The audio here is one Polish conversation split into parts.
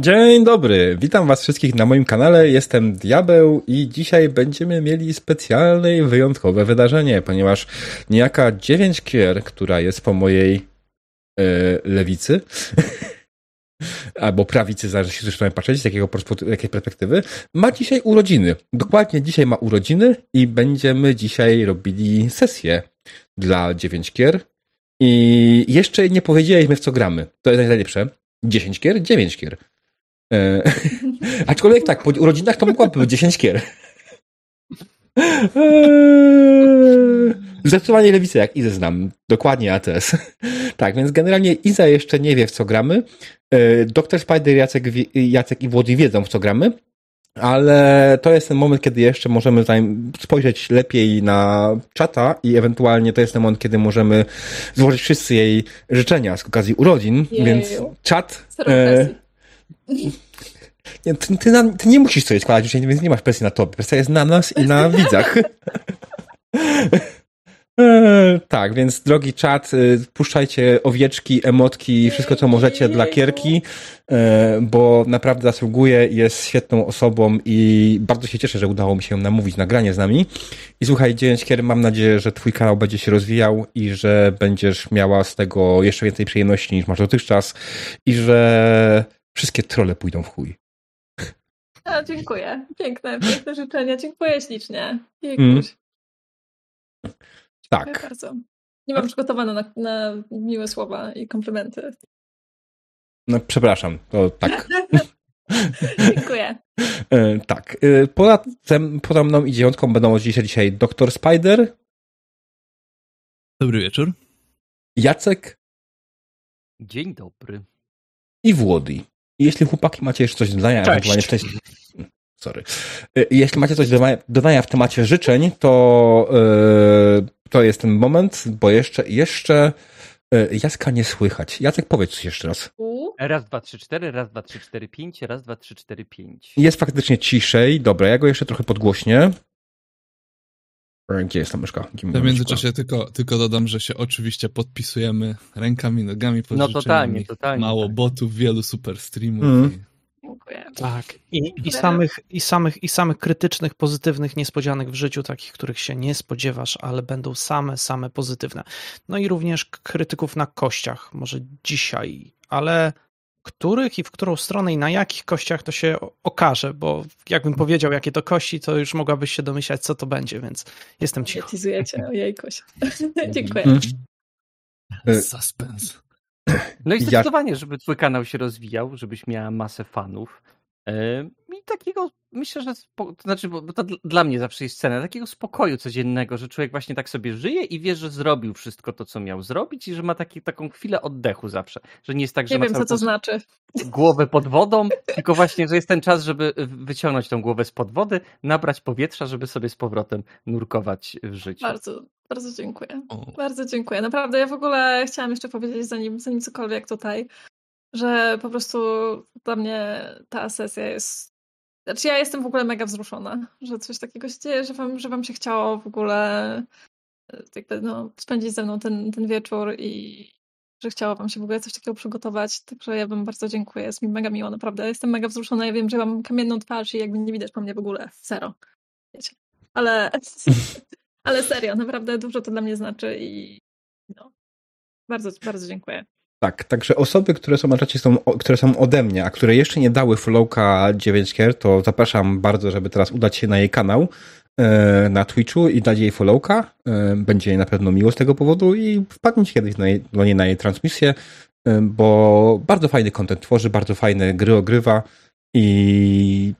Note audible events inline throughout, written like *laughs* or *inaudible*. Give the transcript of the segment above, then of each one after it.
Dzień dobry, witam was wszystkich na moim kanale, jestem Diabeł i dzisiaj będziemy mieli specjalne i wyjątkowe wydarzenie, ponieważ niejaka 9 kier, która jest po mojej e, lewicy, *laughs* albo prawicy, zależy się zresztą patrzeć, z jakiego, jakiej perspektywy, ma dzisiaj urodziny. Dokładnie dzisiaj ma urodziny i będziemy dzisiaj robili sesję dla 9 kier i jeszcze nie powiedzieliśmy w co gramy. To jest najlepsze. 10 kier? 9 kier. E, *laughs* aczkolwiek tak, po urodzinach to mogłaby być 10 kier. Eee, zdecydowanie lewicę jak Izę znam. Dokładnie ATS. *laughs* tak, więc generalnie Iza jeszcze nie wie w co gramy. E, Dr. Spider, Jacek, Jacek i Włody wiedzą w co gramy. Ale to jest ten moment, kiedy jeszcze możemy spojrzeć lepiej na czata i ewentualnie to jest ten moment, kiedy możemy złożyć wszyscy jej życzenia z okazji urodzin, Jeju. więc czat... E, nie, ty, ty, na, ty, nie musisz sobie składać więc nie masz presji na tobie. Presja jest na nas i na *laughs* widzach. *laughs* Tak, więc drogi czat, y, puszczajcie owieczki, emotki, wszystko co możecie dla Kierki, e, bo naprawdę zasługuje, jest świetną osobą i bardzo się cieszę, że udało mi się namówić nagranie z nami. I słuchaj, Dziewięć Kier, mam nadzieję, że twój kanał będzie się rozwijał i że będziesz miała z tego jeszcze więcej przyjemności niż masz dotychczas i że wszystkie trole pójdą w chuj. A, dziękuję. Piękne, piękne życzenia. Dziękuję ślicznie. Mm. Tak. Bardzo. Nie mam przygotowane na, na miłe słowa i komplementy. No, przepraszam, to tak. *laughs* Dziękuję. E, tak. E, poza, tym, poza mną i dziewiątką będą dzisiaj, dzisiaj Dr. Spider. Dobry wieczór. Jacek. Dzień dobry. I Włody. Jeśli chłopaki macie jeszcze coś do dodania, ewentualnie wcześniej. Sorry. E, jeśli macie coś do dodania w temacie życzeń, to to jest ten moment, bo jeszcze, jeszcze e, Jacka nie słychać. Jacek, powiedz coś jeszcze raz. Raz, dwa, trzy, cztery, raz, dwa, trzy, cztery, pięć, raz, dwa, trzy, cztery, pięć. Jest faktycznie ciszej. Dobra, ja go jeszcze trochę podgłośnię. Gdzie jest ta myszka? W międzyczasie tylko, tylko dodam, że się oczywiście podpisujemy rękami, nogami pod No totalnie, totalnie. Mało tak. botów, wielu super streamów. Mm. I... Dziękuję. Tak. I, i, samych, i, samych, I samych krytycznych, pozytywnych niespodzianek w życiu, takich, których się nie spodziewasz, ale będą same, same pozytywne. No i również krytyków na kościach, może dzisiaj, ale których i w którą stronę i na jakich kościach to się okaże, bo jakbym powiedział, jakie to kości, to już mogłabyś się domyślać, co to będzie, więc jestem cicho. Teasujecie, ojej, kość. *laughs* Dziękuję. Mm. Suspense. No i zdecydowanie, żeby twój kanał się rozwijał, żebyś miała masę fanów. I takiego, myślę, że to znaczy, bo to dla mnie zawsze jest cena takiego spokoju codziennego, że człowiek właśnie tak sobie żyje i wie, że zrobił wszystko to, co miał zrobić i że ma taki, taką chwilę oddechu zawsze. Że nie jest tak, że nie ma wiem, co to znaczy. głowę pod wodą, *laughs* tylko właśnie, że jest ten czas, żeby wyciągnąć tą głowę spod wody, nabrać powietrza, żeby sobie z powrotem nurkować w życiu. Bardzo, bardzo dziękuję. O. Bardzo dziękuję. Naprawdę, ja w ogóle chciałam jeszcze powiedzieć, zanim, zanim cokolwiek tutaj, że po prostu dla mnie ta sesja jest. Znaczy, ja jestem w ogóle mega wzruszona, że coś takiego się dzieje, że wam, że wam się chciało w ogóle e, jakby, no, spędzić ze mną ten, ten wieczór i że chciało wam się w ogóle coś takiego przygotować. Także ja wam bardzo dziękuję. Jest mi mega miło, naprawdę. Jestem mega wzruszona. Ja wiem, że mam kamienną twarz i jakby nie widać po mnie w ogóle. Zero. Wiecie. Ale, *laughs* ale serio, naprawdę dużo to dla mnie znaczy i no, bardzo, bardzo dziękuję. Tak, także osoby, które są na czacie, są, które są ode mnie, a które jeszcze nie dały followka 9 kier, to zapraszam bardzo, żeby teraz udać się na jej kanał e, na Twitchu i dać jej followka. E, będzie jej na pewno miło z tego powodu i wpadnijcie kiedyś na jej, do niej na jej transmisję, e, bo bardzo fajny content tworzy, bardzo fajne gry ogrywa i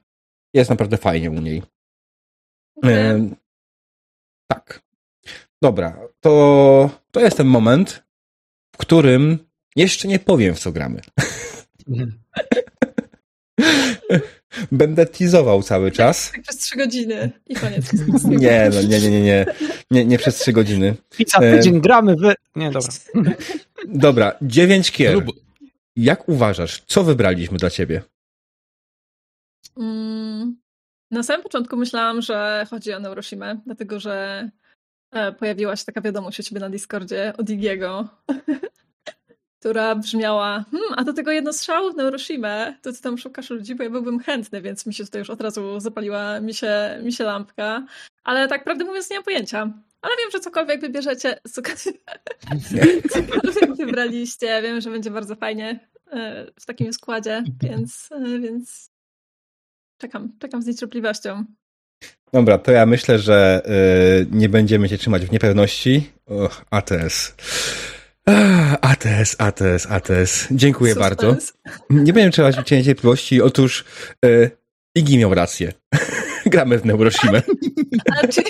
jest naprawdę fajnie u niej. Okay. Tak. Dobra, to, to jest ten moment, w którym jeszcze nie powiem, w co gramy. *laughs* Będę teasował cały czas. Tak przez trzy godziny i koniec. Nie, no, nie, nie, nie, nie, nie, nie przez trzy godziny. I za tydzień gramy wy... Nie, dobra. Dobra, dziewięć kier. Jak uważasz, co wybraliśmy dla ciebie? Mm, na samym początku myślałam, że chodzi o Neuroshimę, dlatego że e, pojawiła się taka wiadomość u ciebie na Discordzie od Igiego, która brzmiała hmm, a do tego jedno strzał w Neuroshima, to ty tam szukasz ludzi, bo ja byłbym chętny, więc mi się tutaj już od razu zapaliła mi się, mi się lampka. Ale tak prawdę mówiąc nie mam pojęcia. Ale wiem, że cokolwiek wybierzecie, cokolwiek *laughs* wybraliście, wiem, że będzie bardzo fajnie e, w takim składzie, więc, e, więc czekam, czekam z niecierpliwością. Dobra, to ja myślę, że y, nie będziemy się trzymać w niepewności. Och, ATS. ATS, ATS, ATS. Dziękuję Suspense. bardzo. Nie będziemy trzymać w niecierpliwości. Otóż y, Igi miał rację. *laughs* Gramy w Neuroshimę. Ale czy,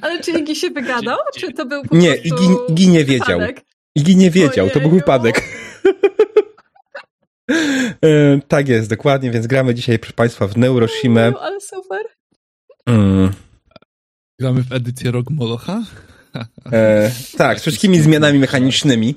ale czy Igi się wygadał? Czy to był po Nie, Igi, Igi nie wiedział. Wypadek? Igi nie wiedział, Ojeju. to był wypadek. *laughs* E, tak jest, dokładnie, więc gramy dzisiaj, proszę Państwa, w Neuroshimę. ale super. Mm. Gramy w edycję Rock Molocha? E, tak, z wszystkimi zmianami mechanicznymi.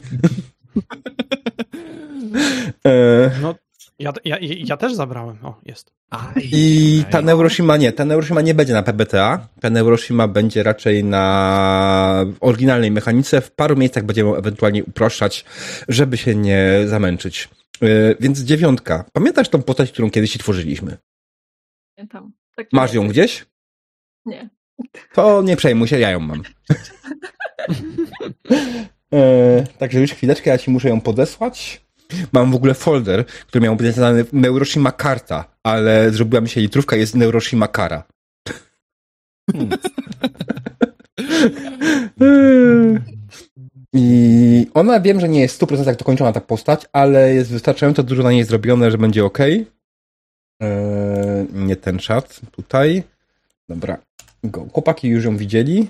e, no, ja, ja, ja też zabrałem. O, jest. I ta Neuroshima nie, ta Neuroshima nie będzie na PBTA. Ta Neuroshima będzie raczej na oryginalnej mechanice. W paru miejscach będziemy ewentualnie uproszczać, żeby się nie zamęczyć. E, więc dziewiątka. Pamiętasz tą postać, którą kiedyś tworzyliśmy? Pamiętam. Tak Masz ją gdzieś? Nie. To nie przejmuj się, ja ją mam. *laughs* e, także już chwileczkę, ja ci muszę ją podesłać. Mam w ogóle folder, który miał być nazwany Neuroshima Karta, ale zrobiła mi się litrówka, jest Neuroshima Kara. Hmm. I ona wiem, że nie jest w 100% dokończona ta postać, ale jest wystarczająco dużo na niej zrobione, że będzie ok. Eee, nie ten czat tutaj. Dobra. Chłopaki już ją widzieli.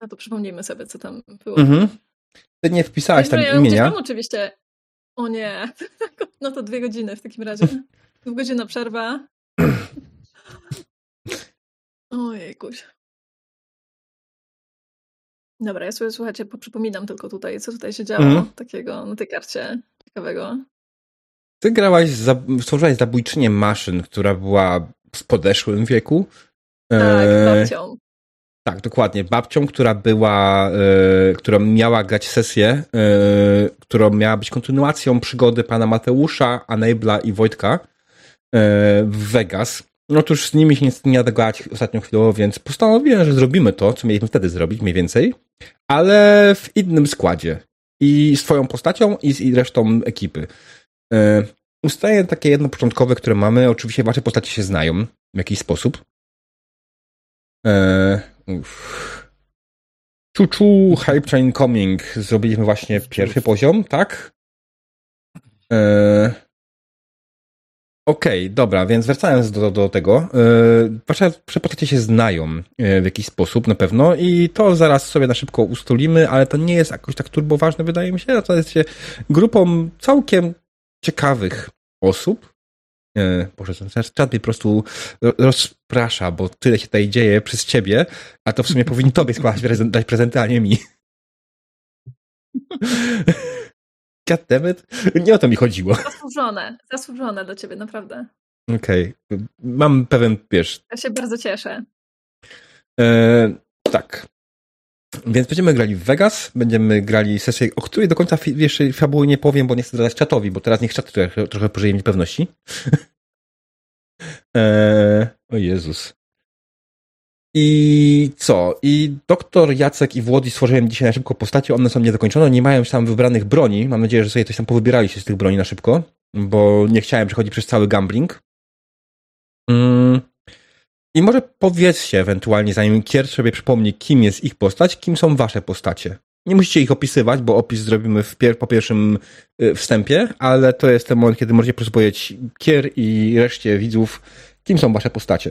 No to przypomnijmy sobie, co tam było. Mhm. Ty nie wpisałaś tam ja imienia. Tam oczywiście. O nie. *laughs* No to dwie godziny w takim razie. Dwugodzina przerwa. *clears throat* Ojejkuś. Dobra, ja sobie słuchajcie, przypominam tylko tutaj, co tutaj się działo mm. takiego na tej karcie ciekawego. Ty grałaś, za, stworzyłaś zabójczynię maszyn, która była w podeszłym wieku. Tak, e... babcią. Tak, dokładnie. Babcią, która była, e, która miała grać sesję, e, którą miała być kontynuacją przygody pana Mateusza, Anabla i Wojtka e, w Vegas. Otóż z nimi się niestety nie da grać ostatnią chwilą, więc postanowiłem, że zrobimy to, co mieliśmy wtedy zrobić, mniej więcej, ale w innym składzie. I swoją postacią, i z resztą ekipy. E, ustalenie takie jedno początkowe, które mamy. Oczywiście wasze postacie się znają w jakiś sposób. E, Chuchu Hype Train Coming zrobiliśmy właśnie pierwszy poziom, tak? E, Okej, okay, dobra, więc wracając do, do tego, yy, wasze postacie się znają yy, w jakiś sposób na pewno i to zaraz sobie na szybko ustolimy, ale to nie jest jakoś tak turbo ważne, wydaje mi się, to jest się grupą całkiem ciekawych osób. Yy, Boże, ten czat mnie po prostu rozprasza, bo tyle się tutaj dzieje przez ciebie, a to w sumie powinni tobie składać prezent, dać prezenty, a nie mi. *laughs* Goddammit. Nie o to mi chodziło. Zasłużone, zasłużone do ciebie, naprawdę. Okej. Okay. Mam pewien, wiesz... Ja się bardzo cieszę. E, tak. Więc będziemy grali w Vegas, będziemy grali sesję, o której do końca jeszcze fabuły nie powiem, bo nie chcę dodać czatowi, bo teraz niech czat trochę, trochę pożyje niepewności. *laughs* e, o Jezus. I co? I doktor Jacek i Włodzi stworzyłem dzisiaj na szybko postacie. One są niedokończone, nie mają już tam wybranych broni. Mam nadzieję, że sobie coś tam powybieraliście z tych broni na szybko, bo nie chciałem przechodzić przez cały gambling. Mm. I może powiedzcie ewentualnie, zanim Kier sobie przypomni, kim jest ich postać, kim są wasze postacie. Nie musicie ich opisywać, bo opis zrobimy pier po pierwszym y, wstępie, ale to jest ten moment, kiedy możecie powiedzieć Kier i reszcie widzów, kim są wasze postacie.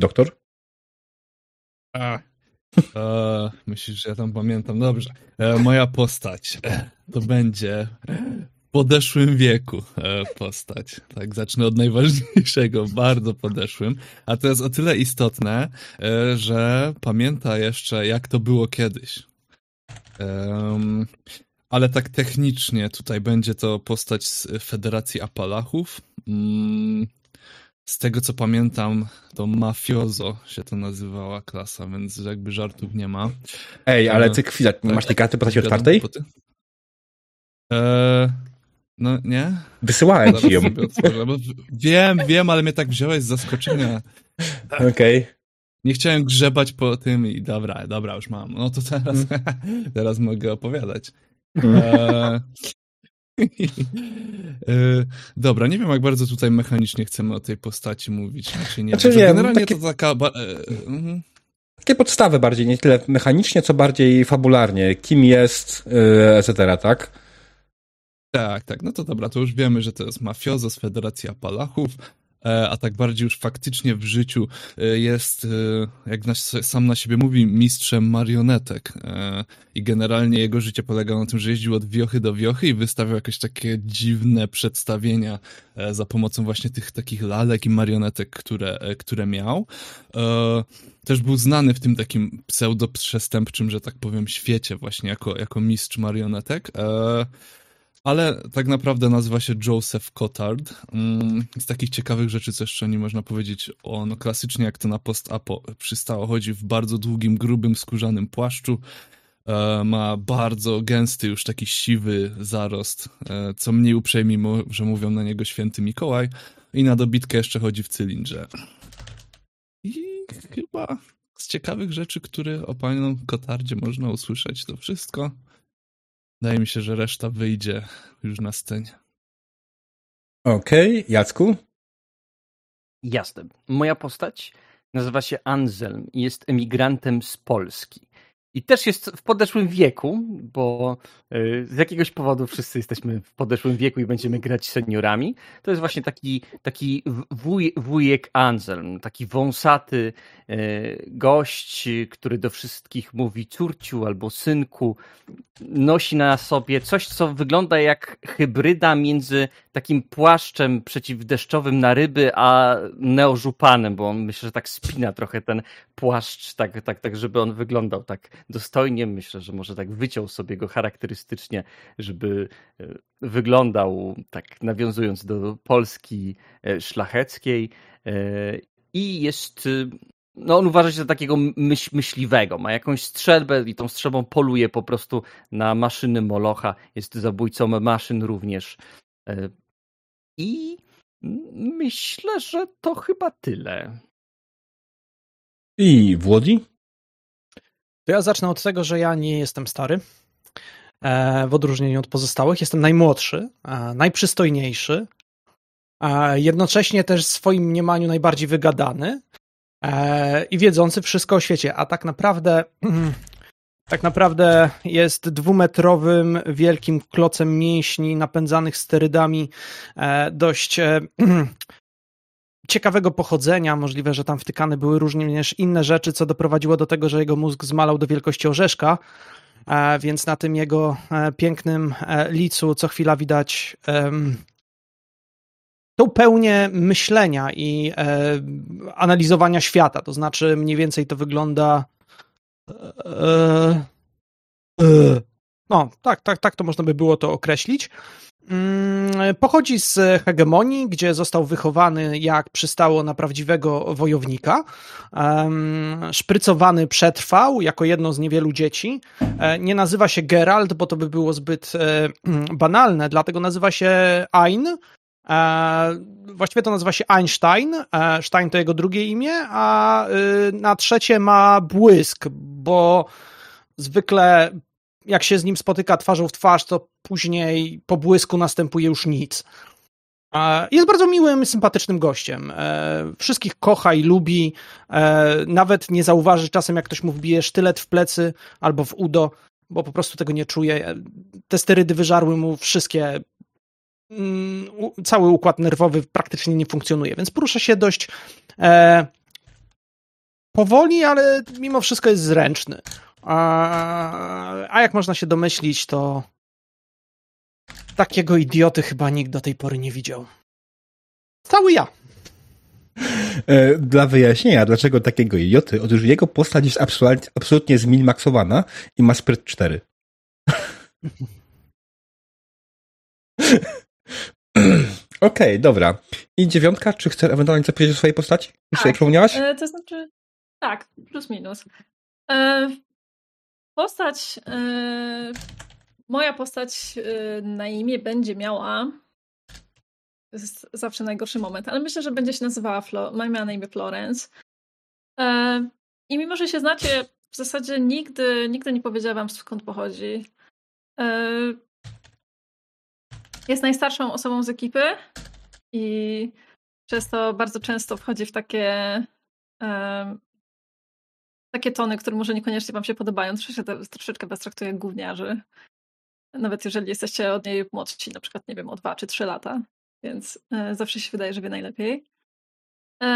Doktor? A, e, myślisz, że ja tam pamiętam? Dobrze. E, moja postać to będzie podeszłym wieku e, postać. Tak, zacznę od najważniejszego, bardzo podeszłym. A to jest o tyle istotne, e, że pamięta jeszcze, jak to było kiedyś. ale tak technicznie tutaj będzie to postać z Federacji Apalachów. Mm, z tego co pamiętam, to mafiozo się to nazywała klasa, więc jakby żartów nie ma. Ej, ale ty chwila, nie masz tej karty postaci otwartej? Eee, no nie? Wysyłałem ci ją. Wiem, wiem, ale mnie tak wziąłeś z zaskoczenia. Okej. Okay. Nie chciałem grzebać po tym i dobra, dobra, już mam. No to teraz, mm. *laughs* teraz mogę opowiadać. Mm. Eee, *laughs* Dobra, nie wiem jak bardzo tutaj mechanicznie chcemy o tej postaci mówić, czy nie. Znaczy, generalnie takie, to taka... E, mhm. Takie podstawy bardziej, nie tyle mechanicznie, co bardziej fabularnie. Kim jest, yy, etc., tak? Tak, tak. No to dobra, to już wiemy, że to jest mafiozo z Federacji Apalachów. E, a tak bardziej już faktycznie w życiu e, jest, e, jak sam na siebie mówi, mistrzem marionetek. I generalnie jego życie polega na tym, że jeździł od wiochy do wiochy i wystawiał jakieś takie dziwne przedstawienia za pomocą właśnie tych takich lalek i marionetek, które, które miał. Też był znany w tym takim pseudo-przestępczym, że tak powiem, świecie właśnie jako, jako mistrz marionetek ale tak naprawdę nazywa się Joseph Cotard. Mm, z takich ciekawych rzeczy, co jeszcze nie można powiedzieć, on klasycznie jak to na post-apo przystało, chodzi w bardzo długim, grubym, skórzanym płaszczu, e, ma bardzo gęsty, już taki siwy zarost, e, co mniej uprzejmi, że mówią na niego święty Mikołaj i na dobitkę jeszcze chodzi w cylindrze. I chyba z ciekawych rzeczy, które o panu Kotardzie można usłyszeć, to wszystko. Wydaje mi się, że reszta wyjdzie już na scenie. Okej, okay. Jacku? Jasne. Moja postać nazywa się Anselm i jest emigrantem z Polski. I też jest w podeszłym wieku, bo y, z jakiegoś powodu wszyscy jesteśmy w podeszłym wieku i będziemy grać seniorami. To jest właśnie taki, taki wuj, wujek Anselm, taki wąsaty y, gość, który do wszystkich mówi córciu albo synku. Nosi na sobie coś, co wygląda jak hybryda między takim płaszczem przeciwdeszczowym na ryby, a neożupanem, bo on myślę, że tak spina trochę ten płaszcz, tak, tak, tak żeby on wyglądał tak dostojnie. Myślę, że może tak wyciął sobie go charakterystycznie, żeby e, wyglądał tak nawiązując do Polski e, szlacheckiej. E, I jest no on uważa się za takiego myśl, myśliwego, ma jakąś strzelbę i tą strzelbą poluje po prostu na maszyny Molocha, jest zabójcą maszyn również. I myślę, że to chyba tyle. I Włodzi? To ja zacznę od tego, że ja nie jestem stary. E, w odróżnieniu od pozostałych. Jestem najmłodszy, e, najprzystojniejszy, jednocześnie też w swoim mniemaniu najbardziej wygadany e, i wiedzący wszystko o świecie. A tak naprawdę, *clears throat* tak naprawdę jest dwumetrowym, wielkim klocem mięśni napędzanych sterydami, dość *clears throat* ciekawego pochodzenia. Możliwe, że tam wtykane były również inne rzeczy, co doprowadziło do tego, że jego mózg zmalał do wielkości orzeszka. E, więc na tym jego e, pięknym e, licu co chwila widać tą pełnię myślenia i analizowania świata. To znaczy, mniej więcej to wygląda. no, tak, tak, tak to można by było to określić. Mm, pochodzi z hegemonii, gdzie został wychowany, jak przystało na prawdziwego wojownika. Szprycowany przetrwał jako jedno z niewielu dzieci. E, nie nazywa się Gerald, bo to by było zbyt e, *clears throat* banalne, dlatego nazywa się Ein. E, właściwie to nazywa się Einstein. Stein to jego drugie imię, a y, na trzecie ma błysk, bo zwykle jak się z nim spotyka twarzą w twarz, to później po błysku następuje już nic. Jest bardzo miłym, sympatycznym gościem. E, wszystkich kocha i lubi. E, nawet nie zauważy czasem, jak ktoś mu wbije sztylet w plecy albo w udo, bo po prostu tego nie czuje. Te sterydy wyżarły mu wszystkie. Mm, cały układ nerwowy praktycznie nie funkcjonuje, więc porusza się dość e, powoli, ale mimo wszystko jest zręczny. A, a jak można się domyślić, to takiego idioty chyba nikt do tej pory nie widział. Cały ja. E, dla wyjaśnienia, dlaczego takiego idioty, otóż jego postać jest absolutnie, absolutnie zminimaksowana i ma spryt 4. *laughs* Okej, okay, dobra. I dziewiątka, czy chcesz ewentualnie coś powiedzieć o swojej postaci? Już tak. sobie przypomniałaś? E, to znaczy, tak, plus minus. E, postać, e, moja postać e, na imię będzie miała, to jest zawsze najgorszy moment, ale myślę, że będzie się nazywała, Flo, ma na imię Florence. E, I mimo, że się znacie, w zasadzie nigdy, nigdy nie powiedziałam wam skąd pochodzi. E, jest najstarszą osobą z ekipy i przez to bardzo często wchodzi w takie um, takie tony, które może niekoniecznie wam się podobają. Troszeczkę, troszeczkę was traktuje jak gówniarzy. Nawet jeżeli jesteście od niej młodsi, na przykład, nie wiem, o dwa czy trzy lata. Więc e, zawsze się wydaje, że wie najlepiej. E,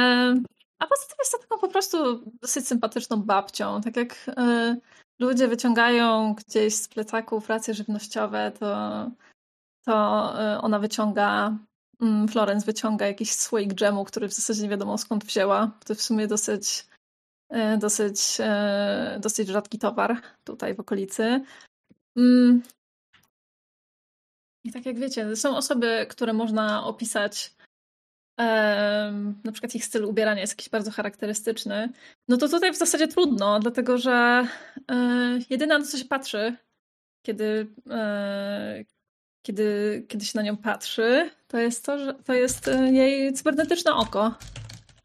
a poza tym jest to taką po prostu dosyć sympatyczną babcią. Tak jak e, ludzie wyciągają gdzieś z plecaków racje żywnościowe, to, to e, ona wyciąga Mm, Florence wyciąga jakiś słoik dżemu, który w zasadzie nie wiadomo skąd wzięła. To w sumie dosyć, dosyć, e, dosyć rzadki towar tutaj w okolicy. Mm. I tak jak wiecie, są osoby, które można opisać, na przykład ich styl ubierania jest jakiś bardzo charakterystyczny. No to tutaj w zasadzie trudno, dlatego że e, jedyne na co się patrzy, kiedy, kiedy, kiedy się na nią patrzy, to jest to, że to jest e, jej cybernetyczne oko.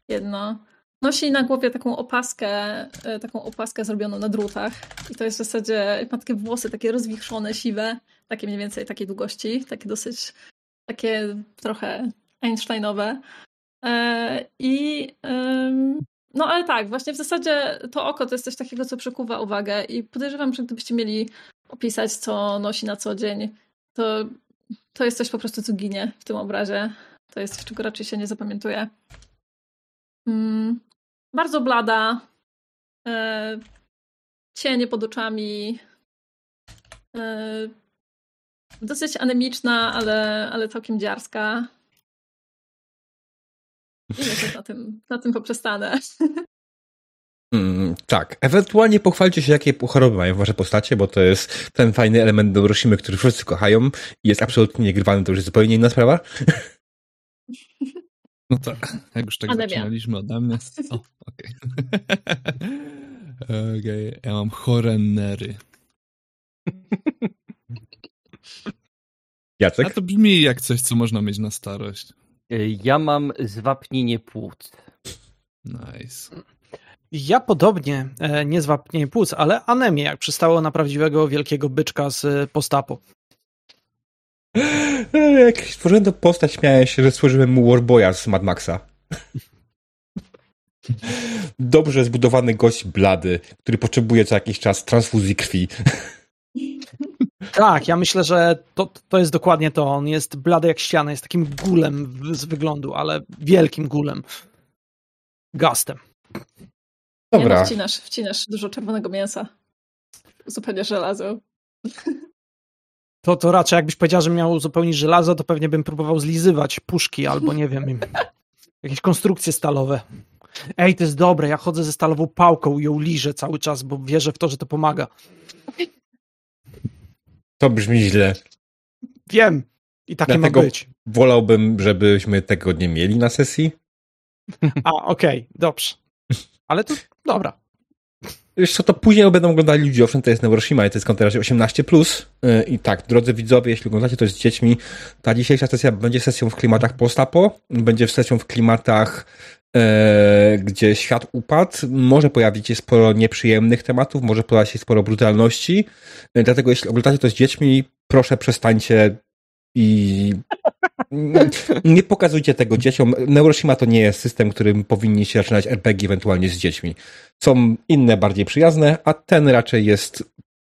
Jedno. Nosi na głowie taką opaskę, e, taką opaskę zrobioną na drutach. I to jest w zasadzie, ma takie włosy takie rozwichrzone, siwe, takie mniej więcej takiej długości, takie dosyć, takie trochę Einsteinowe. E, I no ale tak, właśnie w zasadzie to oko to jest coś takiego, co przykuwa uwagę i podejrzewam, że gdybyście mieli opisać, co nosi na co dzień, to, to jest coś po prostu, co ginie w tym obrazie. To jest, czego raczej się nie zapamiętuje. Mm, bardzo blada. E, cienie pod oczami. E, dosyć anemiczna, ale, ale całkiem dziarska. I myślę, na tym, na tym poprzestanę. *laughs* Mm, tak, ewentualnie pochwalcie się, jakie choroby mają wasze postacie, bo to jest ten fajny element Doroshimy, który wszyscy kochają i jest absolutnie niegrywany, to już jest zupełnie inna sprawa. *laughs* No tak, jak już tak Anemia. zaczynaliśmy ode mnie. O, okej. *laughs* Okay. okay. Ja mam chore nery. *laughs* Jacek? A to brzmi jak coś, co można mieć na starość. Ja mam zwapnienie płuc. Nice. Ja podobnie, e, nie zwapnienie płuc, ale anemię, jak przystało na prawdziwego wielkiego byczka z e, postapu. *laughs* Jak stworzyłem tę postać, miałem się, że stworzyłem mu Warboya z Mad Maxa. *laughs* Dobrze zbudowany gość blady, który potrzebuje co jakiś czas transfuzji krwi. Tak, ja myślę, że to, to jest dokładnie to. On jest blady jak ściana, jest takim gulem z wyglądu, ale wielkim gulem. Gastem. Dobra. Nie, no, wcinasz, wcinasz dużo czerwonego mięsa. Zupełnie żelazo. *laughs* To, to raczej jakbyś powiedział, że miał uzupełnić żelazo, to pewnie bym próbował zlizywać puszki albo nie wiem, *laughs* jakieś konstrukcje stalowe. Ej, to jest dobre, ja chodzę ze stalową pałką i ją liżę cały czas, bo wierzę w to, że to pomaga. To brzmi źle. Wiem. I takie Dlatego ma być. Wolałbym, żebyśmy tego nie mieli na sesji. A, okej, okay, dobrze. Ale to dobra. Wiesz co, to później będą oglądali ludzie, owszem, to jest Neuroshima i to jest kontent 18+. Plus. Y, I tak, drodzy widzowie, jeśli oglądacie to z dziećmi, ta dzisiejsza sesja będzie sesją w klimatach postapo, będzie sesją w klimatach, e, gdzie świat upadł, może pojawić się sporo nieprzyjemnych tematów, może pojawić się sporo brutalności, e, dlatego jeśli oglądacie to z dziećmi, proszę przestańcie i nie pokazujcie tego dzieciom. Neuroshima to nie jest system, którym powinniście zaczynać RPG ewentualnie z dziećmi. Są inne, bardziej przyjazne, a ten raczej jest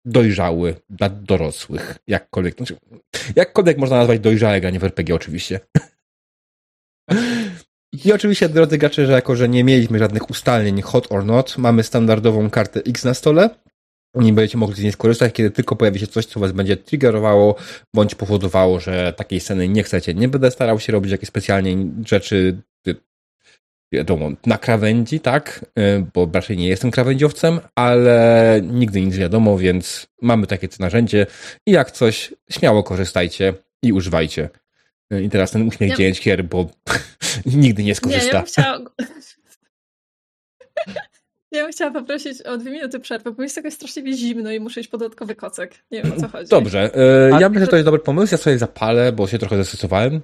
dojrzały dla dorosłych. Jakkolwiek, znaczy, jakkolwiek można nazwać dojrzałe granie w RPG oczywiście. I oczywiście, drodzy gacze, że jako, że nie mieliśmy żadnych ustaleń hot or not, mamy standardową kartę X na stole, nie będziecie mogli z niej skorzystać, kiedy tylko pojawi się coś, co was będzie triggerowało, bądź powodowało, że takiej sceny nie chcecie. Nie będę starał się robić jakieś specjalnie rzeczy, wiadomo, na krawędzi, tak, y, bo raczej nie jestem krawędziowcem, ale nigdy nic wiadomo, więc mamy takie narzędzie i jak coś, śmiało korzystajcie i używajcie. I teraz ten uśmiech ja... kier, bo *laughs* nigdy nie skorzysta. Nie, ja chciała... *laughs* Ja bym chciała poprosić o dwie minuty przerwy, bo jest jakoś straszliwie zimno i muszę iść po dodatkowy kocek. Nie wiem o co chodzi. Dobrze. E, ja myślę, że to jest dobry pomysł. Ja sobie zapalę, bo się trochę zestresowałem.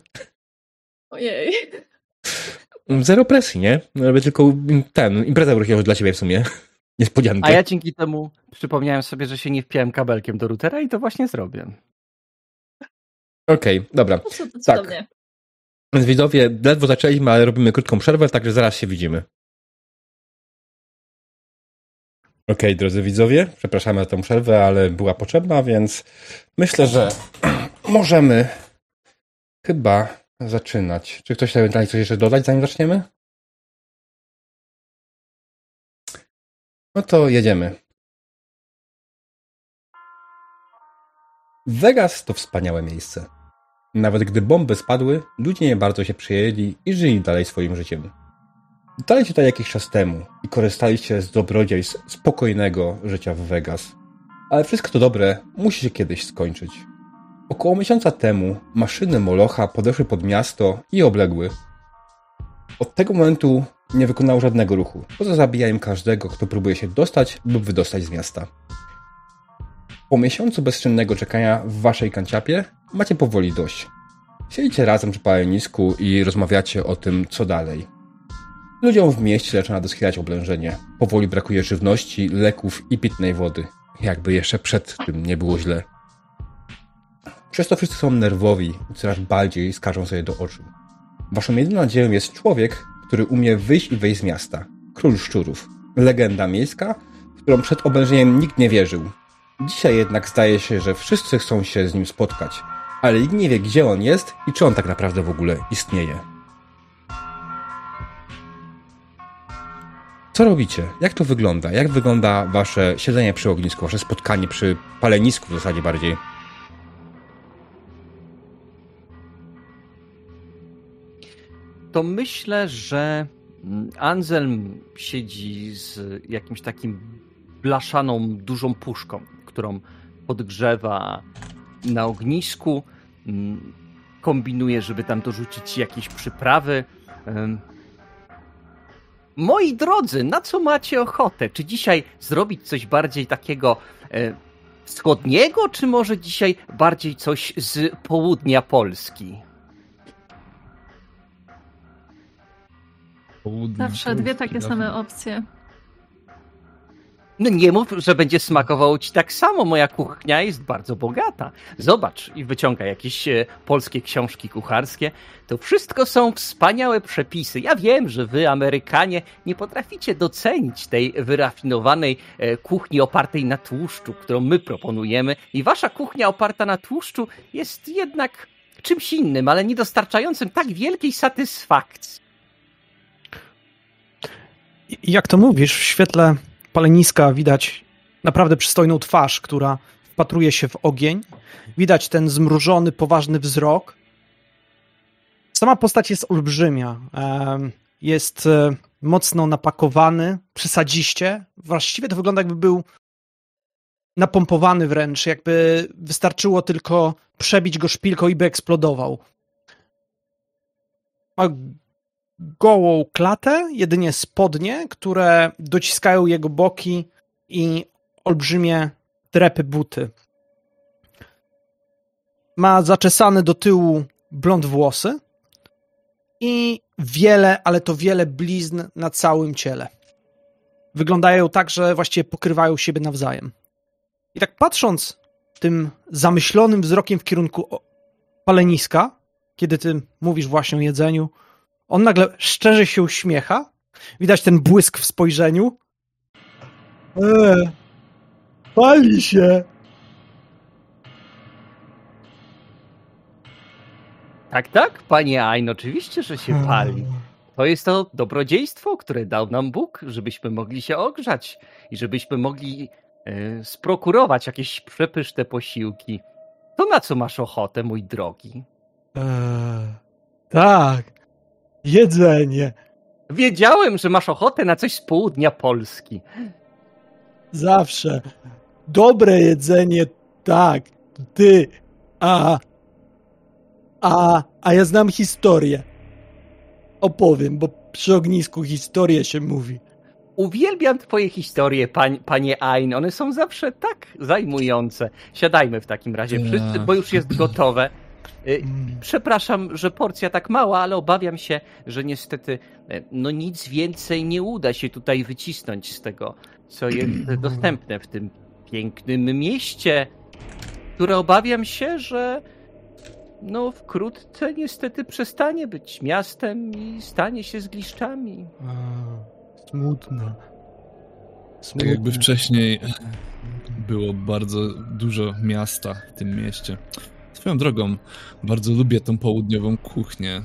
Ojej. Zero presji, nie? Nawet tylko ten, impreza wróciła dla ciebie w sumie. *laughs* Niespodzianka. A ja dzięki temu przypomniałem sobie, że się nie wpiłem kabelkiem do routera i to właśnie zrobię. Okej, okay, dobra. No, to tak. Więc widzowie, ledwo zaczęliśmy, ale robimy krótką przerwę, także zaraz się widzimy. Okej, okay, drodzy widzowie, przepraszamy za tę przerwę, ale była potrzebna, więc myślę, że *clears throat* możemy chyba zaczynać. Czy ktoś ewentualnie coś jeszcze dodać, zanim zaczniemy? No to jedziemy. Vegas to wspaniałe miejsce. Nawet gdy bomby spadły, ludzie nie bardzo się przyjęli i żyli dalej swoim życiem. Dotarliście tutaj jakiś czas temu i korzystaliście z dobrodziejstw spokojnego życia w Vegas. Ale wszystko to dobre musi się kiedyś skończyć. Około miesiąca temu maszyny Molocha podeszły pod miasto i obległy. Od tego momentu nie wykonał żadnego ruchu, poza zabijaniem każdego, kto próbuje się dostać lub wydostać z miasta. Po miesiącu bezczynnego czekania w waszej kanciapie macie powoli dość. Siedzicie razem przy palenisku i rozmawiacie o tym, co dalej. Ludziom w mieście zaczyna doschylać oblężenie. Powoli brakuje żywności, leków i pitnej wody. Jakby jeszcze przed tym nie było źle. Przez to wszyscy są nerwowi i coraz bardziej skażą sobie do oczu. Waszą jedyną nadzieją jest człowiek, który umie wyjść i wejść z miasta. Król szczurów. Legenda miejska, w którą przed oblężeniem nikt nie wierzył. Dzisiaj jednak zdaje się, że wszyscy chcą się z nim spotkać, ale nikt nie wie, gdzie on jest i czy on tak naprawdę w ogóle istnieje. Co robicie? Jak to wygląda? Jak wygląda wasze siedzenie przy ognisku, wasze spotkanie przy palenisku w zasadzie bardziej? To myślę, że Anselm siedzi z jakimś takim blaszaną, dużą puszką, którą podgrzewa na ognisku. Kombinuje, żeby tam dorzucić jakieś przyprawy. Moi drodzy, na co macie ochotę? Czy dzisiaj zrobić coś bardziej takiego e, wschodniego, czy może dzisiaj bardziej coś z południa Polski? Południa Zawsze dwie takie same opcje. No nie mów, że będzie smakowało ci tak samo. Moja kuchnia jest bardzo bogata. Zobacz i wyciąga jakieś e, polskie książki kucharskie. To wszystko są wspaniałe przepisy. Ja wiem, że wy, Amerykanie, nie potraficie docenić tej wyrafinowanej e, kuchni opartej na tłuszczu, którą my proponujemy. I wasza kuchnia oparta na tłuszczu jest jednak czymś innym, ale nie dostarczającym tak wielkiej satysfakcji. Jak to mówisz, w świetle paleniska widać naprawdę przystojną twarz, która wpatruje się w ogień. Widać ten zmrużony, poważny wzrok. Sama postać jest olbrzymia. Jest e, mocno napakowany, przesadziście. Właściwie to wygląda jakby był napompowany wręcz, jakby wystarczyło tylko przebić go szpilką i by eksplodował. Ma gołą klatę, jedynie spodnie, które dociskają jego boki i olbrzymie drepy buty. Ma zaczesane do tyłu blond włosy i wiele, ale to wiele blizn na całym ciele. Wyglądają tak, że właściwie pokrywają siebie nawzajem. I tak patrząc tym zamyślonym wzrokiem w kierunku paleniska, kiedy ty mówisz właśnie o jedzeniu, on nagle szczerze się uśmiecha. Widać ten błysk w spojrzeniu. Eee, pali się. Tak, tak, panie Ain, oczywiście, że się pali. To jest to dobrodziejstwo, które dał nam Bóg, żebyśmy mogli się ogrzać i żebyśmy mogli e, sprokurować jakieś przepyszne posiłki. To na co masz ochotę, mój drogi? Eee, tak, Jedzenie. Wiedziałem, że masz ochotę na coś z południa Polski. Zawsze. Dobre jedzenie, tak. Ty. A. A, a ja znam historię. Opowiem, bo przy ognisku historię się mówi. Uwielbiam twoje historie, pań, panie Ain. One są zawsze tak zajmujące. Siadajmy w takim razie wszyscy, bo już jest gotowe. Y, mm. Przepraszam, że porcja tak mała, ale obawiam się, że niestety e, no nic więcej nie uda się tutaj wycisnąć z tego, co jest *clears throat* dostępne w tym pięknym mieście, które obawiam się, że no wkrótce niestety przestanie być miastem i stanie się zgliszczami. A, smutne. smutne. Tak jakby wcześniej było bardzo dużo miasta w tym mieście. Swoją drogą, bardzo lubię tą południową kuchnię.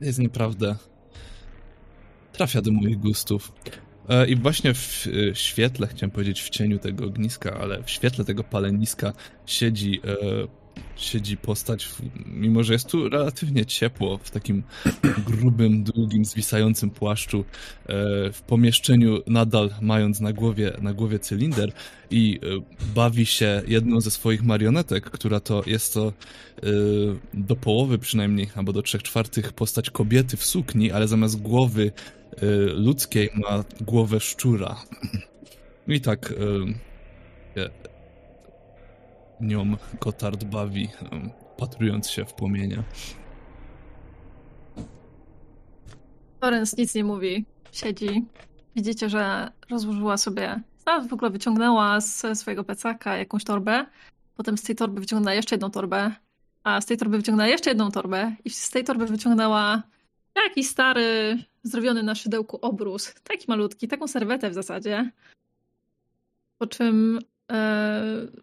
Jest naprawdę. Trafia do moich gustów. E, I właśnie w e, świetle, chciałem powiedzieć w cieniu tego ogniska, ale w świetle tego paleniska siedzi e, siedzi postać, mimo że jest tu relatywnie ciepło, w takim *clears throat* grubym, długim, zwisającym płaszczu, e, w pomieszczeniu nadal mając na głowie, na głowie cylinder i e, bawi się jedną ze swoich marionetek, która to jest to e, do połowy przynajmniej, albo do trzech czwartych postać kobiety w sukni, ale zamiast głowy ludzkiej ma głowę szczura. I tak nią Kotard bawi, patrując się w płomienie. Lorenz nic nie mówi. Siedzi. Widzicie, że rozłożyła sobie, w ogóle wyciągnęła ze swojego plecaka jakąś torbę. Potem z tej torby wyciągnęła jeszcze jedną torbę. A z tej torby wyciągnęła jeszcze jedną torbę. I z tej torby wyciągnęła jakiś stary, zrobiony na szydełku obrus. Taki malutki, taką serwetę w zasadzie. Po czym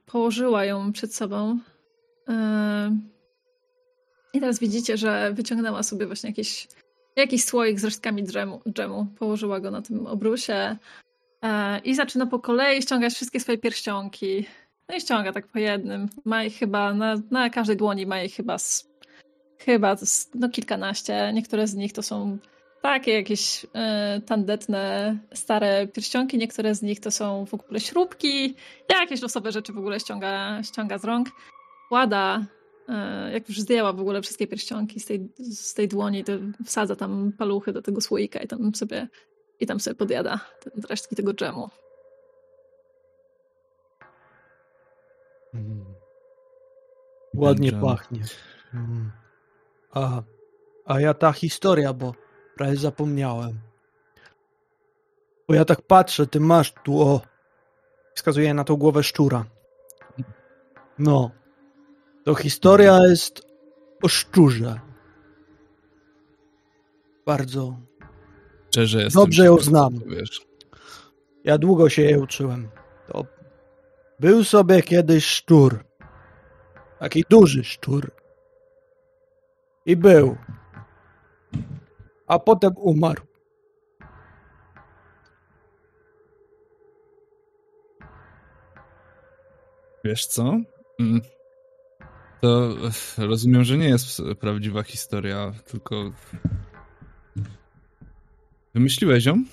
położyła ją przed sobą. E, I teraz widzicie, że wyciągnęła sobie właśnie jakiś, jakiś słoik z resztkami dżemu, dżemu. Położyła go na tym obrusie e, i zaczyna po kolei ściągać wszystkie swoje pierścionki. No i ściąga tak po jednym. Ma ich chyba, na, na każdej dłoni ma ich chyba, z, chyba z, no kilkanaście. Niektóre z nich to są takie jakieś y, tandetne, stare pierścionki. Niektóre z nich to są w ogóle śrubki. Jakieś losowe rzeczy w ogóle ściąga, ściąga z rąk. Kłada, y, jak już zdjęła w ogóle wszystkie pierścionki z tej, z tej dłoni, to wsadza tam paluchy do tego słoika i tam sobie, i tam sobie podjada resztki tego dżemu. Mm. Ładnie pachnie. Mm. A, a ja ta historia, bo Prawie zapomniałem. Bo ja tak patrzę, ty masz tu o... Wskazuję na tą głowę szczura. No. To historia jest o szczurze. Bardzo. Szczerze jestem Dobrze ją znam. Wiesz. Ja długo się jej uczyłem. To był sobie kiedyś szczur. Taki duży szczur. I był a potem umarł. Wiesz co? Mm. To rozumiem, że nie jest prawdziwa historia, tylko wymyśliłeś ją?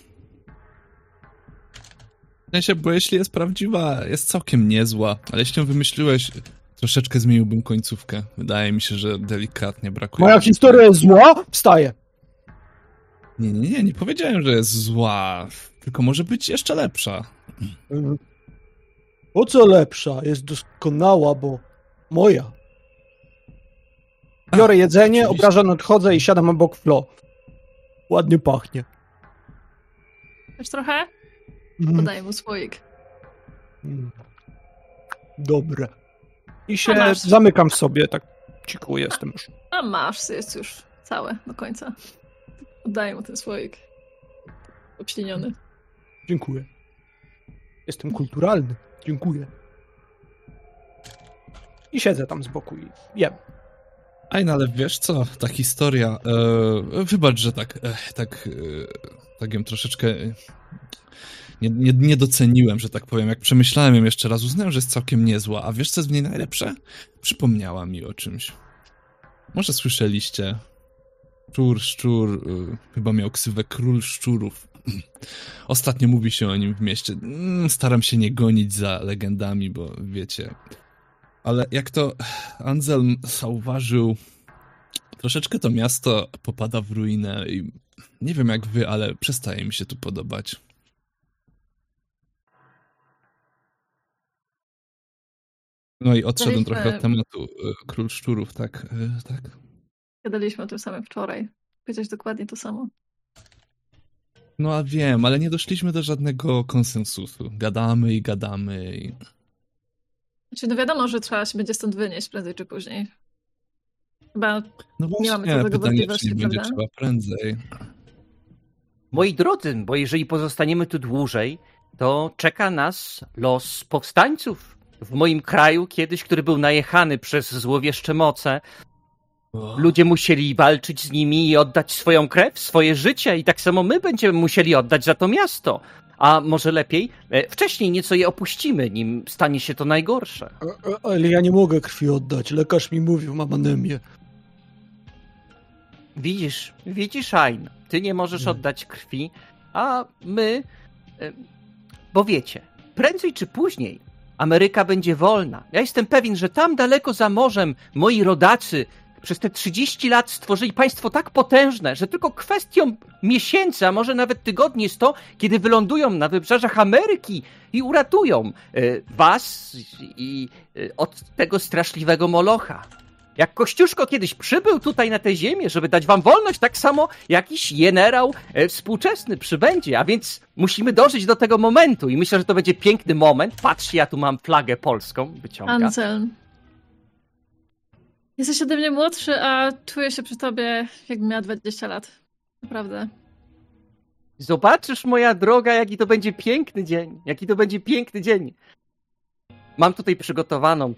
W sensie, bo jeśli jest prawdziwa, jest całkiem niezła, ale jeśli ją wymyśliłeś, troszeczkę zmieniłbym końcówkę. Wydaje mi się, że delikatnie brakuje. Moja historia jest zła? Wstaję. Nie, nie, nie, nie powiedziałem, że jest zła, tylko może być jeszcze lepsza. O co lepsza? Jest doskonała, bo moja. Biorę jedzenie, obrażę nadchodzę i siadam obok Flo. Ładnie pachnie. Chcesz trochę? Mm. Podaję mu słoik. Mm. Dobre. I się zamykam w sobie, tak cichu jestem już. A masz, jest już całe do końca. Oddaję mu ten słoik. Obśliniony. Dziękuję. Jestem kulturalny. Dziękuję. I siedzę tam z boku i jem. Aj, no ale wiesz co, ta historia, e, wybacz, że tak, e, tak, e, tak ją troszeczkę e, nie, nie, nie, doceniłem, że tak powiem. Jak przemyślałem ją jeszcze raz, uznałem, że jest całkiem niezła. A wiesz, co jest w niej najlepsze? Przypomniała mi o czymś. Może słyszeliście Szczur, szczur, y, chyba miał ksywę król szczurów. Ostatnio mówi się o nim w mieście. Mm, staram się nie gonić za legendami, bo wiecie, Ale jak to Anselm zauważył, troszeczkę to miasto popada w ruinę i nie wiem jak wy, ale przestaje mi się tu podobać. No i odszedłem Daliśmy... trochę od tematu e, Król Szczurów, tak, e, tak. Gadaliśmy o tym samym wczoraj. Powiedziałeś dokładnie to samo. No a wiem, ale nie doszliśmy do żadnego konsensusu. Gadamy i gadamy i... Znaczy, no wiadomo, że trzeba się będzie stąd wynieść prędzej czy później. Chyba no właśnie, nie mamy co tego pytanie, czy nie będzie trzeba prędzej. Moi drodzy, bo jeżeli pozostaniemy tu dłużej, to czeka nas los powstańców w moim kraju kiedyś, który był najechany przez złowieszcze moce. Ludzie musieli walczyć z nimi i oddać swoją krew, swoje życie, i tak samo my będziemy musieli oddać za to miasto. A może lepiej, e, wcześniej nieco je opuścimy, nim stanie się to najgorsze. Ale ja nie mogę krwi oddać. Lekarz mi mówił, mam anemię. Widzisz, widzisz, Ain, ty nie możesz oddać krwi, a my. E, bo wiecie, prędzej czy później Ameryka będzie wolna. Ja jestem pewien, że tam daleko za morzem moi rodacy przez te 30 lat stworzyli państwo tak potężne, że tylko kwestią miesięcy, a może nawet tygodni jest to, kiedy wylądują na wybrzeżach Ameryki i uratują y, was i y, od tego straszliwego molocha. Jak Kościuszko kiedyś przybył tutaj na tę ziemię, żeby dać wam wolność, tak samo jakiś generał e, współczesny przybędzie, a więc musimy dożyć do tego momentu i myślę, że to będzie piękny moment. Patrzcie, ja tu mam flagę polską, wyciągam. Anselm. Jesteś ode mnie młodszy, a czuję się przy tobie, jakbym miała 20 lat. Naprawdę. Zobaczysz, moja droga, jaki to będzie piękny dzień. Jaki to będzie piękny dzień. Mam tutaj przygotowaną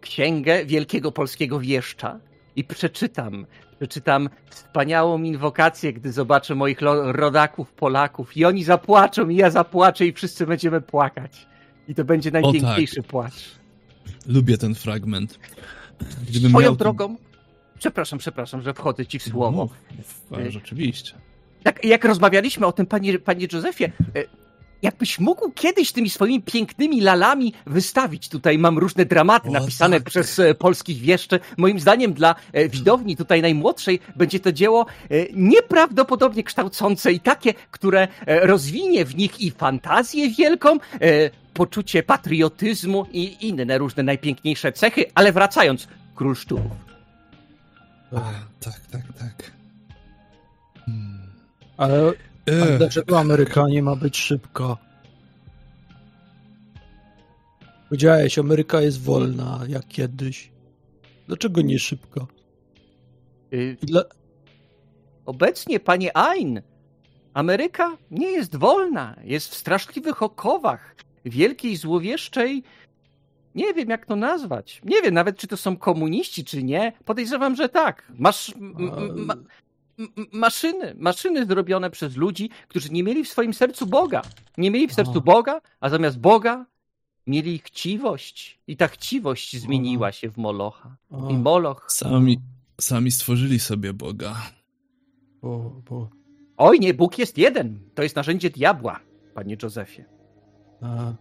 księgę wielkiego polskiego wieszcza i przeczytam, przeczytam wspaniałą inwokację, gdy zobaczę moich rodaków Polaków i oni zapłaczą i ja zapłaczę i wszyscy będziemy płakać. I to będzie najpiękniejszy tak. płacz. Lubię ten fragment. Gdybym Swoją miał... drogą, przepraszam, przepraszam, że wchodzę ci w słowo. No, rzeczywiście. Tak, jak rozmawialiśmy o tym, panie, panie Józefie, e, jakbyś mógł kiedyś tymi swoimi pięknymi lalami wystawić. Tutaj mam różne dramaty o, napisane tak. przez e, polskich wieszczy. Moim zdaniem dla e, widowni tutaj najmłodszej będzie to dzieło nieprawdopodobnie kształcące i takie, które rozwinie w nich i fantazję wielką, poczucie patriotyzmu i inne różne najpiękniejsze cechy, ale wracając, król szczurów. tak, tak, tak. Hmm. Ale, ale dlaczego Amerykanie ma być szybko? Powiedziałeś, Ameryka jest wolna, jak kiedyś. Dlaczego nie szybko? Y dla... Obecnie, panie Ain, Ameryka nie jest wolna, jest w straszliwych okowach wielkiej, złowieszczej, nie wiem jak to nazwać. Nie wiem nawet, czy to są komuniści, czy nie. Podejrzewam, że tak. Masz. Ma, maszyny, maszyny zrobione przez ludzi, którzy nie mieli w swoim sercu Boga. Nie mieli w sercu Boga, a zamiast Boga mieli chciwość. I ta chciwość zmieniła się w Molocha. I Moloch. Sami, sami stworzyli sobie Boga. Bo, bo... Oj, nie, Bóg jest jeden. To jest narzędzie diabła, panie Józefie. A,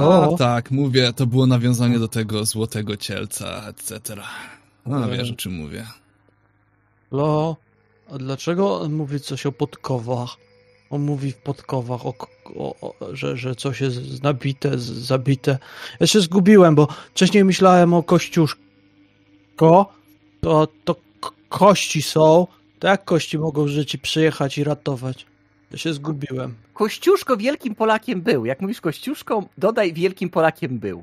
a tak, mówię, to było nawiązanie do tego złotego cielca, etc. No, e... wiesz o czym mówię. Lo, a dlaczego on mówi coś o podkowach? On mówi w podkowach, o, o, o, że, że coś jest nabite, zabite. Ja się zgubiłem, bo wcześniej myślałem o kościuszko, to, to kości są, to jak kości mogą żyć i przyjechać i ratować? Ja się zgubiłem. Kościuszko wielkim Polakiem był. Jak mówisz Kościuszko, dodaj wielkim Polakiem był.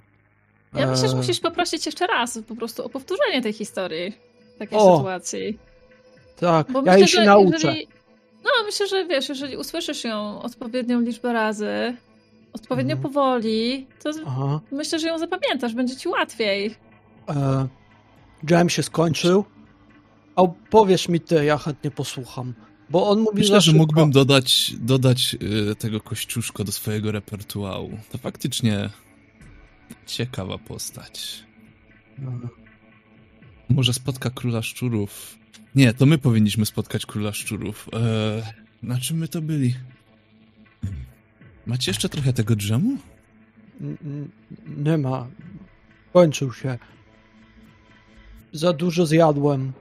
Ja myślę, że eee. musisz poprosić jeszcze raz po prostu o powtórzenie tej historii, takiej o, sytuacji. Tak, Bo ja myślę, jej się nauczę. Jeżeli, no, myślę, że wiesz, jeżeli usłyszysz ją odpowiednią liczbę razy, odpowiednio mhm. powoli, to Aha. myślę, że ją zapamiętasz, będzie ci łatwiej. E, jam się skończył. A powiesz mi ty, ja chętnie posłucham. Bo on mówi Myślę, że mógłbym dodać, dodać y, tego kościuszko do swojego repertuaru. To faktycznie ciekawa postać. No. Może spotka króla szczurów. Nie, to my powinniśmy spotkać króla szczurów. Eee, na czym my to byli? Macie jeszcze trochę tego dżemu? Nie ma. Kończył się. Za dużo zjadłem.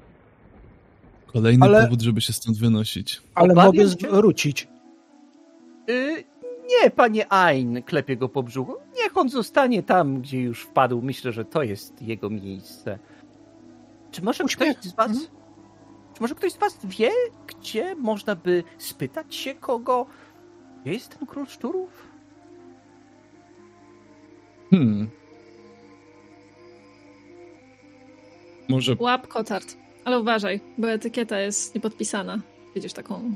Kolejny ale... powód, żeby się stąd wynosić. Ale Obawiam mogę zwrócić. Yy, nie, panie Ain, klepie go po brzuchu. Niech on zostanie tam, gdzie już wpadł. Myślę, że to jest jego miejsce. Czy może Uśmiech. ktoś z was... Hmm? Czy może ktoś z was wie, gdzie można by spytać się kogo? Gdzie jest ten król szczurów? Hmm. Może... Łap kotard. Ale uważaj, bo etykieta jest niepodpisana. Widzisz taką,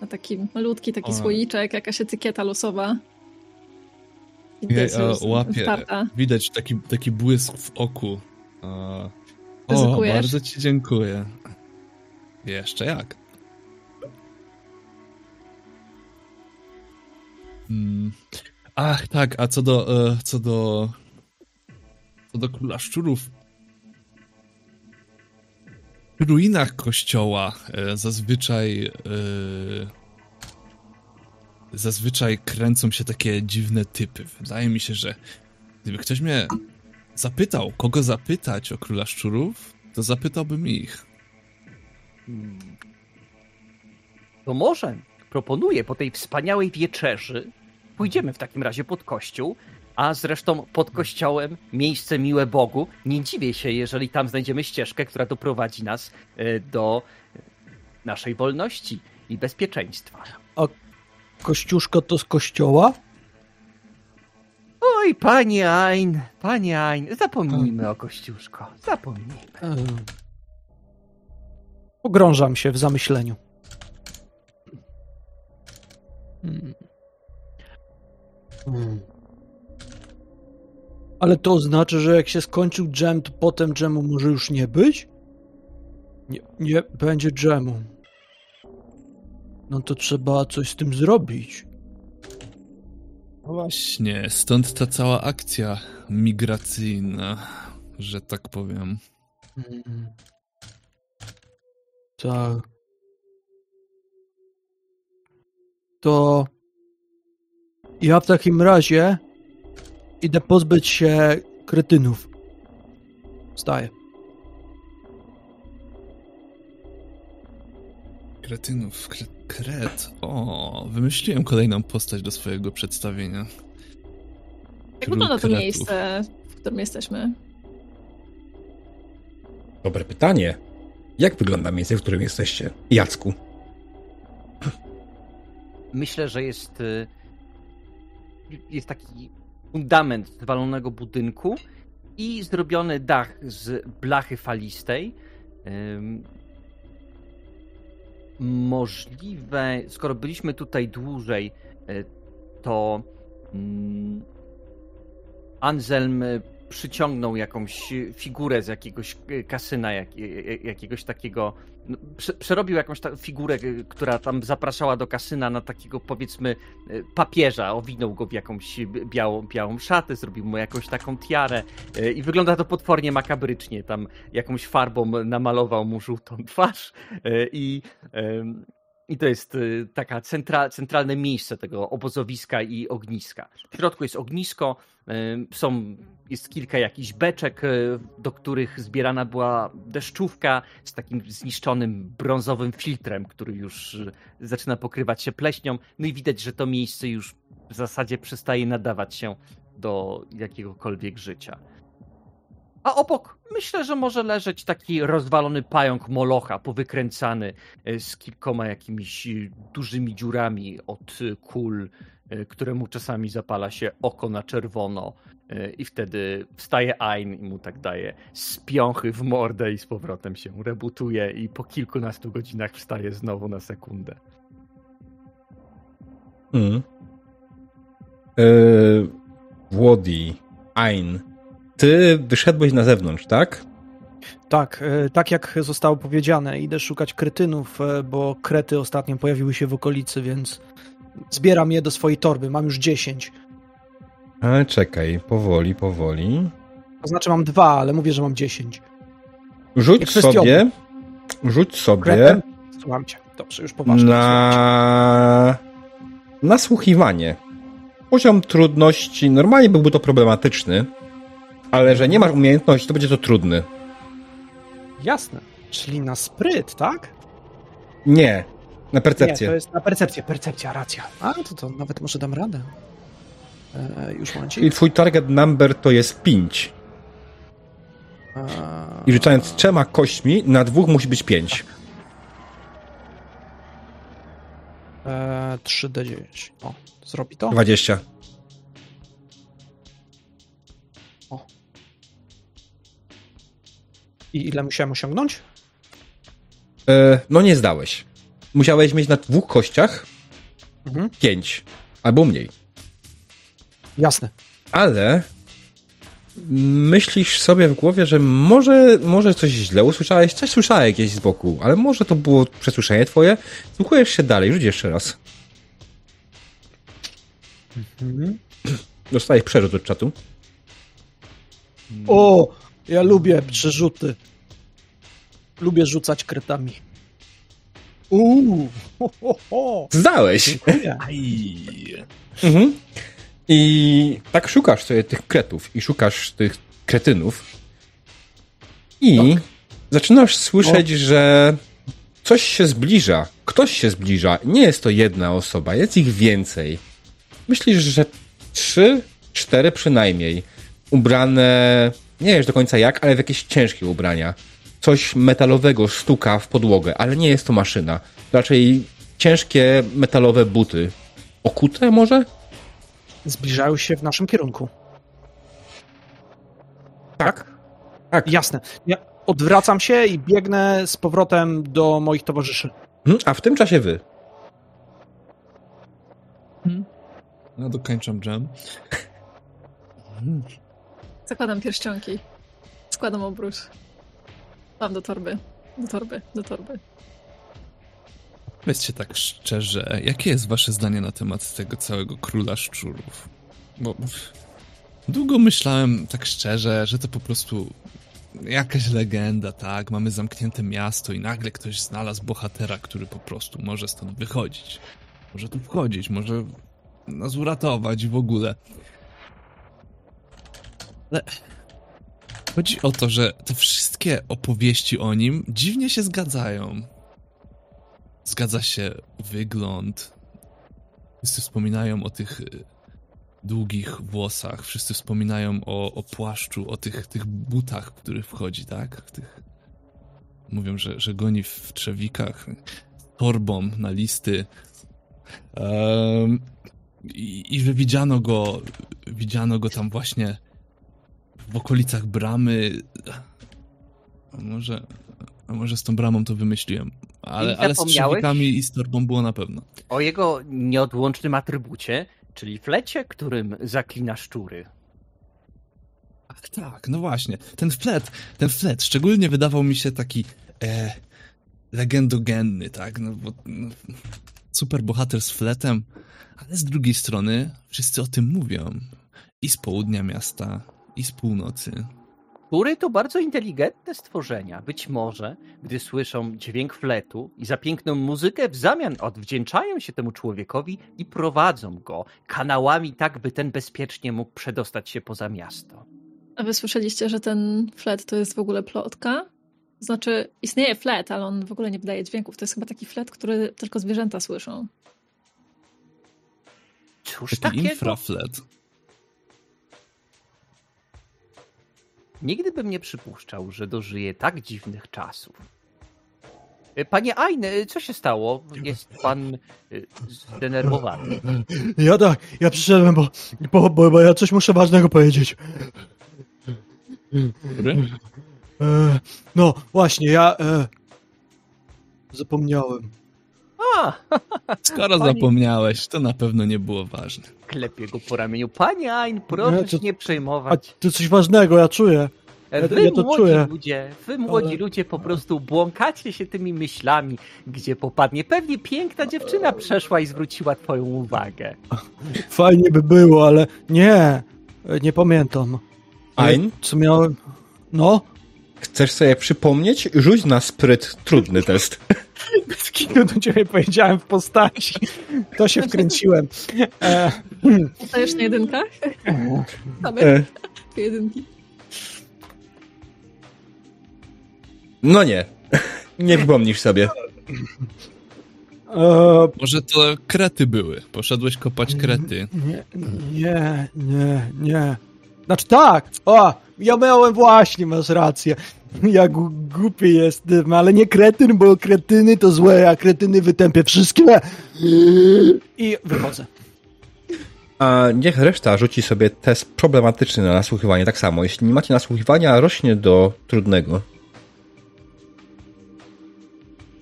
na taki malutki taki o. słoiczek, jakaś etykieta losowa. Jej, a, łapie. Widać taki, taki błysk w oku. o, bardzo ci dziękuję. Jeszcze jak. Hmm. Ach, tak, a co do, e, co do, co do króla szczurów, w ruinach kościoła e, zazwyczaj e, zazwyczaj kręcą się takie dziwne typy. Wydaje mi się, że gdyby ktoś mnie zapytał, kogo zapytać o króla szczurów, to zapytałbym ich. To może proponuję po tej wspaniałej wieczerzy pójdziemy w takim razie pod kościół, a zresztą pod kościołem miejsce miłe Bogu. Nie dziwię się, jeżeli tam znajdziemy ścieżkę, która doprowadzi nas e, do naszej wolności i bezpieczeństwa. A kościuszko to z kościoła? Oj, panie Ain, panie Ain, zapomnijmy o kościuszko, zapomnijmy. Pogrążam się w zamyśleniu. Hmm. Hmm. Ale to oznacza, że jak się skończył dżem, to potem dżemu może już nie być? Nie, nie będzie dżemu. No to trzeba coś z tym zrobić. Właśnie, stąd ta cała akcja migracyjna, że tak powiem. Mm. Tak. To ja w takim razie idę pozbyć się kretynów. Wstaję. Kretynów, kre, kret. O, wymyśliłem kolejną postać do swojego przedstawienia. Jak wygląda to miejsce, w którym jesteśmy? Dobre pytanie. Jak wygląda miejsce, w którym jesteście? Jacku. Myślę, że jest y, jest taki fundament zwalonego budynku i zrobiony dach z blachy falistej. Możliwe, skoro byliśmy tutaj dłużej, e, to mm, Anselm przyciągnął jakąś figurę z jakiegoś kasyna, jak, jakiegoś takiego. No, przerobił jakąś figurę, która tam zapraszała do kasyna na takiego powiedzmy papieża. Owinął go w jakąś białą, białą szatę, zrobił mu jakąś taką tiarę i wygląda to potwornie makabrycznie. Tam jakąś farbą namalował mu żółtą twarz i i to jest y, taka centra, centralne miejsce tego obozowiska i ogniska. W środku jest ognisko, y, są, jest kilka jakichś beczek, y, do których zbierana była deszczówka z takim zniszczonym brązowym filtrem, który już zaczyna pokrywać się pleśnią. No i widać, że to miejsce już w zasadzie przestaje nadawać się do jakiegokolwiek życia. A obok myślę, że może leżeć taki rozwalony pająk molocha, powykręcany e, z kilkoma jakimiś e, dużymi dziurami od kul, e, któremu czasami zapala się oko na czerwono. I wtedy wstaje Ain i mu tak daje spiąchy w mordę i z powrotem się rebutuje i po kilkunastu godzinach wstaje znowu na sekundę. Mm. Yy, Włodi, ty wyszedłeś na zewnątrz, tak? Tak, e, tak jak zostało powiedziane, idę szukać kretynów, e, bo krety ostatnio pojawiły się w okolicy, więc zbieram je do swojej torby. Mam już 10. Ale czekaj, powoli, powoli. To znaczy mam dwa, ale mówię, że mam 10. Rzuć sobie. Rzuć sobie. Kretem? Słucham cię. Dobrze, już poważnie. Na. Nasłuchiwanie. Poziom trudności normalnie byłby to problematyczny, Ale że nie masz umiejętności, to będzie to trudny. Jasne. Czyli na spryt, tak? Nie, na percepcję. Nie, to jest na percepcję, percepcja, racja. A, to, to nawet może dam radę. E, już momencik. Czyli twój target number to jest 5. E, I rzucając trzema kośćmi, na dwóch musi być 5. e, 3D9. O, zrobi to? 20. I ile musiałem osiągnąć? E, no nie zdałeś. Musiałeś mieć na dwóch kościach Mhm. 5 albo mniej. Jasne. Ale myślisz sobie w głowie, że może, może coś źle usłyszałeś, coś słyszałeś jakieś z boku, ale może to było przesłyszenie twoje. Słuchujesz się dalej, rzuć jeszcze raz. Mhm. Dostajesz przerzut od czatu. O, ja lubię przerzuty. Lubię rzucać kretami. Uuu, ho, ho, ho. Zdałeś! Mhm. I tak szukasz sobie tych kretów i szukasz tych kretynów. I zaczynasz słyszeć, że coś się zbliża. Ktoś się zbliża. Nie jest to jedna osoba, jest ich więcej. Myślisz, że trzy, cztery przynajmniej. Ubrane, nie wiesz do końca jak, ale w jakieś ciężkie ubrania. Coś metalowego stuka w podłogę, ale nie jest to maszyna. Raczej ciężkie metalowe buty. Okute może? Zbliżają się w naszym kierunku. Tak. Tak. Jasne. Ja odwracam się i biegnę z powrotem do moich towarzyszy. Mhm, A w tym czasie wy. Ja dokończam jam. *laughs* Zakładam pierścionki. Składam obrót. Mam do torby. Do torby, do torby. Powiedzcie tak szczerze, jakie jest wasze zdanie na temat tego całego króla szczurów? Bo długo myślałem tak szczerze, że to po prostu jakaś legenda, tak? Mamy zamknięte miasto i nagle ktoś znalazł bohatera, który po prostu może stąd wychodzić. Może tu wchodzić, może nas uratować w ogóle. Ale chodzi o to, że te wszystkie opowieści o nim dziwnie się zgadzają. Zgadza się wygląd. Wszyscy wspominają o tych y, długich włosach, wszyscy wspominają o, o płaszczu, o tych, tych butach, w których wchodzi, tak? W tych... Mówią, że, że goni w trzewikach, torbą na listy. Em, i, I że widziano go, widziano go tam właśnie w okolicach bramy. A może, a może z tą bramą to wymyśliłem. Ale, ale z trzewikami i z torbą było na pewno. O jego nieodłącznym atrybucie, czyli flecie, którym zaklina szczury. Ach tak, no właśnie. Ten flet, ten flet szczególnie wydawał mi się taki e, legendogenny, tak? No, bo, no, super bohater z fletem, ale z drugiej strony wszyscy o tym mówią. I z południa miasta, i z północy. Szczury to bardzo inteligentne stworzenia. Być może, gdy słyszą dźwięk fletu i za piękną muzykę, w zamian odwdzięczają się temu człowiekowi i prowadzą go kanałami tak, by ten bezpiecznie mógł przedostać się poza miasto. A wy słyszeliście, że ten flet to jest w ogóle plotka? Znaczy, istnieje flet, ale on w ogóle nie wydaje dźwięków. To jest chyba taki flet, który tylko zwierzęta słyszą. Cóż Taki takiego? infraflet. Nigdy bym nie przypuszczał, że dożyję tak dziwnych czasów. E, Panie Ain, e, co się stało? Jest pan e, zdenerwowany. Ja tak, ja przyszedłem, bo, bo, bo, bo ja coś muszę ważnego powiedzieć. E, no, właśnie, ja e, zapomniałem. A, Skoro Pani- zapomniałeś, to na pewno nie było ważne. klepie go po ramieniu. Panie Ain, proszę Nie, się to- nie A przejmować. to coś ważnego, ja czuję. Wy ja to młodzi czuję. ludzie, wy młodzi Ale- ludzie po prostu błąkacie się tymi myślami, gdzie popadnie. Pewnie piękna dziewczyna przeszła i zwróciła twoją uwagę. Fajnie by było, ale nie, nie pamiętam. Ain, Co miałem? No? chcesz sobie przypomnieć? Rzuć na spryt trudny test. *laughs* Bez kinu do ciebie powiedziałem w postaci. To się wkręciłem. E, Dostajesz na jedynkach? E. Jedynki. No nie. Nie przypomnisz sobie. E, Może to krety były. Poszedłeś kopać krety. nie, nie, nie, nie. Znaczy tak! O, ja miałem właśnie, masz rację. *laughs* Ja głupi jestem, ale nie kretyn, bo kretyny to złe, a kretyny wytępię wszystkie. I wychodzę. A niech reszta rzuci sobie test problematyczny na nasłuchiwanie. Tak samo, jeśli nie macie nasłuchiwania, rośnie do trudnego.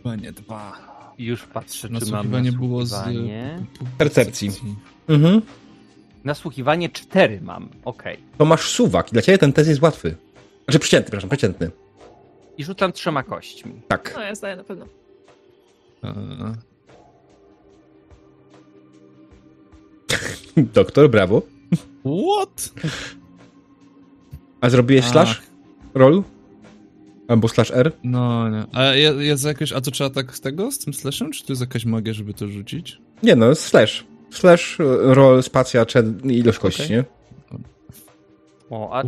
Panie dwa. Już patrzę, czy nasłuchiwanie mam było z percepcji. Mhm. Nasłuchiwanie cztery mam, okej. Okay. To masz suwak i dla ciebie ten test jest łatwy. Znaczy przeciętny, przepraszam, przeciętny. I rzucam trzema kośćmi. Tak. No ja zdaję na pewno. *laughs* Doktor, brawo. What? A zrobiłeś Ach. slash roll? Albo slash R? No, nie. A jest jakieś, a to trzeba tak z tego, z tym slashem, czy to jest jakaś magia, żeby to rzucić? Nie no, slash. Slash, roll, spacja, czy ilość kości, okay. nie? O, a...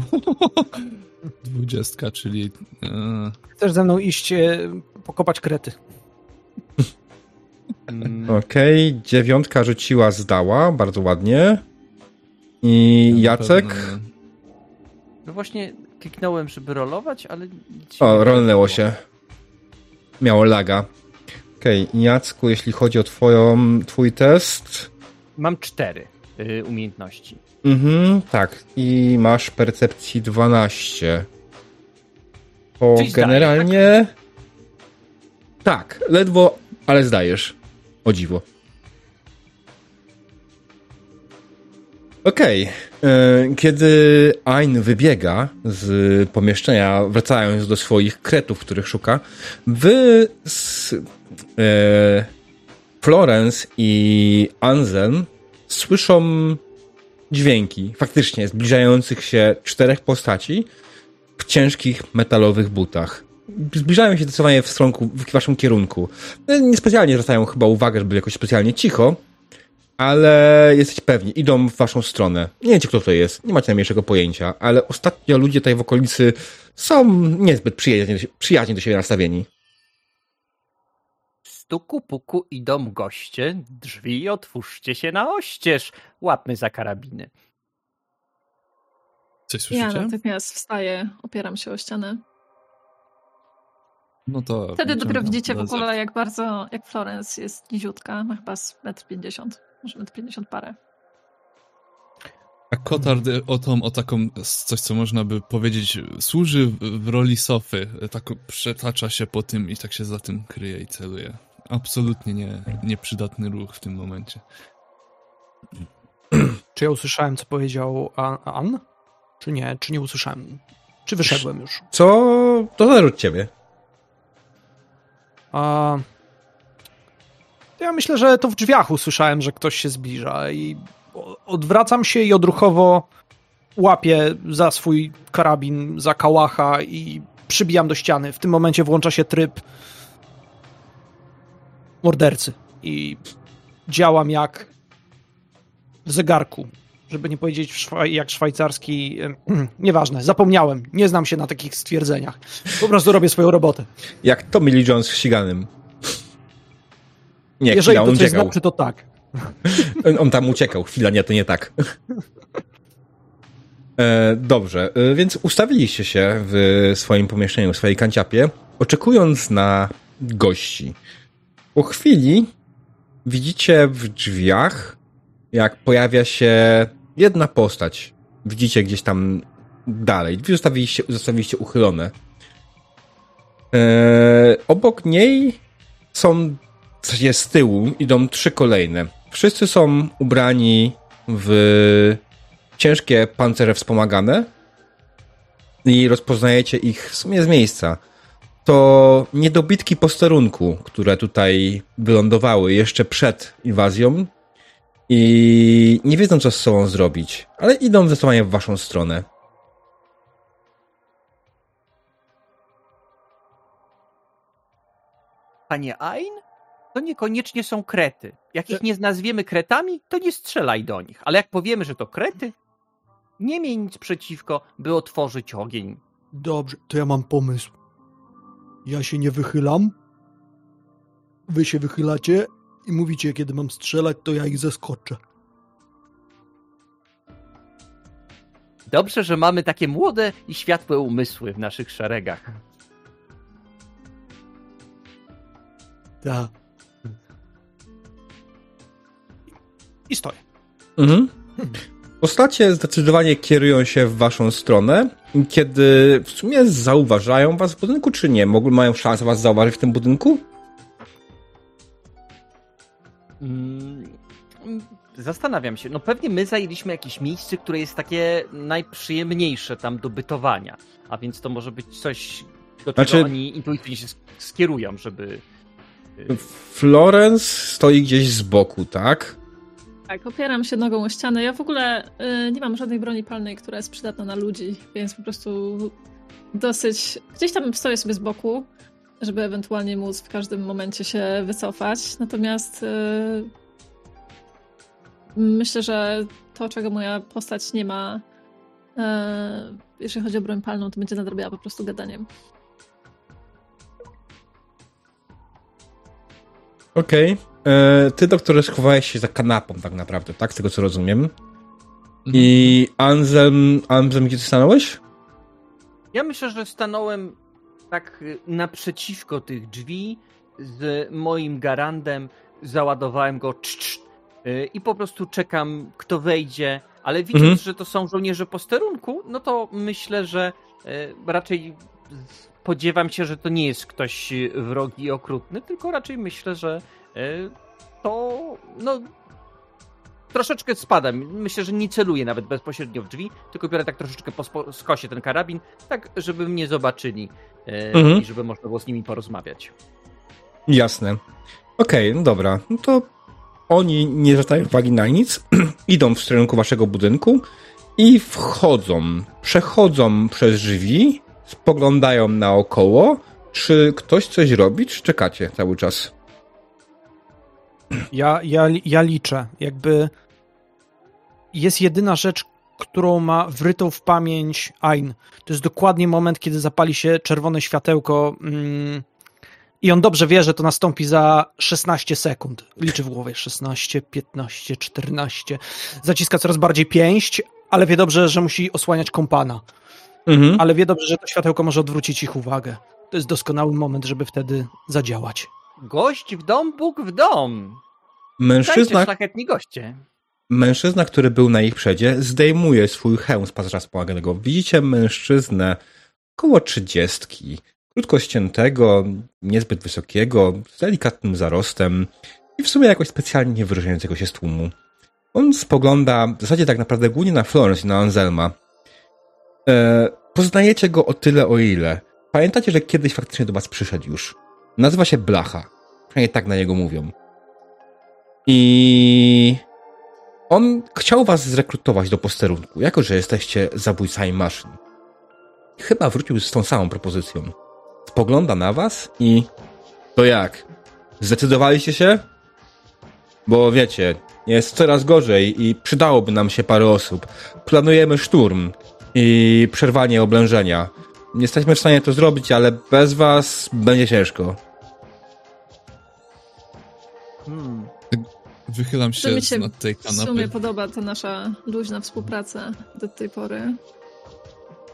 *laughs* Dwudziestka, czyli... E... Chcesz ze mną iść e, pokopać krety. Mm. Okej, okay. dziewiątka rzuciła, zdała, bardzo ładnie. I no, Jacek? No właśnie kliknąłem, żeby rolować, ale... O, rolnęło się. Miało laga. Okej, okay. Jacku, jeśli chodzi o twoją, twój test... Mam cztery y, umiejętności. Mhm, tak. I masz percepcji 12. To Czyli generalnie... tak? tak, ledwo, ale zdajesz. O dziwo. Okej. Okay. E, kiedy Ain wybiega z pomieszczenia, wracając do swoich kretów, których szuka, wy z e, Florence i Anzen słyszą dźwięki, faktycznie zbliżających się czterech postaci w ciężkich metalowych butach. Zbliżają się zdecydowanie w, stronku, w waszym kierunku. No, niespecjalnie zwracają chyba uwagę, żeby jakoś specjalnie cicho, ale jesteś pewni, idą w waszą stronę. Nie wiecie, kto to jest, nie macie najmniejszego pojęcia, ale ostatnio ludzie tutaj w okolicy są niezbyt przyjaźnie, przyjaźnie do siebie nastawieni. Stuku puku idą goście, drzwi otwórzcie się na oścież, łapmy za karabiny. Coś słyszycie? Ja natychmiast wstaję, opieram się o ścianę. No to... Wtedy dopiero widzicie w ogóle, jak bardzo, jak Florence jest niziutka, ma chyba z 1,50 m, może 1,50 m parę. A Kotard o tą, o taką, coś co można by powiedzieć, służy w roli sofy. Tak przetacza się po tym i tak się za tym kryje i celuje. Absolutnie nie, nieprzydatny ruch w tym momencie. Czy ja usłyszałem, co powiedział An? Czy nie? Czy nie usłyszałem? Czy wyszedłem już? Co? To zależy od ciebie. A... Ja myślę, że to w drzwiach usłyszałem, że ktoś się zbliża i odwracam się i odruchowo łapię za swój karabin, za kałacha i przybijam do ściany. W tym momencie włącza się tryb mordercy i działam jak w zegarku, żeby nie powiedzieć jak szwajcarski. *clears throat* Nieważne, zapomniałem. Nie znam się na takich stwierdzeniach. Po prostu robię swoją robotę. Jak Tommy Lee Jones ściganym. Nie, Jeżeli chwila, to coś uciekał. znaczy, to tak. *laughs* On tam uciekał. Chwila, nie, to nie tak. *laughs* E, dobrze, e, więc ustawiliście się w swoim pomieszczeniu, w swojej kanciapie, oczekując na gości. Po chwili widzicie w drzwiach, jak pojawia się jedna postać. Widzicie gdzieś tam dalej. Drzwi zostawiliście, zostawiliście uchylone. Eee, obok niej są, z tyłu, idą trzy kolejne. Wszyscy są ubrani w ciężkie pancerze wspomagane i rozpoznajecie ich w sumie z miejsca to niedobitki posterunku, które tutaj wylądowały jeszcze przed inwazją i nie wiedzą, co z sobą zrobić, ale idą zdecydowanie w waszą stronę. Panie Ain? To niekoniecznie są krety. Jak ich nie nazwiemy kretami, to nie strzelaj do nich. Ale jak powiemy, że to krety, nie miej nic przeciwko, by otworzyć ogień. Dobrze, to ja mam pomysł. Ja się nie wychylam. Wy się wychylacie i mówicie, kiedy mam strzelać, to ja ich zeskoczę. Dobrze, że mamy takie młode i światłe umysły w naszych szeregach. Tak. I stoję. Mhm. Postacie zdecydowanie kierują się w waszą stronę, kiedy w sumie zauważają was w budynku, czy nie? Mogą, mają szansę was zauważyć w tym budynku? Mm, zastanawiam się. No pewnie my zajęliśmy jakieś miejsce, które jest takie najprzyjemniejsze tam do bytowania. A więc to może być coś, do czego znaczy... oni intuicyjnie się skierują, żeby... Y, Florence stoi gdzieś z boku, tak? Tak, opieram się nogą o ścianę. Ja w ogóle y, nie mam żadnej broni palnej, która jest przydatna na ludzi, więc po prostu dosyć. Gdzieś tam stoję sobie z boku, żeby ewentualnie móc w każdym momencie się wycofać. Natomiast y, myślę, że to, czego moja postać nie ma, y, jeżeli chodzi o broń palną, to będzie nadrobiła po prostu gadaniem. Okej. Okay. E, ty, doktorze, schowałeś się za kanapą tak naprawdę, tak? Z tego, co rozumiem. Mhm. I Anselm, Anselm, gdzie ty stanąłeś? Ja myślę, że stanąłem tak y, naprzeciwko tych drzwi z moim garandem, załadowałem go cz, cz, y, i po prostu czekam, kto wejdzie, ale widząc, mhm. że to są żołnierze posterunku, no to myślę, że y, raczej spodziewam się, że to nie jest ktoś wrogi i okrutny, tylko raczej myślę, że to no troszeczkę spadam. Myślę, że nie celuję nawet bezpośrednio w drzwi, tylko biorę tak troszeczkę po skosie ten karabin, tak żeby mnie zobaczyli e, mhm. i żeby można było z nimi porozmawiać. Jasne. Okej, okay, no dobra. No to oni nie zwracają uwagi na nic, *clears throat* idą w kierunku waszego budynku i wchodzą, przechodzą przez drzwi, spoglądają naokoło, czy ktoś coś robi, czy czekacie cały czas? Ja, ja, ja liczę. Jakby jest jedyna rzecz, którą ma wrytą w pamięć Ain. To jest dokładnie moment, kiedy zapali się czerwone światełko mm, i on dobrze wie, że to nastąpi za 16 sekund. Liczy w głowie 16, 15, 14. Zaciska coraz bardziej pięść, ale wie dobrze, że musi osłaniać kompana. Mhm. Ale wie dobrze, że to światełko może odwrócić ich uwagę. To jest doskonały moment, żeby wtedy zadziałać. Gość w dom, Bóg w dom. Mężczyzna, szlachetni goście. Mężczyzna, który był na ich przedzie, zdejmuje swój hełm z patrza wspomaganego. Widzicie mężczyznę około trzydziestki, krótko ściętego, niezbyt wysokiego, z delikatnym zarostem i w sumie jakoś specjalnie nie wyróżniającego się z tłumu. On spogląda w zasadzie tak naprawdę głównie na Florence i na Anselma. E, poznajecie go o tyle, o ile. Pamiętacie, że kiedyś faktycznie do was przyszedł już. Nazywa się Blacha. Przynajmniej tak na niego mówią. I on chciał was zrekrutować do posterunku, jako że jesteście zabójcami maszyn. Chyba wrócił z tą samą propozycją. Spogląda na was i to jak? Zdecydowaliście się? Bo wiecie, jest coraz gorzej i przydałoby nam się parę osób. Planujemy szturm i przerwanie oblężenia. Nie jesteśmy w stanie to zrobić, ale bez was będzie ciężko. Hmm. Wychylam się, mi się nad tej kanapy. W sumie podoba ta nasza luźna współpraca do tej pory.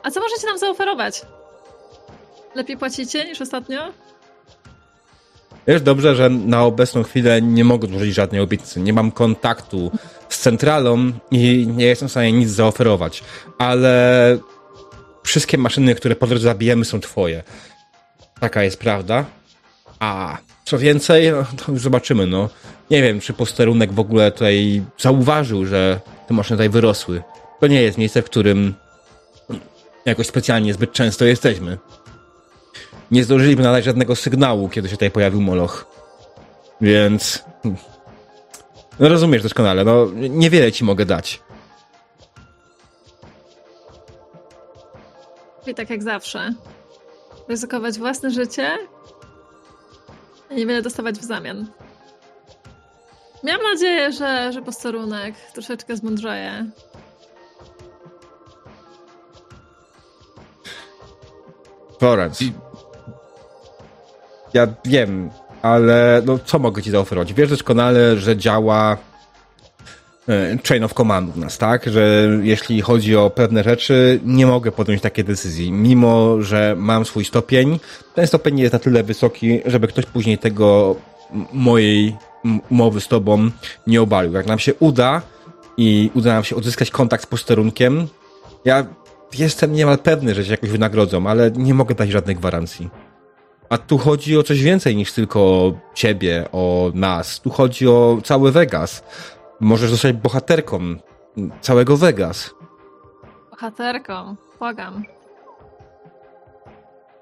A co możecie nam zaoferować? Lepiej płacicie niż ostatnio? Wiesz dobrze, że na obecną chwilę nie mogę złożyć żadnej obietnicy. Nie mam kontaktu z centralą i nie jestem w stanie nic zaoferować. Ale wszystkie maszyny, które po drodze zabijemy, są twoje. Taka jest prawda. A co więcej, no, to już zobaczymy, no. Nie wiem, czy posterunek w ogóle tutaj zauważył, że te maszyny tutaj wyrosły. To nie jest miejsce, w którym jakoś specjalnie zbyt często jesteśmy. Nie zdążyliby nadać żadnego sygnału, kiedy się tutaj pojawił Moloch. Więc... No rozumiesz doskonale, no niewiele ci mogę dać. I tak jak zawsze. Ryzykować własne życie i niewiele dostawać w zamian. Miałam nadzieję, że, że posterunek troszeczkę zmądrzeje. Florence. I... Ja wiem, ale no, co mogę ci zaoferować? Wiesz doskonale, że działa chain of command u nas, tak? Że jeśli chodzi o pewne rzeczy, nie mogę podjąć takiej decyzji. Mimo, że mam swój stopień, ten stopień jest na tyle wysoki, żeby ktoś później tego mojej umowy z tobą nie obalił. Jak nam się uda i uda nam się odzyskać kontakt z posterunkiem, ja jestem niemal pewny, że się jakoś wynagrodzą, ale nie mogę dać żadnej gwarancji. A tu chodzi o coś więcej niż tylko ciebie, o nas. Tu chodzi o cały Vegas. Możesz zostać bohaterką całego Vegas. Bohaterką, błagam.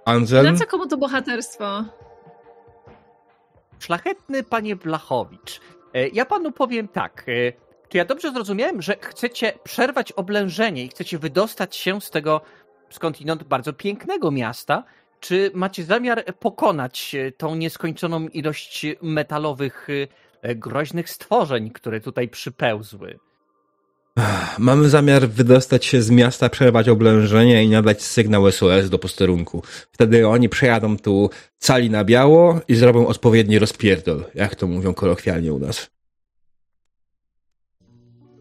Anzel? Na co komu to bohaterstwo? Szlachetny panie Blachowicz, e, ja panu powiem tak. E, czy ja dobrze zrozumiałem, że chcecie przerwać oblężenie i chcecie wydostać się z tego skądinąd bardzo pięknego miasta? Czy macie zamiar pokonać e, tą nieskończoną ilość metalowych, groźnych stworzeń, które tutaj przypełzły? Mamy zamiar wydostać się z miasta, przerwać oblężenie i nadać sygnał SOS do posterunku. Wtedy oni przejadą tu cali na biało i zrobią odpowiedni rozpierdol, jak to mówią kolokwialnie u nas.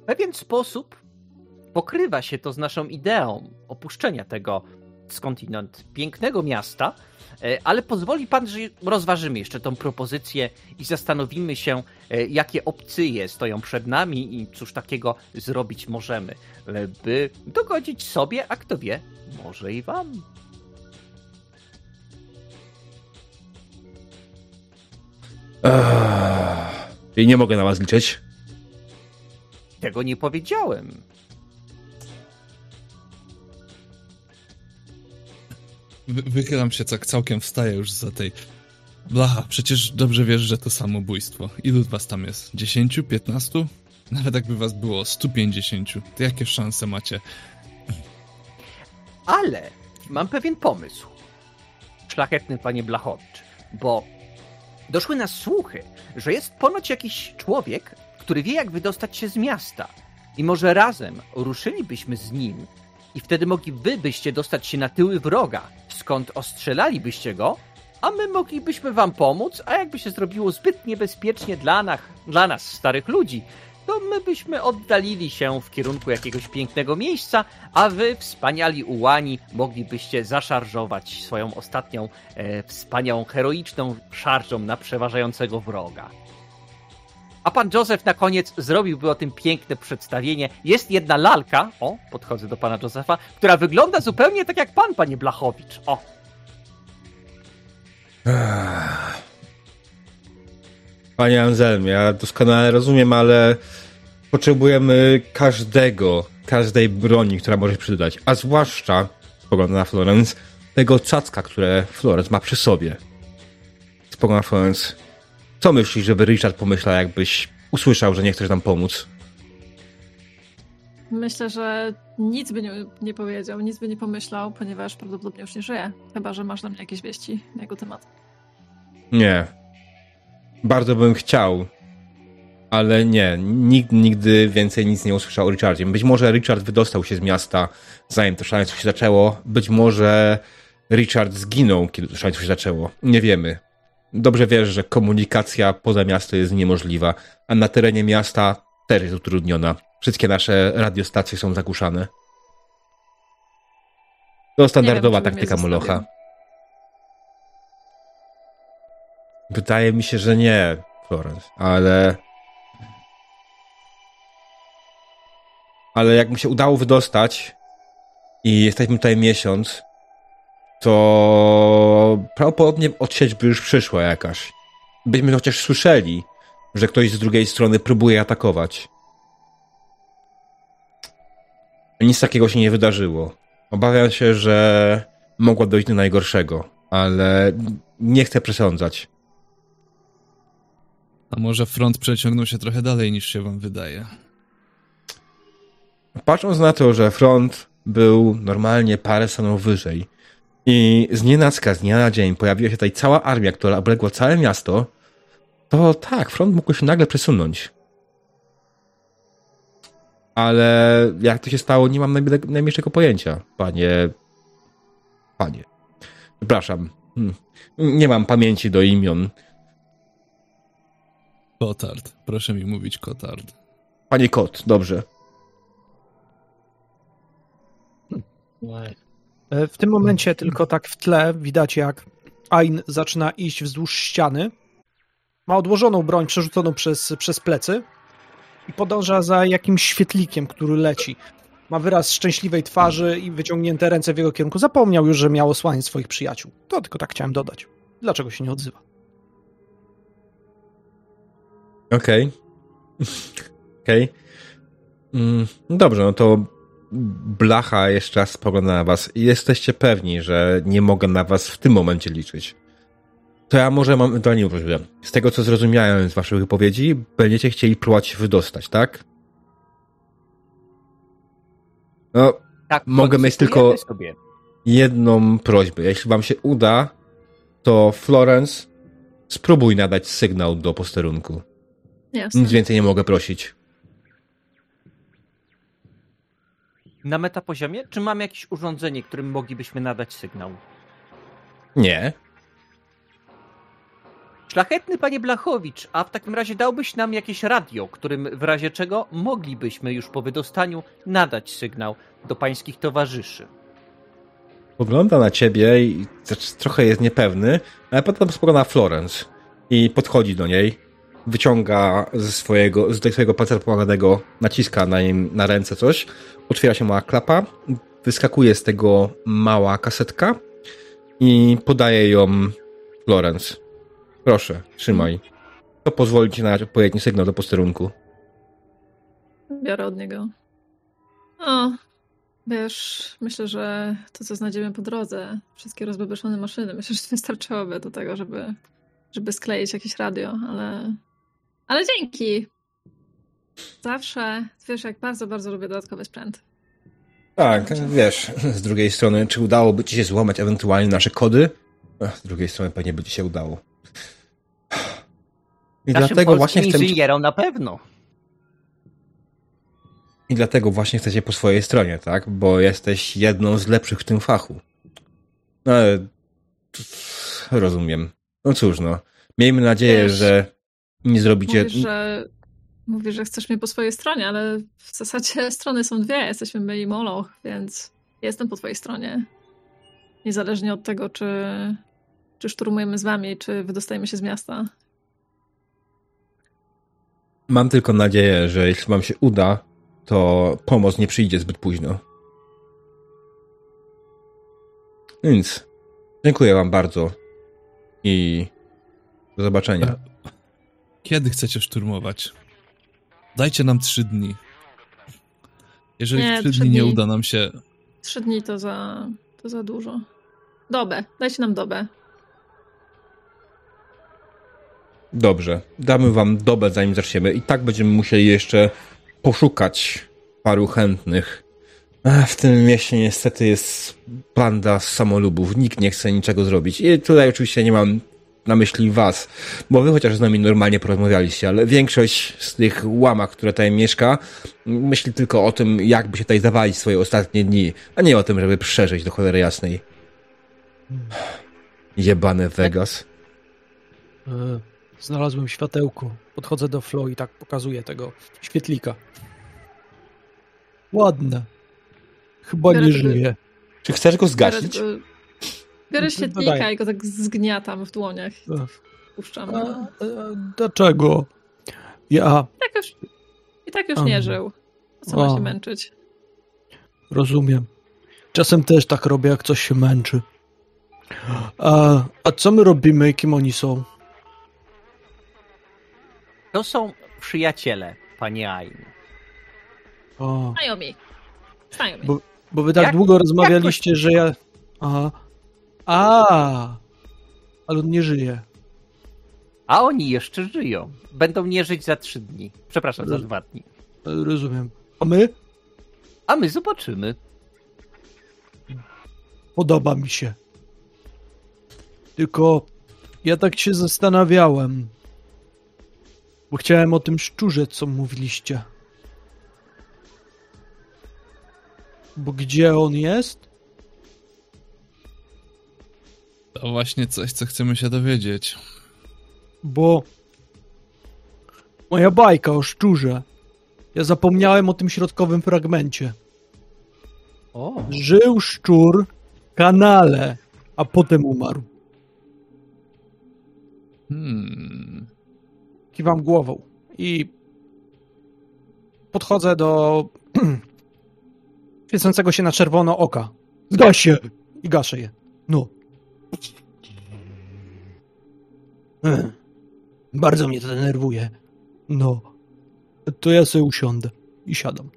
W pewien sposób pokrywa się to z naszą ideą opuszczenia tego skądinąd pięknego miasta, e, ale pozwoli pan, że rozważymy jeszcze tą propozycję i zastanowimy się, e, jakie opcje stoją przed nami i cóż takiego zrobić możemy, e, by dogodzić sobie, a kto wie, może i wam. I nie mogę na was liczyć. Tego nie powiedziałem. Wychylam się, tak całkiem wstaję już za tej... Blacha, przecież dobrze wiesz, że to samobójstwo. Ilu was tam jest? 10? 15? Nawet jakby was było 150, to jakie szanse macie? Ale mam pewien pomysł. Szlachetny panie Blachowicz, bo doszły nas słuchy, że jest ponoć jakiś człowiek, który wie, jak wydostać się z miasta. I może razem ruszylibyśmy z nim i wtedy mogli wy byście dostać się na tyły wroga, skąd ostrzelalibyście go, a my moglibyśmy wam pomóc, a jakby się zrobiło zbyt niebezpiecznie dla nas, dla nas starych ludzi, to my byśmy oddalili się w kierunku jakiegoś pięknego miejsca, a wy, wspaniali ułani, moglibyście zaszarżować swoją ostatnią, e, wspaniałą, heroiczną szarżą na przeważającego wroga. A pan Józef na koniec zrobiłby o tym piękne przedstawienie. Jest jedna lalka, o, podchodzę do pana Józefa, która wygląda zupełnie tak jak pan, panie Blachowicz. O. Panie Anselmie, ja doskonale rozumiem, ale potrzebujemy każdego, każdej broni, która może się przydać. A zwłaszcza, spogląda na Florence, tego cacka, które Florence ma przy sobie. Spogląda na Florence. Co myślisz, żeby Richard pomyślał, jakbyś usłyszał, że nie chcesz nam pomóc? Myślę, że nic by nie, nie powiedział, nic by nie pomyślał, ponieważ prawdopodobnie już nie żyje. Chyba, że masz na mnie jakieś wieści na jego temat. Nie. Bardzo bym chciał, ale nie. Nikt nigdy więcej nic nie usłyszał o Richardzie. Być może Richard wydostał się z miasta, zanim to szaleństwo się zaczęło. Być może Richard zginął, kiedy to szaleństwo się zaczęło. Nie wiemy. Dobrze wiesz, że komunikacja poza miasto jest niemożliwa, a na terenie miasta też jest utrudniona. Wszystkie nasze radiostacje są zagłuszane. To standardowa wiem, taktyka Molocha. Wydaje mi się, że nie, Florence, ale. Ale jak mi się udało wydostać i jesteśmy tutaj miesiąc, to prawdopodobnie odsieć by już przyszła jakaś. Byśmy chociaż słyszeli, że ktoś z drugiej strony próbuje atakować. Nic takiego się nie wydarzyło. Obawiam się, że mogła dojść do najgorszego, ale nie chcę przesądzać. A może front przeciągnął się trochę dalej niż się wam wydaje? Patrząc na to, że front był normalnie parę stanów wyżej, i z nienacka, z dnia na dzień pojawiła się tutaj cała armia, która obległa całe miasto, to tak, front mógł się nagle przesunąć. Ale jak to się stało, nie mam najmniejszego pojęcia, panie. Panie. Przepraszam, Hmm. Nie mam pamięci do imion. Kotard. Proszę mi mówić Kotard. Panie Kot, dobrze. E, w tym momencie tylko tak w tle widać, jak Ain zaczyna iść wzdłuż ściany. Ma odłożoną broń przerzuconą przez, przez plecy i podąża za jakimś świetlikiem, który leci. Ma wyraz szczęśliwej twarzy i wyciągnięte ręce w jego kierunku. Zapomniał już, że miał osłaniać swoich przyjaciół. To tylko tak chciałem dodać. Dlaczego się nie odzywa? Okej. Okay. *laughs* Okej. Okay. Mm, dobrze, no to blacha jeszcze raz spogląda na was i jesteście pewni, że nie mogę na was w tym momencie liczyć. To ja może mam ewentualnie prośbę. Z tego, co zrozumiałem z waszych wypowiedzi, będziecie chcieli próbować się wydostać, tak? No, tak, mogę mieć tylko sobie. jedną prośbę. Jeśli wam się uda, to Florence, spróbuj nadać sygnał do posterunku. Jasne. Nic więcej nie mogę prosić. Na metapoziomie? Czy mamy jakieś urządzenie, którym moglibyśmy nadać sygnał? Nie. Szlachetny panie Blachowicz, a w takim razie dałbyś nam jakieś radio, którym w razie czego moglibyśmy już po wydostaniu nadać sygnał do pańskich towarzyszy. Pogląda na ciebie i trochę jest niepewny, ale potem spogląda na Florence i podchodzi do niej, wyciąga ze swojego, z swojego palca pomaganego, naciska na, nim, na ręce coś, otwiera się mała klapa, wyskakuje z tego mała kasetka i podaje ją Florence. Proszę, trzymaj. To pozwoli ci na odpowiedni sygnał do posterunku. Biorę od niego. O, wiesz, myślę, że to, co znajdziemy po drodze, wszystkie rozbebeszone maszyny, myślę, że wystarczyłoby do tego, żeby, żeby skleić jakieś radio, ale... Ale dzięki! Zawsze, wiesz, jak bardzo, bardzo lubię dodatkowy sprzęt. Tak, wiesz, z drugiej strony, czy udałoby ci się złamać ewentualnie nasze kody? Z drugiej strony pewnie by ci się udało. I Naszym dlatego właśnie chcę. inżynierom na pewno. I dlatego właśnie chcecie po swojej stronie, tak? Bo jesteś jedną z lepszych w tym fachu. No, ale rozumiem. No cóż, no. Miejmy nadzieję, Wiesz, że nie zrobicie. Mówisz, że, mówisz, że chcesz mnie po swojej stronie, ale w zasadzie *laughs* strony są dwie. Jesteśmy my i Moloch, więc jestem po twojej stronie. Niezależnie od tego, czy, czy szturmujemy z wami, czy wydostajemy się z miasta. Mam tylko nadzieję, że jeśli wam się uda, to pomoc nie przyjdzie zbyt późno. Więc dziękuję wam bardzo i do zobaczenia. Kiedy chcecie szturmować? Dajcie nam trzy dni. Jeżeli nie, w trzy dni nie uda nam się... Trzy dni to za, to za dużo. Dobę. Dajcie nam dobę. Dobrze, damy wam dobę, zanim zaczniemy. I tak będziemy musieli jeszcze poszukać paru chętnych. W tym mieście niestety jest banda samolubów. Nikt nie chce niczego zrobić. I tutaj oczywiście nie mam na myśli was, bo wy chociaż z nami normalnie porozmawialiście, ale większość z tych łamach, które tutaj mieszka, myśli tylko o tym, jakby się tutaj zawalić swoje ostatnie dni, a nie o tym, żeby przeżyć do cholery jasnej. Jebane Vegas. E, Znalazłem światełko. Podchodzę do Flo i tak pokazuję tego świetlika. Ładne. Chyba nie żyje. Czy chcesz go zgasić? Biorę, go, biorę świetlika i go tak zgniatam w dłoniach. Puszczam. A, a, dlaczego? Ja. I tak już, i tak już nie żył. Co ma się męczyć? Rozumiem. Czasem też tak robię, jak coś się męczy. A, a co my robimy, kim oni są? To są przyjaciele, panie Ain. O. Znajomi. Znajomi. Bo, bo wy tak jak, długo rozmawialiście, że ja... Aha. A, ale on nie żyje. A oni jeszcze żyją. Będą nie żyć za trzy dni. Przepraszam, Roz... za dwa dni. Rozumiem. A my? A my zobaczymy. Podoba mi się. Tylko ja tak się zastanawiałem. Bo chciałem o tym szczurze, co mówiliście. Bo gdzie on jest? To właśnie coś, co chcemy się dowiedzieć. Bo moja bajka o szczurze. Ja zapomniałem o tym środkowym fragmencie. O. Żył szczur w kanale, a potem umarł. Hmm. Kiwam głową i podchodzę do *clears throat* świecącego się na czerwono oka. Zgaś się! I gaszę je. No. Ech, bardzo mnie to denerwuje. No. To ja sobie usiądę i siadam.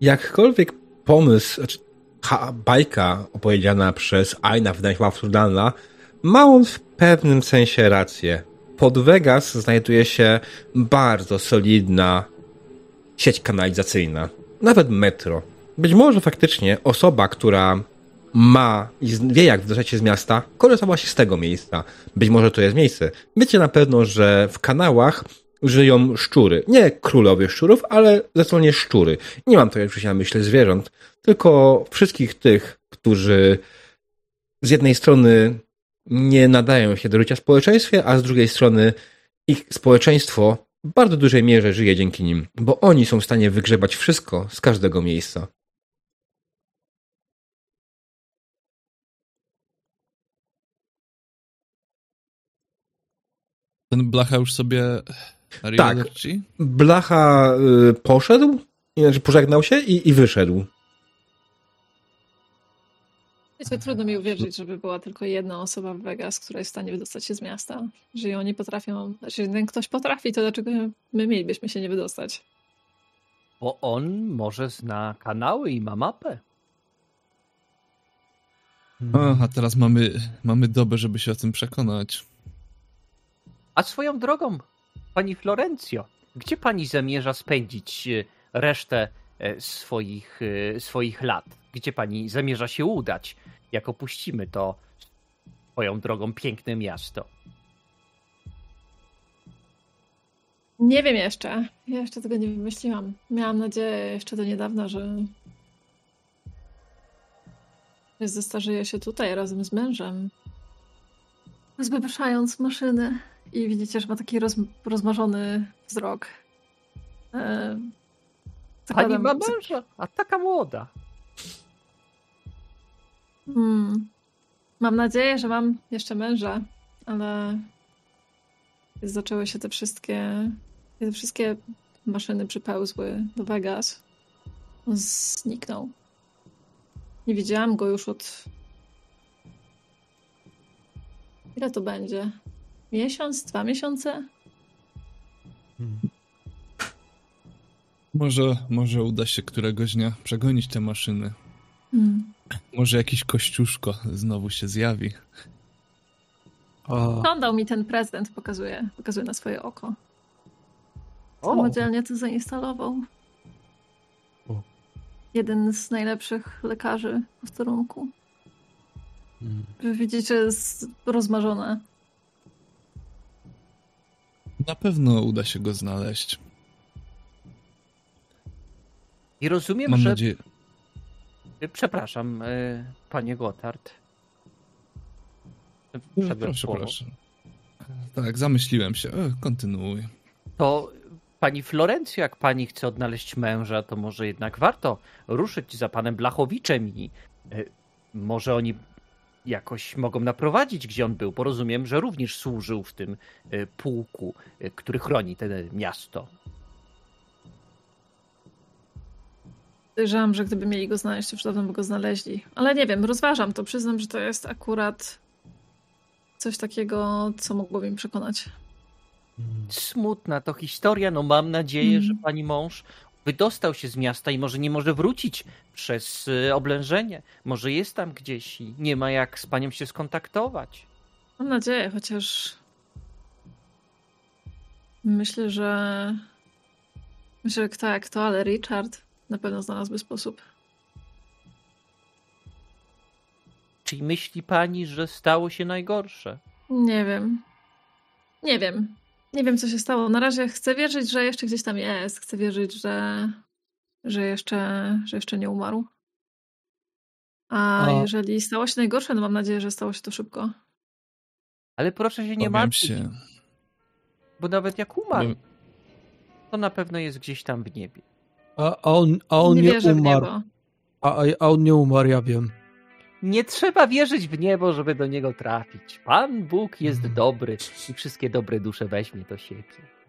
Jakkolwiek pomysł, znaczy ha, bajka opowiedziana przez Aina wydaje absurdalna, ma on w pewnym sensie rację. Pod Vegas znajduje się bardzo solidna sieć kanalizacyjna. Nawet metro. Być może faktycznie osoba, która ma i wie jak wydostać się z miasta, korzystała się z tego miejsca. Być może to jest miejsce. Wiecie na pewno, że w kanałach żyją szczury. Nie królowie szczurów, ale zdecydowanie szczury. Nie mam tutaj oczywiście na myśli zwierząt, tylko wszystkich tych, którzy z jednej strony nie nadają się do życia w społeczeństwie, a z drugiej strony ich społeczeństwo w bardzo dużej mierze żyje dzięki nim, bo oni są w stanie wygrzebać wszystko z każdego miejsca. Ten Blacha już sobie tak. Blacha y, poszedł, znaczy pożegnał się i, i wyszedł. Wiecie, trudno mi uwierzyć, żeby była tylko jedna osoba w Vegas, która jest w stanie wydostać się z miasta. Jeżeli oni potrafią, znaczy jeden ktoś potrafi, to dlaczego my mielibyśmy się nie wydostać? Bo on może zna kanały i ma mapę. O, a teraz mamy, mamy dobę, żeby się o tym przekonać. A swoją drogą, pani Florencio, gdzie pani zamierza spędzić e, resztę e, swoich, e, swoich lat? Gdzie pani zamierza się udać, jak opuścimy to swoją drogą piękne miasto? Nie wiem jeszcze. Ja jeszcze tego nie wymyśliłam. Miałam nadzieję jeszcze do niedawna, że zestarzeję się tutaj razem z mężem. Zbyszając maszyny. I widzicie, że ma taki roz, rozmarzony wzrok. E, Pani ma męża, a taka młoda. Hmm. Mam nadzieję, że mam jeszcze męża, ale zaczęły się te wszystkie te wszystkie maszyny przypełzły do Vegas. On zniknął. Nie widziałam go już od... Ile to będzie? Miesiąc? Dwa miesiące? Hmm. Może, może uda się któregoś dnia przegonić te maszyny. Hmm. Może jakiś kościuszko znowu się zjawi. O. On dał mi ten prezent, pokazuje, pokazuje na swoje oko. Samodzielnie to zainstalował. O. Jeden z najlepszych lekarzy w posterunku. Hmm. Wy widzicie, jest rozmarzone. Na pewno uda się go znaleźć. I rozumiem, Mam że... Nadzieję... Przepraszam, e, panie Gotthard. proszę, proszę. Tak, zamyśliłem się. E, kontynuuj. To pani Florencja, jak pani chce odnaleźć męża, to może jednak warto ruszyć za panem Blachowiczem i e, może oni jakoś mogą naprowadzić, gdzie on był. Porozumiem, że również służył w tym e, pułku, e, który chroni to miasto. Podejrzewam, że gdyby mieli go znaleźć, to już dawno by go znaleźli. Ale nie wiem, rozważam to. Przyznam, że to jest akurat coś takiego, co mogłoby mi przekonać. Smutna to historia. No mam nadzieję, mm. że pani mąż wydostał się z miasta i może nie może wrócić przez y, oblężenie. Może jest tam gdzieś i nie ma jak z panią się skontaktować. Mam nadzieję, chociaż myślę, że myślę, że kto jak to, ale Richard na pewno znalazłby sposób. Czyli myśli pani, że stało się najgorsze? Nie wiem. Nie wiem. Nie wiem, co się stało. Na razie chcę wierzyć, że jeszcze gdzieś tam jest. Chcę wierzyć, że, że, jeszcze, że jeszcze nie umarł. A, A jeżeli stało się najgorsze, no mam nadzieję, że stało się to szybko. Ale proszę się nie martwić. Się. Bo nawet jak umarł, to na pewno jest gdzieś tam w niebie. A, a on, a on nie, nie umarł. A, a on nie umarł, ja wiem. Nie trzeba wierzyć w niebo, żeby do niego trafić. Pan Bóg jest hmm. dobry i wszystkie dobre dusze weźmie do siebie.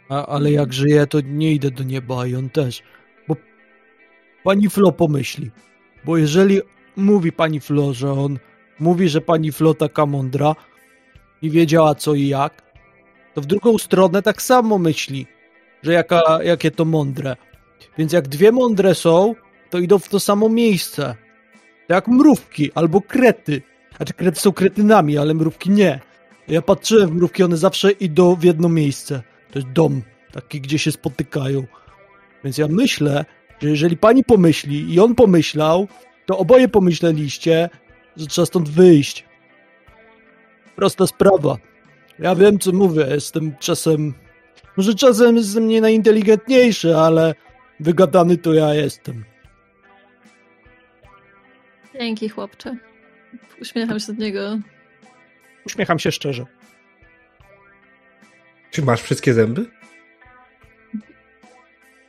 A, ale jak żyję, to nie idę do nieba i on też. Bo pani Flo pomyśli. Bo jeżeli mówi pani Flo, że on mówi, że pani Flo taka mądra i wiedziała co i jak, to w drugą stronę tak samo myśli, że jaka, jakie to mądre. Więc jak dwie mądre są, to idą w to samo miejsce. Jak mrówki albo krety. Znaczy krety są kretynami, ale mrówki nie. Ja patrzyłem w mrówki, one zawsze idą w jedno miejsce. To jest dom, taki, gdzie się spotykają. Więc ja myślę, że jeżeli pani pomyśli i on pomyślał, to oboje pomyśleliście, że trzeba stąd wyjść. Prosta sprawa. Ja wiem, co mówię. Jestem czasem. Może czasem jestem nie najinteligentniejszy, ale wygadany to ja jestem. Dzięki, chłopcze. Uśmiecham się do niego. Uśmiecham się szczerze. Czy masz wszystkie zęby?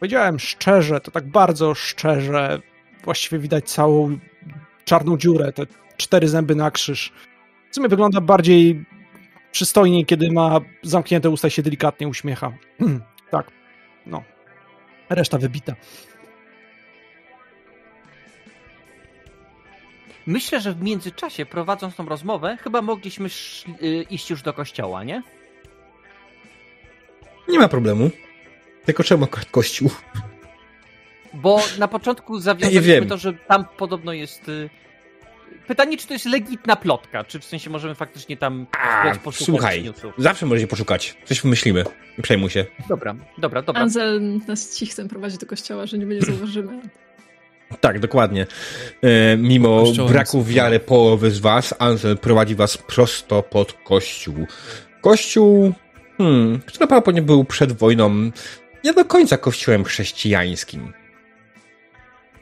Powiedziałem szczerze, to tak bardzo szczerze. Właściwie widać całą czarną dziurę, te cztery zęby na krzyż. W sumie wygląda bardziej przystojnie, kiedy ma zamknięte usta i się delikatnie uśmiecha. *clears throat* tak, no. Reszta wybita. Myślę, że w międzyczasie, prowadząc tą rozmowę, chyba mogliśmy y, iść już do kościoła, nie? Nie ma problemu. Tylko czemu akurat kościół? Bo na początku zawiązaliśmy to, że tam podobno jest... Y, pytanie, czy to jest legitna plotka, czy w sensie możemy faktycznie tam A, poszukać Słuchaj, newsów. zawsze możecie poszukać. Coś wymyślimy. Nie przejmuj się. Dobra, dobra, dobra. Anzel nas cichcem prowadzi do kościoła, że nie będzie zauważymy. Tak, dokładnie. E, mimo braku wiary połowy z was, Ansel prowadzi was prosto pod kościół. Kościół, hmm, który prawdopodobnie był przed wojną nie do końca kościołem chrześcijańskim.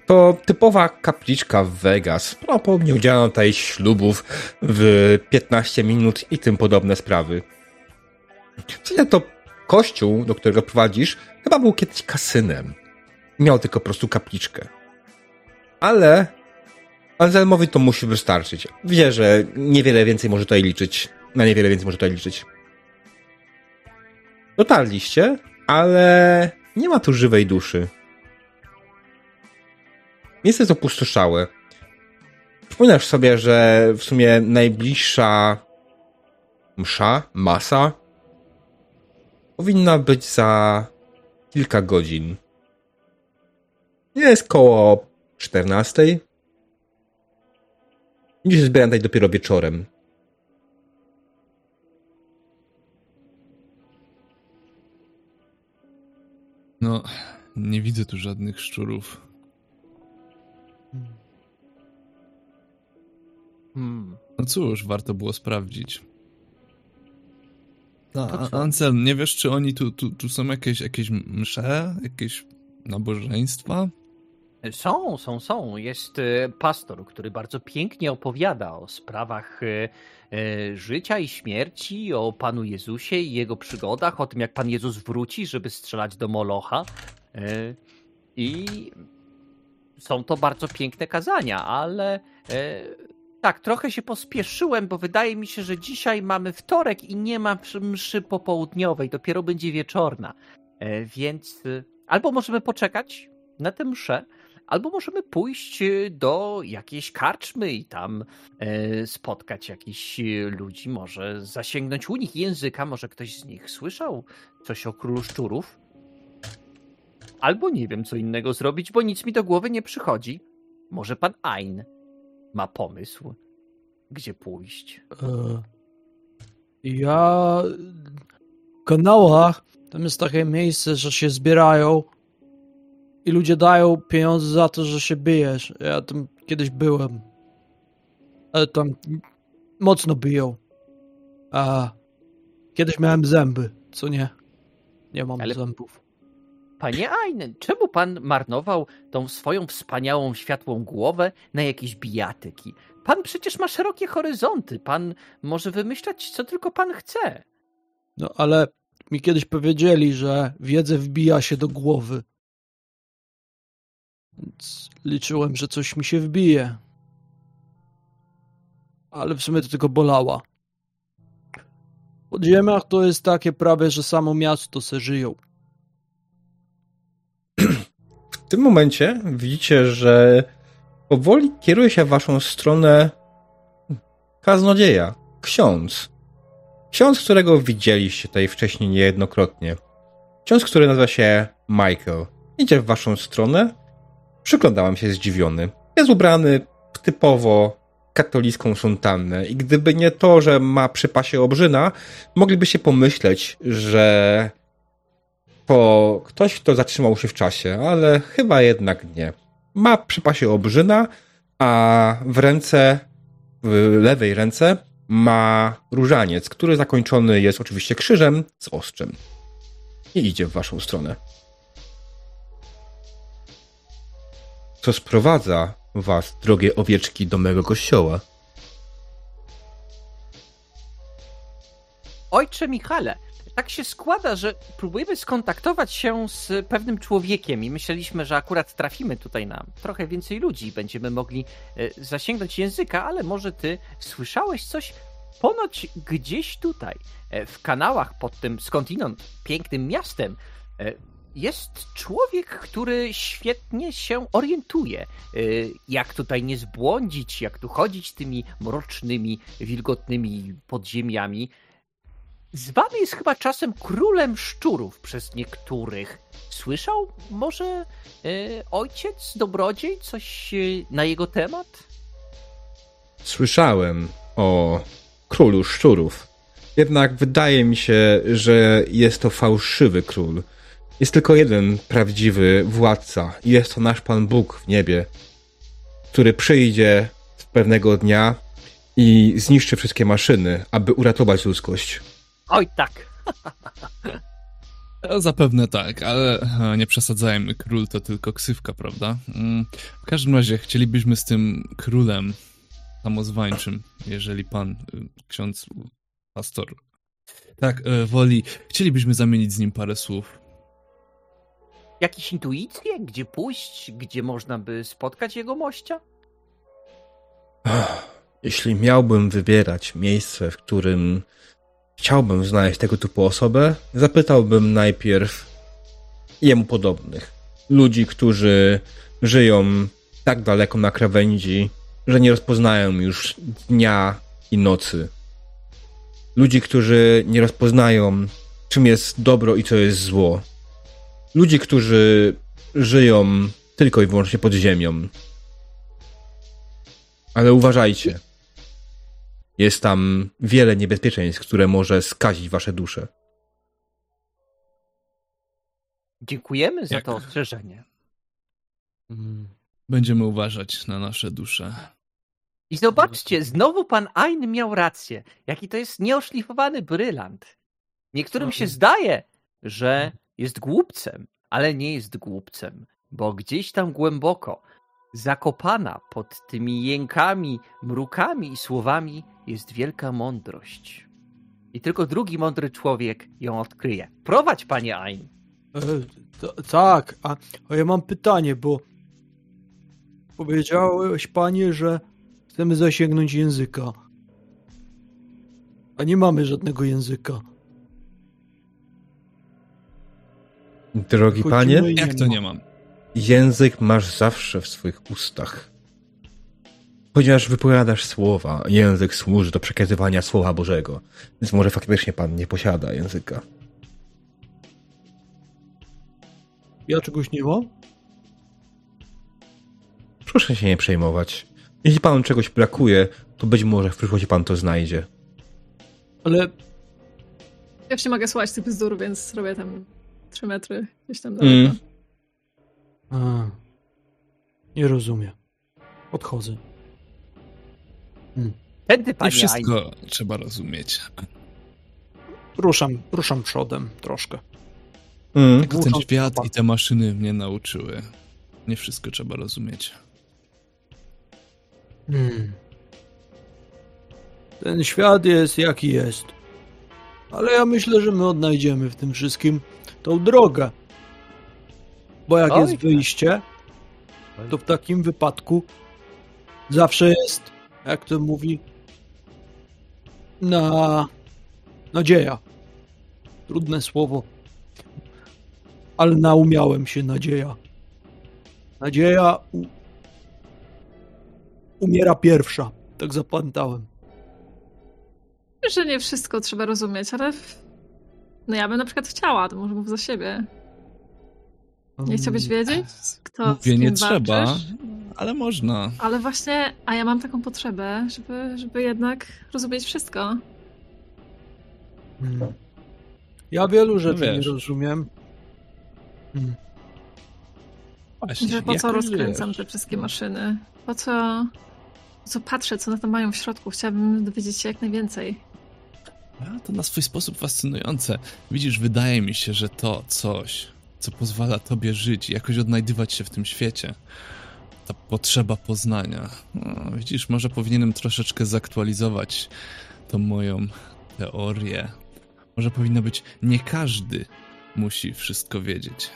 To typowa kapliczka w Vegas. Prawdopodobnie udzielano tutaj ślubów w 15 minut i tym podobne sprawy. Co to kościół, do którego prowadzisz, chyba był kiedyś kasynem. Miał tylko po prostu kapliczkę ale Anselmowi to musi wystarczyć. Wie, że niewiele więcej może tutaj liczyć. Na niewiele więcej może tutaj liczyć. Dotarliście, ale nie ma tu żywej duszy. Miejsce jest opustoszałe. Przypominasz sobie, że w sumie najbliższa msza, masa powinna być za kilka godzin. Jest koło 14. Dziś zbieram dać dopiero wieczorem. No, nie widzę tu żadnych szczurów. Hmm. No cóż, warto było sprawdzić. A, Ansel, nie wiesz, czy oni tu, tu, tu są jakieś, jakieś msze, jakieś nabożeństwa? Są, są, są. Jest e, pastor, który bardzo pięknie opowiada o sprawach e, e, życia i śmierci, o Panu Jezusie i jego przygodach, o tym, jak Pan Jezus wróci, żeby strzelać do Molocha. I są to bardzo piękne kazania, ale tak, trochę się pospieszyłem, bo wydaje mi się, że dzisiaj mamy wtorek i nie ma mszy popołudniowej, dopiero będzie wieczorna. Więc albo możemy poczekać na tę mszę, albo możemy pójść e, do jakiejś karczmy i tam e, spotkać jakichś e, ludzi, może zasięgnąć u nich języka, może ktoś z nich słyszał coś o królu szczurów. Albo nie wiem, co innego zrobić, bo nic mi do głowy nie przychodzi. Może pan Ein ma pomysł, gdzie pójść. Ja w kanałach tam jest takie miejsce, że się zbierają i ludzie dają pieniądze za to, że się bijesz. Ja tam kiedyś byłem. Ale tam mocno biją. A kiedyś miałem zęby, co nie? Nie mam Ale... zębów. Panie Ainen, czemu pan marnował tą swoją wspaniałą, światłą głowę na jakieś bijatyki? Pan przecież ma szerokie horyzonty. Pan może wymyślać, co tylko pan chce. No ale mi kiedyś powiedzieli, że wiedzę wbija się do głowy. Więc liczyłem, że coś mi się wbije. Ale w sumie to tylko bolała. W podziemiach to jest takie prawie, że samo miasto se żyją. W tym momencie widzicie, że powoli kieruje się w waszą stronę kaznodzieja, ksiądz. Ksiądz, którego widzieliście tutaj wcześniej niejednokrotnie. Ksiądz, który nazywa się Michael. Idzie w waszą stronę. Przyglądałem się zdziwiony. Jest ubrany w typowo katolicką suntannę i gdyby nie to, że ma przy pasie obrzyna, moglibyście pomyśleć, że to ktoś, kto zatrzymał się w czasie, ale chyba jednak nie. Ma przy pasie obrzyna, a w ręce, w lewej ręce ma różaniec, który zakończony jest oczywiście krzyżem z ostrzem. I idzie w waszą stronę. Co sprowadza was, drogie owieczki, do mego kościoła? Ojcze Michale, tak się składa, że próbujemy skontaktować się z pewnym człowiekiem i myśleliśmy, że akurat trafimy tutaj na trochę więcej ludzi i będziemy mogli e, zasięgnąć języka, ale może ty słyszałeś coś? Ponoć gdzieś tutaj, e, w kanałach pod tym skądinąd pięknym miastem, e, jest człowiek, który świetnie się orientuje, jak tutaj nie zbłądzić, jak tu chodzić tymi mrocznymi, wilgotnymi podziemiami. Zwany jest chyba czasem królem szczurów przez niektórych. Słyszał może e, ojciec, dobrodziej, coś e, na jego temat? Słyszałem o królu szczurów. Jednak wydaje mi się, że jest to fałszywy król. Jest tylko jeden prawdziwy władca i jest to nasz Pan Bóg w niebie, który przyjdzie pewnego dnia i zniszczy wszystkie maszyny, aby uratować ludzkość. Oj tak. Zapewne tak, ale e, nie przesadzajmy, król to tylko ksywka, prawda? Mm, w każdym razie chcielibyśmy z tym królem samozwańczym, jeżeli pan, y, ksiądz, pastor, tak, e, woli, chcielibyśmy zamienić z nim parę słów. Jakieś intuicje? Gdzie pójść? Gdzie można by spotkać jego mościa? Jeśli miałbym wybierać miejsce, w którym chciałbym znaleźć tego typu osobę, zapytałbym najpierw jemu podobnych. Ludzi, którzy żyją tak daleko na krawędzi, że nie rozpoznają już dnia i nocy. Ludzi, którzy nie rozpoznają, czym jest dobro i co jest zło. Ludzi, którzy żyją tylko i wyłącznie pod ziemią. Ale uważajcie. Jest tam wiele niebezpieczeństw, które może skazić wasze dusze. Dziękujemy za Jak? to ostrzeżenie. Mm. Będziemy uważać na nasze dusze. I zobaczcie, znowu pan Ain miał rację. Jaki to jest nieoszlifowany brylant. Niektórym się zdaje, że jest głupcem, ale nie jest głupcem, bo gdzieś tam głęboko, zakopana pod tymi jękami, mrukami i słowami jest wielka mądrość. I tylko drugi mądry człowiek ją odkryje. Prowadź, panie Ain. E, tak, a, a ja mam pytanie, bo powiedziałeś, panie, że chcemy zasięgnąć języka. A nie mamy żadnego języka. Drogi Chodzimy panie, jak to nie mam? Język masz zawsze w swoich ustach. Ponieważ wypowiadasz słowa, język służy do przekazywania słowa Bożego. Więc może faktycznie pan nie posiada języka. Ja czegoś nie mam? Proszę się nie przejmować. Jeśli panu czegoś brakuje, to być może w przyszłości pan to znajdzie. Ale... Ja się mogę słuchać tych bzdur, więc robię tam 3 metry gdzieś tam daleko. Mm. A, nie rozumiem. Odchodzę. Hmm. Tędy, panie wszystko trzeba rozumieć. Ruszam, ruszam przodem troszkę. Mm. Ten świat i te maszyny mnie nauczyły. Nie wszystko trzeba rozumieć. Hmm. Ten świat jest jaki jest. Ale ja myślę, że my odnajdziemy w tym wszystkim tą drogę. Bo jak Oj, jest wyjście, to w takim wypadku zawsze jest, jak to mówi, na nadzieja. Trudne słowo. Ale naumiałem się nadzieja. Nadzieja u... umiera pierwsza. Tak zapamiętałem. Że nie wszystko trzeba rozumieć, ale no ja bym na przykład chciała, to może mów za siebie. Nie chciałbyś wiedzieć, kto Mówię, nie trzeba, ale można. Ale właśnie, a ja mam taką potrzebę, żeby, żeby jednak rozumieć wszystko. Hmm. Ja wielu rzeczy no nie rozumiem. Hmm. Właśnie, że po co rozkręcam wiesz? te wszystkie maszyny? Po co, po co patrzę, co na to mają w środku? Chciałabym dowiedzieć się jak najwięcej. A, to na swój sposób fascynujące. Widzisz, wydaje mi się, że to coś, co pozwala tobie żyć i jakoś odnajdywać się w tym świecie, ta potrzeba poznania. No, widzisz, może powinienem troszeczkę zaktualizować tą moją teorię. Może powinno być, nie każdy musi wszystko wiedzieć.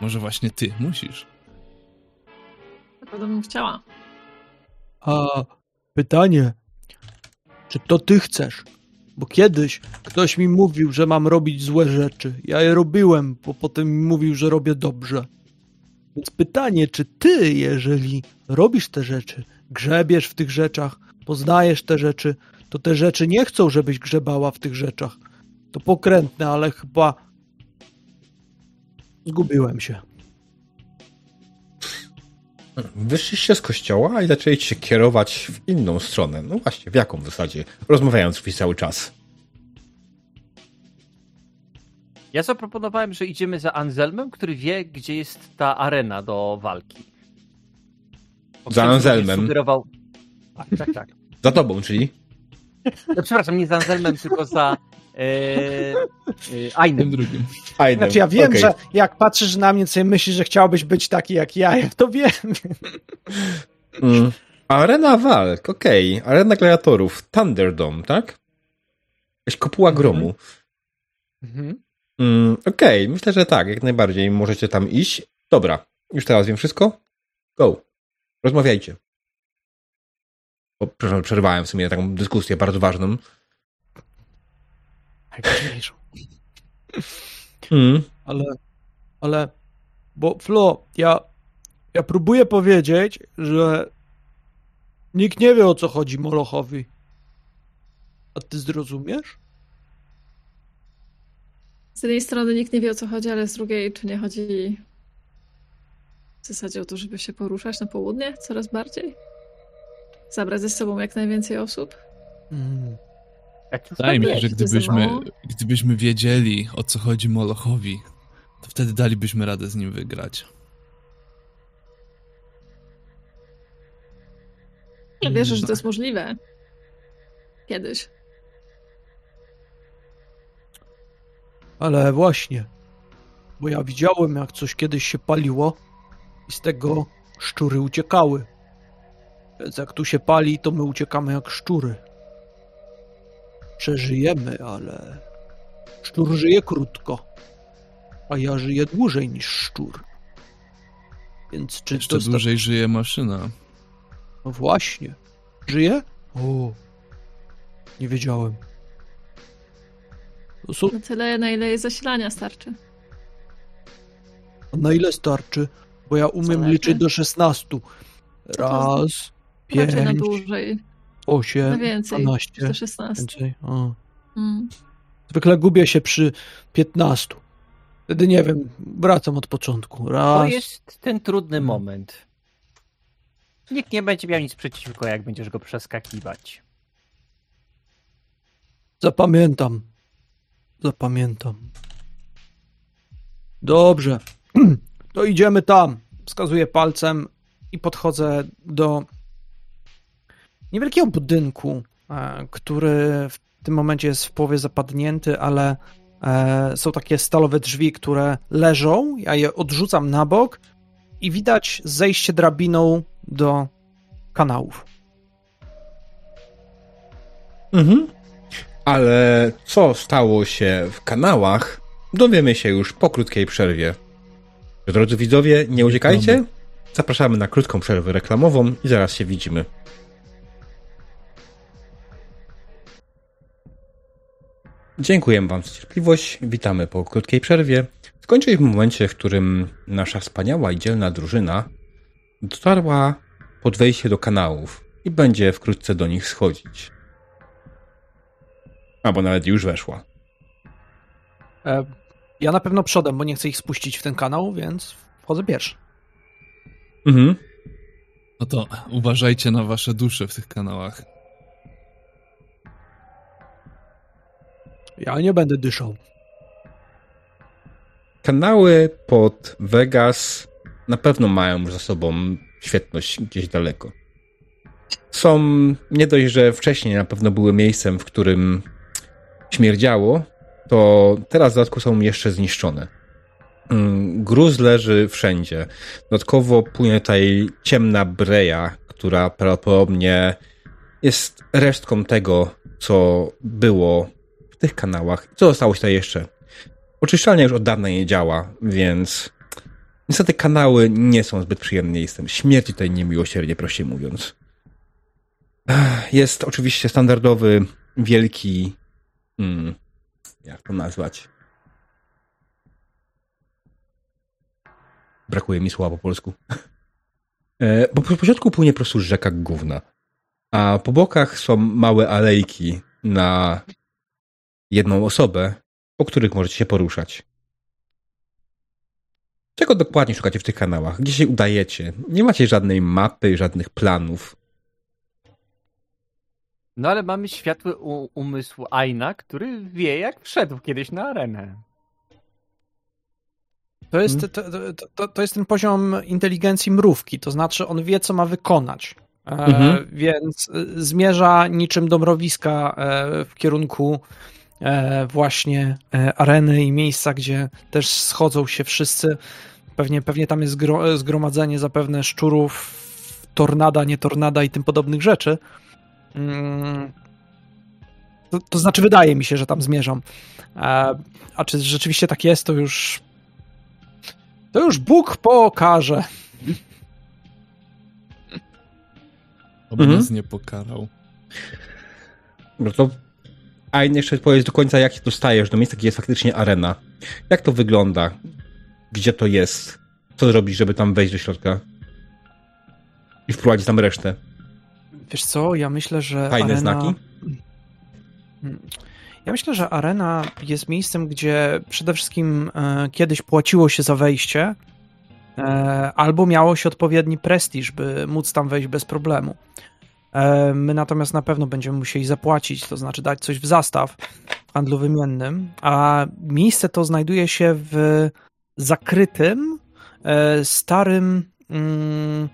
Może właśnie ty musisz. Naprawdę bym chciała. A pytanie, czy to ty chcesz? Bo kiedyś ktoś mi mówił, że mam robić złe rzeczy. Ja je robiłem, bo potem mi mówił, że robię dobrze. Więc pytanie, czy ty, jeżeli robisz te rzeczy, grzebiesz w tych rzeczach, poznajesz te rzeczy, to te rzeczy nie chcą, żebyś grzebała w tych rzeczach. To pokrętne, ale chyba zgubiłem się. Wyszliście z kościoła i zaczęliście się kierować w inną stronę. No właśnie, w jaką w zasadzie? Rozmawiając przez cały czas. Ja zaproponowałem, że idziemy za Anselmem, który wie, gdzie jest ta arena do walki. za Anselmem. Sugerował... Tak, tak, tak. za tobą, czyli? No, przepraszam, nie za Anselmem, tylko za Ainem drugim. Ainem. Znaczy ja wiem, okay. że jak patrzysz na mnie, sobie myślisz, że chciałbyś być taki jak ja, ja to wiem. Mm. Arena walk, okej. Okay. Arena gladiatorów. Thunderdome, tak? Jakaś kopuła mhm. gromu. Mhm. Mm, okej, okay. myślę, że tak, jak najbardziej możecie tam iść. Dobra, już teraz wiem wszystko. Go. Rozmawiajcie. O, przepraszam, przerwałem w sumie taką dyskusję bardzo ważną. Najważniejszą. Mm. Ale, ale, bo Flo, ja, ja próbuję powiedzieć, że nikt nie wie o co chodzi Molochowi. A ty zrozumiesz? Z jednej strony nikt nie wie o co chodzi, ale z drugiej, czy nie chodzi w zasadzie o to, żeby się poruszać na południe coraz bardziej? Zabrać ze sobą jak najwięcej osób? Mm. Wydaje mi się, że gdybyśmy, gdybyśmy wiedzieli, o co chodzi Molochowi, to wtedy dalibyśmy radę z nim wygrać. Ja wierzę, że to jest możliwe. Kiedyś. Ale właśnie, bo ja widziałem, jak coś kiedyś się paliło i z tego szczury uciekały. Więc jak tu się pali, to my uciekamy jak szczury przeżyjemy, ale szczur żyje krótko, a ja żyję dłużej niż szczur. Więc czy Jeszcze to dłużej żyje maszyna. No właśnie. Żyje? O, nie wiedziałem. To są... Na tyle, na ile jest zasilania starczy. A na ile starczy? Bo ja umiem Zależy. liczyć do 16. Raz, pięć, na dłużej. 8, no więcej, 12. 16. Więcej. O. Mm. Zwykle gubię się przy 15. Wtedy nie wiem, wracam od początku. Raz. To jest ten trudny hmm. moment. Nikt nie będzie miał nic przeciwko, jak będziesz go przeskakiwać. Zapamiętam. Zapamiętam. Dobrze. *clears throat* To idziemy tam. Wskazuję palcem i podchodzę do niewielkiego budynku, e, który w tym momencie jest w połowie zapadnięty, ale są takie stalowe drzwi, które leżą. Ja je odrzucam na bok i widać zejście drabiną do kanałów. Mhm. Ale co stało się w kanałach, dowiemy się już po krótkiej przerwie. Drodzy widzowie, nie uciekajcie. Zapraszamy na krótką przerwę reklamową i zaraz się widzimy. Dziękujemy Wam za cierpliwość. Witamy po krótkiej przerwie. Skończyli w momencie, w którym nasza wspaniała i dzielna drużyna dotarła pod wejście do kanałów i będzie wkrótce do nich schodzić. Albo nawet już weszła. E, ja na pewno przodem, bo nie chcę ich spuścić w ten kanał, więc wchodzę pierwszy. Mhm. No to uważajcie na wasze dusze w tych kanałach. Ja nie będę dyszał. Kanały pod Vegas na pewno mają za sobą świetność gdzieś daleko. Są nie dość, że wcześniej na pewno były miejscem, w którym śmierdziało, to teraz w dodatku są jeszcze zniszczone. Mm, gruz leży wszędzie. Dodatkowo płynie tutaj ciemna breja, która prawdopodobnie jest resztką tego, co było tych kanałach. Co zostało tutaj jeszcze? Oczyszczalnia już od dawna nie działa, więc niestety kanały nie są zbyt przyjemnym miejscem. Śmierci tutaj niemiłosiernie, prościej mówiąc. Jest oczywiście standardowy, wielki Hmm. Jak to nazwać? Brakuje mi słowa po polsku. E, bo po środku płynie po prostu rzeka gówna. A po bokach są małe alejki na jedną osobę, po których możecie się poruszać. Czego dokładnie szukacie w tych kanałach? Gdzie się udajecie? Nie macie żadnej mapy, żadnych planów. No ale mamy światły umysł Aina, który wie, jak wszedł kiedyś na arenę. To jest, hmm? to, to, to, jest ten poziom inteligencji mrówki, to znaczy on wie, co ma wykonać. E, mhm. więc e, zmierza niczym do mrowiska e, w kierunku właśnie areny i miejsca, gdzie też schodzą się wszyscy. Pewnie, pewnie tam jest zgromadzenie zapewne szczurów, tornada, nie tornada i tym podobnych rzeczy. Mm. To, to, znaczy, wydaje mi się, że tam zmierzam. A, a czy rzeczywiście tak jest, to już. To już Bóg pokaże. Oby mhm. nas nie pokarał. No to. A jeszcze powiedz do końca, jak dostajesz do miejsca, gdzie jest faktycznie arena. Jak to wygląda? Gdzie to jest? Co zrobić, żeby tam wejść do środka? I wprowadzić tam resztę? Wiesz co, ja myślę, że Fajne arena... znaki? Hmm. Ja myślę, że arena jest miejscem, gdzie przede wszystkim e, kiedyś płaciło się za wejście, e, albo miało się odpowiedni prestiż, by móc tam wejść bez problemu. E, my natomiast na pewno będziemy musieli zapłacić, to znaczy dać coś w zastaw w handlu wymiennym, a miejsce to znajduje się w zakrytym, e, starym. Mm,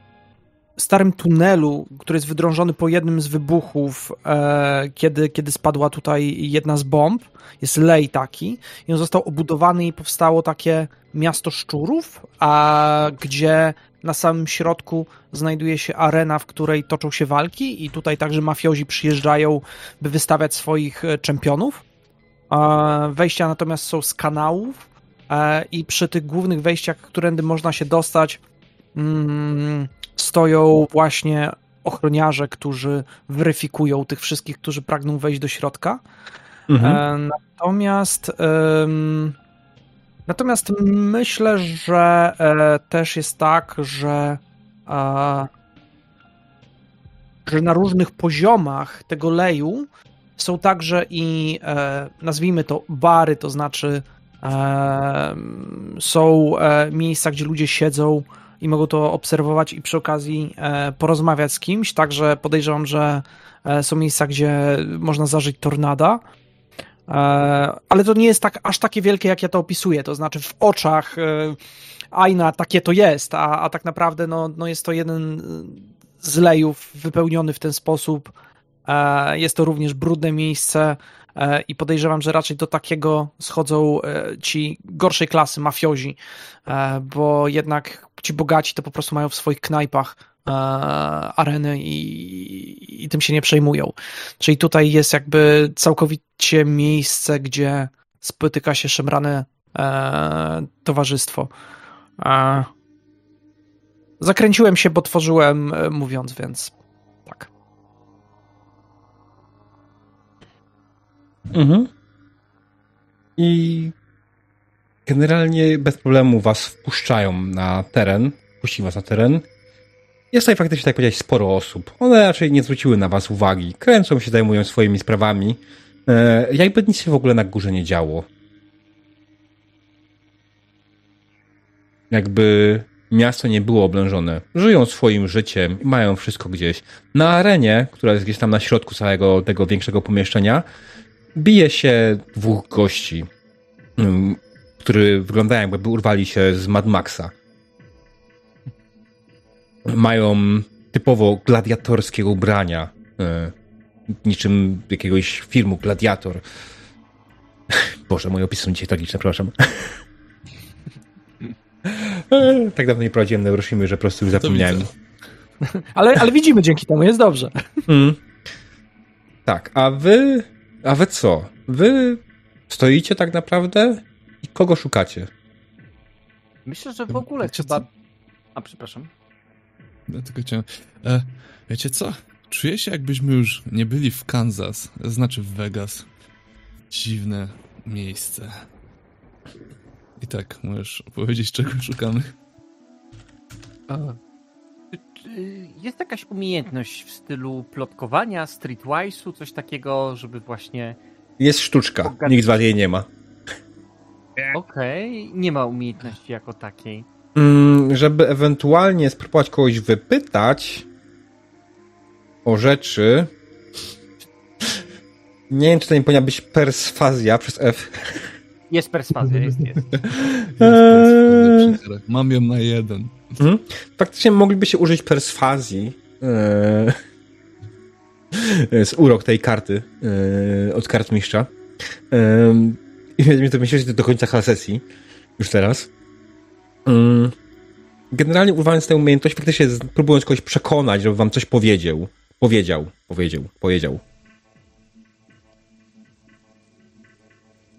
starym tunelu, który jest wydrążony po jednym z wybuchów, e, kiedy, kiedy spadła tutaj jedna z bomb. Jest lej taki. I on został obudowany i powstało takie miasto szczurów, a gdzie na samym środku znajduje się arena, w której toczą się walki i tutaj także mafiozi przyjeżdżają, by wystawiać swoich e, czempionów. E, wejścia natomiast są z kanałów e, i przy tych głównych wejściach, którędy można się dostać, mm, stoją właśnie ochroniarze, którzy weryfikują tych wszystkich, którzy pragną wejść do środka. Mhm. Natomiast natomiast myślę, że e, też jest tak, że e, że na różnych poziomach tego leju są także i nazwijmy to bary, to znaczy są miejsca, gdzie ludzie siedzą i mogą to obserwować i przy okazji e, porozmawiać z kimś. Także podejrzewam, że e, są miejsca, gdzie można zażyć tornada. E, ale to nie jest tak, aż takie wielkie, jak ja to opisuję. To znaczy w oczach Aina takie to jest, a, a tak naprawdę no, no jest to jeden z lejów wypełniony w ten sposób. Jest to również brudne miejsce, e, i podejrzewam, że raczej do takiego schodzą ci gorszej klasy, mafiozi, bo jednak ci bogaci to po prostu mają w swoich knajpach areny i, i tym się nie przejmują. Czyli tutaj jest jakby całkowicie miejsce, gdzie spotyka się szemrane towarzystwo. Zakręciłem się, bo tworzyłem e, mówiąc, więc tak. Mhm. I generalnie bez problemu was wpuszczają na teren. Puści was na teren. Jest tutaj faktycznie, tak powiedzieć, sporo osób. One raczej nie zwróciły na was uwagi. Kręcą się, zajmują swoimi sprawami. E, jakby nic się w ogóle na górze nie działo. Jakby miasto nie było oblężone. Żyją swoim życiem i mają wszystko gdzieś. Na arenie, która jest gdzieś tam na środku całego tego większego pomieszczenia, bije się dwóch gości, mm, którzy wyglądają jakby urwali się z Mad Maxa. Mają typowo gladiatorskie ubrania, e, niczym jakiegoś filmu Gladiator. *laughs* Boże, moje opisy są dzisiaj tragiczne, przepraszam. *laughs* tak dawno nie prowadziłem Neuroshimy, że po prostu już zapomniałem. *laughs* ale, ale widzimy dzięki temu, jest dobrze. Mm. Tak, a wy, a wy co? Wy stoicie tak naprawdę i kogo szukacie? Myślę, że w ogóle wiecie chyba... Co? A, przepraszam. Ja tylko chciałem... E, wiecie co? Czuję się jakbyśmy już nie byli w Kansas, znaczy w Vegas. Dziwne miejsce. I tak, możesz opowiedzieć, czego szukamy. A. Jest jakaś umiejętność w stylu plotkowania, streetwise'u, coś takiego, żeby właśnie... Jest sztuczka, nikt z was jej nie ma. Okej, okay. nie ma umiejętności jako takiej. Mm, żeby ewentualnie spróbować kogoś wypytać o rzeczy... Nie wiem, czy to nie powinna być perswazja przez F. Jest perswazja, jest, jest. *laughs* jest Mam ją na jeden. Hmm? Faktycznie mogliby się użyć perswazji. Eee, jest urok tej karty eee, od kart mistrza. Eee, I mnie to myśleć do końca sesji. Już teraz. Eee, generalnie używając tę umiejętność, faktycznie próbując kogoś przekonać, żeby wam coś powiedział. Powiedział, powiedział, powiedział.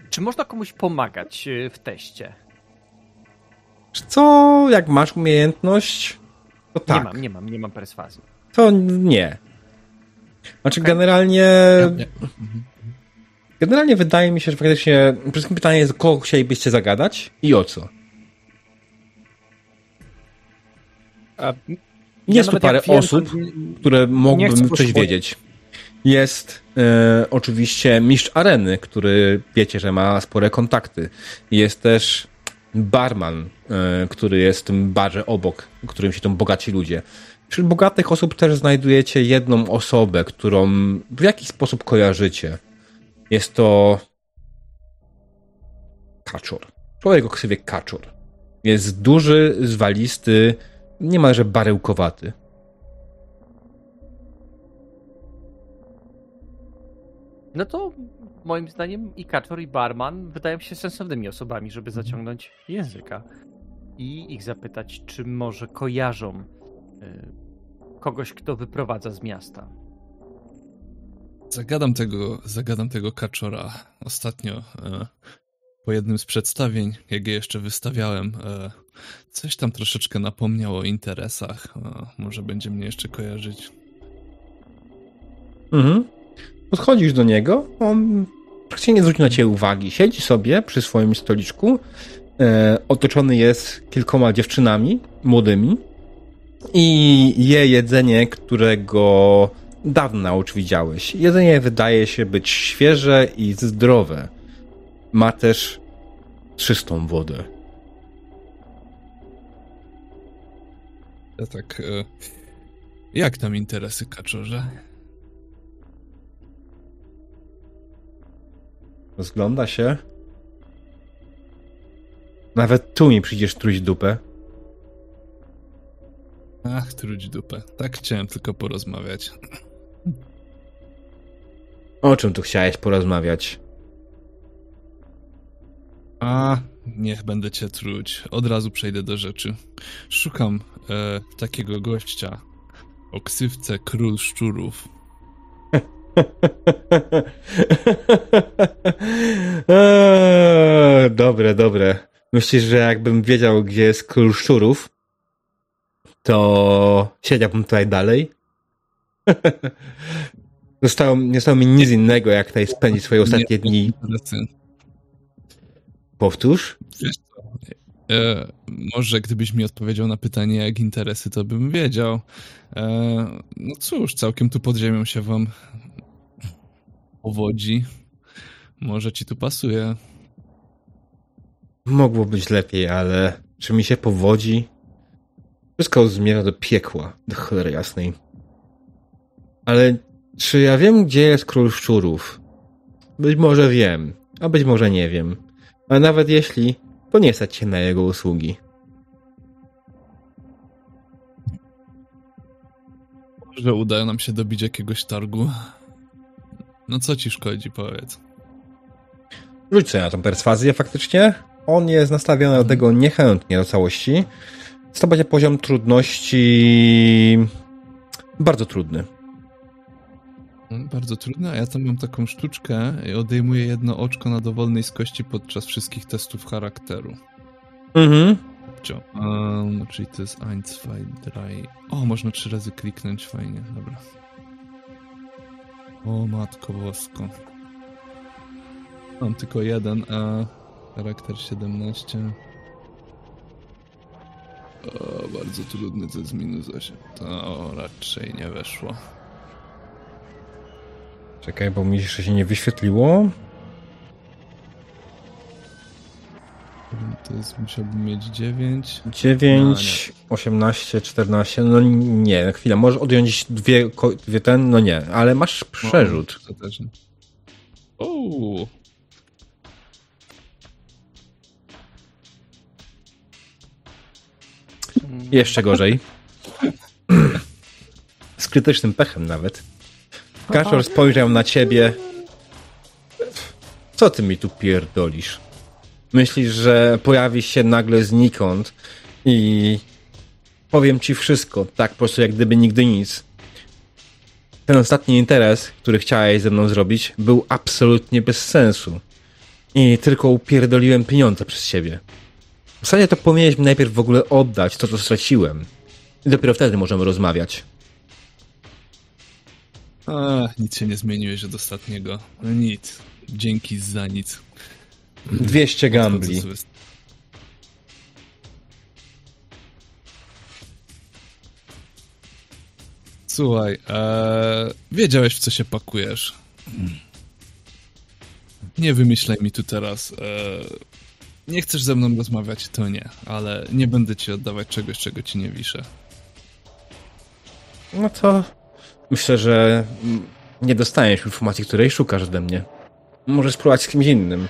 Czy można komuś pomagać y, w teście? Co, jak masz umiejętność, to tak. Nie mam, nie mam, nie mam perswazji. To nie. Znaczy okay. generalnie... Generalnie wydaje mi się, że faktycznie przede wszystkim pytanie jest, kogo chcielibyście zagadać i o co? A, jest ja tu parę osób, które mogłyby coś wiedzieć. Jest e, oczywiście mistrz areny, który wiecie, że ma spore kontakty. Jest też barman, e, który jest w tym barze obok, którym się tam bogaci ludzie. Wśród bogatych osób też znajdujecie jedną osobę, którą w jakiś sposób kojarzycie. Jest to kaczor. Człowiek o ksywie kaczor. Jest duży, zwalisty, niemalże baryłkowaty. No to moim zdaniem i Kaczor, i Barman wydają się sensownymi osobami, żeby mhm. zaciągnąć języka i ich zapytać, czy może kojarzą y, kogoś, kto wyprowadza z miasta. Zagadam tego, zagadam tego Kaczora ostatnio e, po jednym z przedstawień, jak je jeszcze wystawiałem. Coś tam troszeczkę napomniało o interesach. Może będzie mnie jeszcze kojarzyć. Mhm. Podchodzisz do niego, on praktycznie nie zwróci na ciebie uwagi. Siedzi sobie przy swoim stoliczku, e, otoczony jest kilkoma dziewczynami młodymi i je jedzenie, którego dawno już widziałeś. Jedzenie wydaje się być świeże i zdrowe. Ma też czystą wodę. Ja tak. E, jak tam interesy, kaczorze? Rozgląda się. Nawet tu mi przyjdziesz truć dupę. Ach, truć dupę. Tak chciałem tylko porozmawiać. O czym tu chciałeś porozmawiać? A, niech będę cię truć. Od razu przejdę do rzeczy. Szukam e, takiego gościa o ksywce Król Szczurów. eee, *laughs* dobre, dobre. Myślisz, że jakbym wiedział, gdzie jest Król Szczurów, to siedziałbym tutaj dalej? *laughs* Zostało, nie zostało mi nic innego, jak tutaj spędzić swoje ostatnie dni. Powtórz? Wiesz? E, może gdybyś mi odpowiedział na pytanie, jak interesy, to bym wiedział. E, no cóż, całkiem tu pod ziemią się wam powodzi. Może ci tu pasuje. Mogło być lepiej, ale czy mi się powodzi? Wszystko zmierza do piekła, do cholery jasnej. Ale czy ja wiem, gdzie jest król szczurów? Być może wiem, a być może nie wiem. A nawet jeśli, to nie stać się na jego usługi. Może uda nam się dobić jakiegoś targu. No co ci szkodzi, powiedz? Rzuć sobie na tą perswazję faktycznie. On jest nastawiony do tego niechętnie do całości. To będzie poziom trudności bardzo trudny. Bardzo trudne, a ja tam mam taką sztuczkę i odejmuję jedno oczko na dowolnej z kości podczas wszystkich testów charakteru. Mhm. Um, czyli to jest 1, 2, 3. O, można trzy razy kliknąć, fajnie, dobra. O, matko bosko. Mam tylko jeden, a charakter 17. O, bardzo trudny, to jest minus 8. To raczej nie weszło. Czekaj, bo mi jeszcze się nie wyświetliło. To jest, musiałbym mieć 9. 9, no, 18, 14. No nie, chwila, możesz odjąć dwie, dwie ten, no nie, ale masz przerzut. No, to też. Uuu. Jeszcze gorzej. Z krytycznym pechem nawet. Kaczor spojrzał na ciebie. Co ty mi tu pierdolisz? Myślisz, że pojawi się nagle znikąd i powiem ci wszystko, tak po prostu jak gdyby nigdy nic. Ten ostatni interes, który chciałeś ze mną zrobić, był absolutnie bez sensu. I tylko upierdoliłem pieniądze przez siebie. W zasadzie to powinieneś mi najpierw w ogóle oddać to, co straciłem. I dopiero wtedy możemy rozmawiać. A, nic się nie zmieniłeś od ostatniego. No nic. Dzięki za nic. 200 gambli. Słuchaj, ee, wiedziałeś w co się pakujesz. Nie wymyślaj mi tu teraz. E, nie chcesz ze mną rozmawiać, to nie, ale nie będę ci oddawać czegoś, czego ci nie wiszę. No to myślę, że nie dostajesz informacji, której szukasz ode mnie. Możesz spróbować z kimś innym,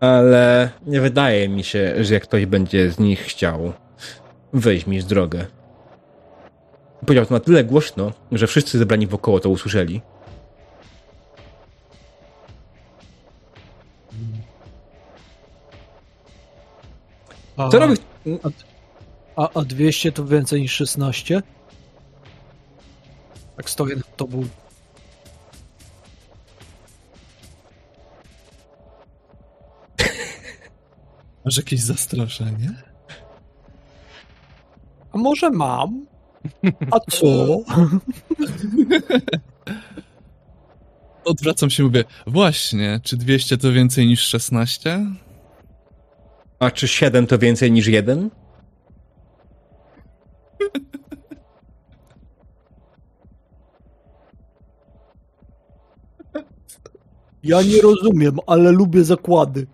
ale nie wydaje mi się, że jak ktoś będzie z nich chciał, wejść mi z drogę. Powiedział to na tyle głośno, że wszyscy zebrani wokoło to usłyszeli. Co robisz? A, a 200 to więcej niż 16? Tak stoję nad tobą. *laughs* Masz jakieś zastraszenie? A może mam? A co? *laughs* Odwracam się i mówię, właśnie, czy 200 to więcej niż 16? A czy 7 to więcej niż 1? *laughs* Ja nie rozumiem, ale lubię zakłady.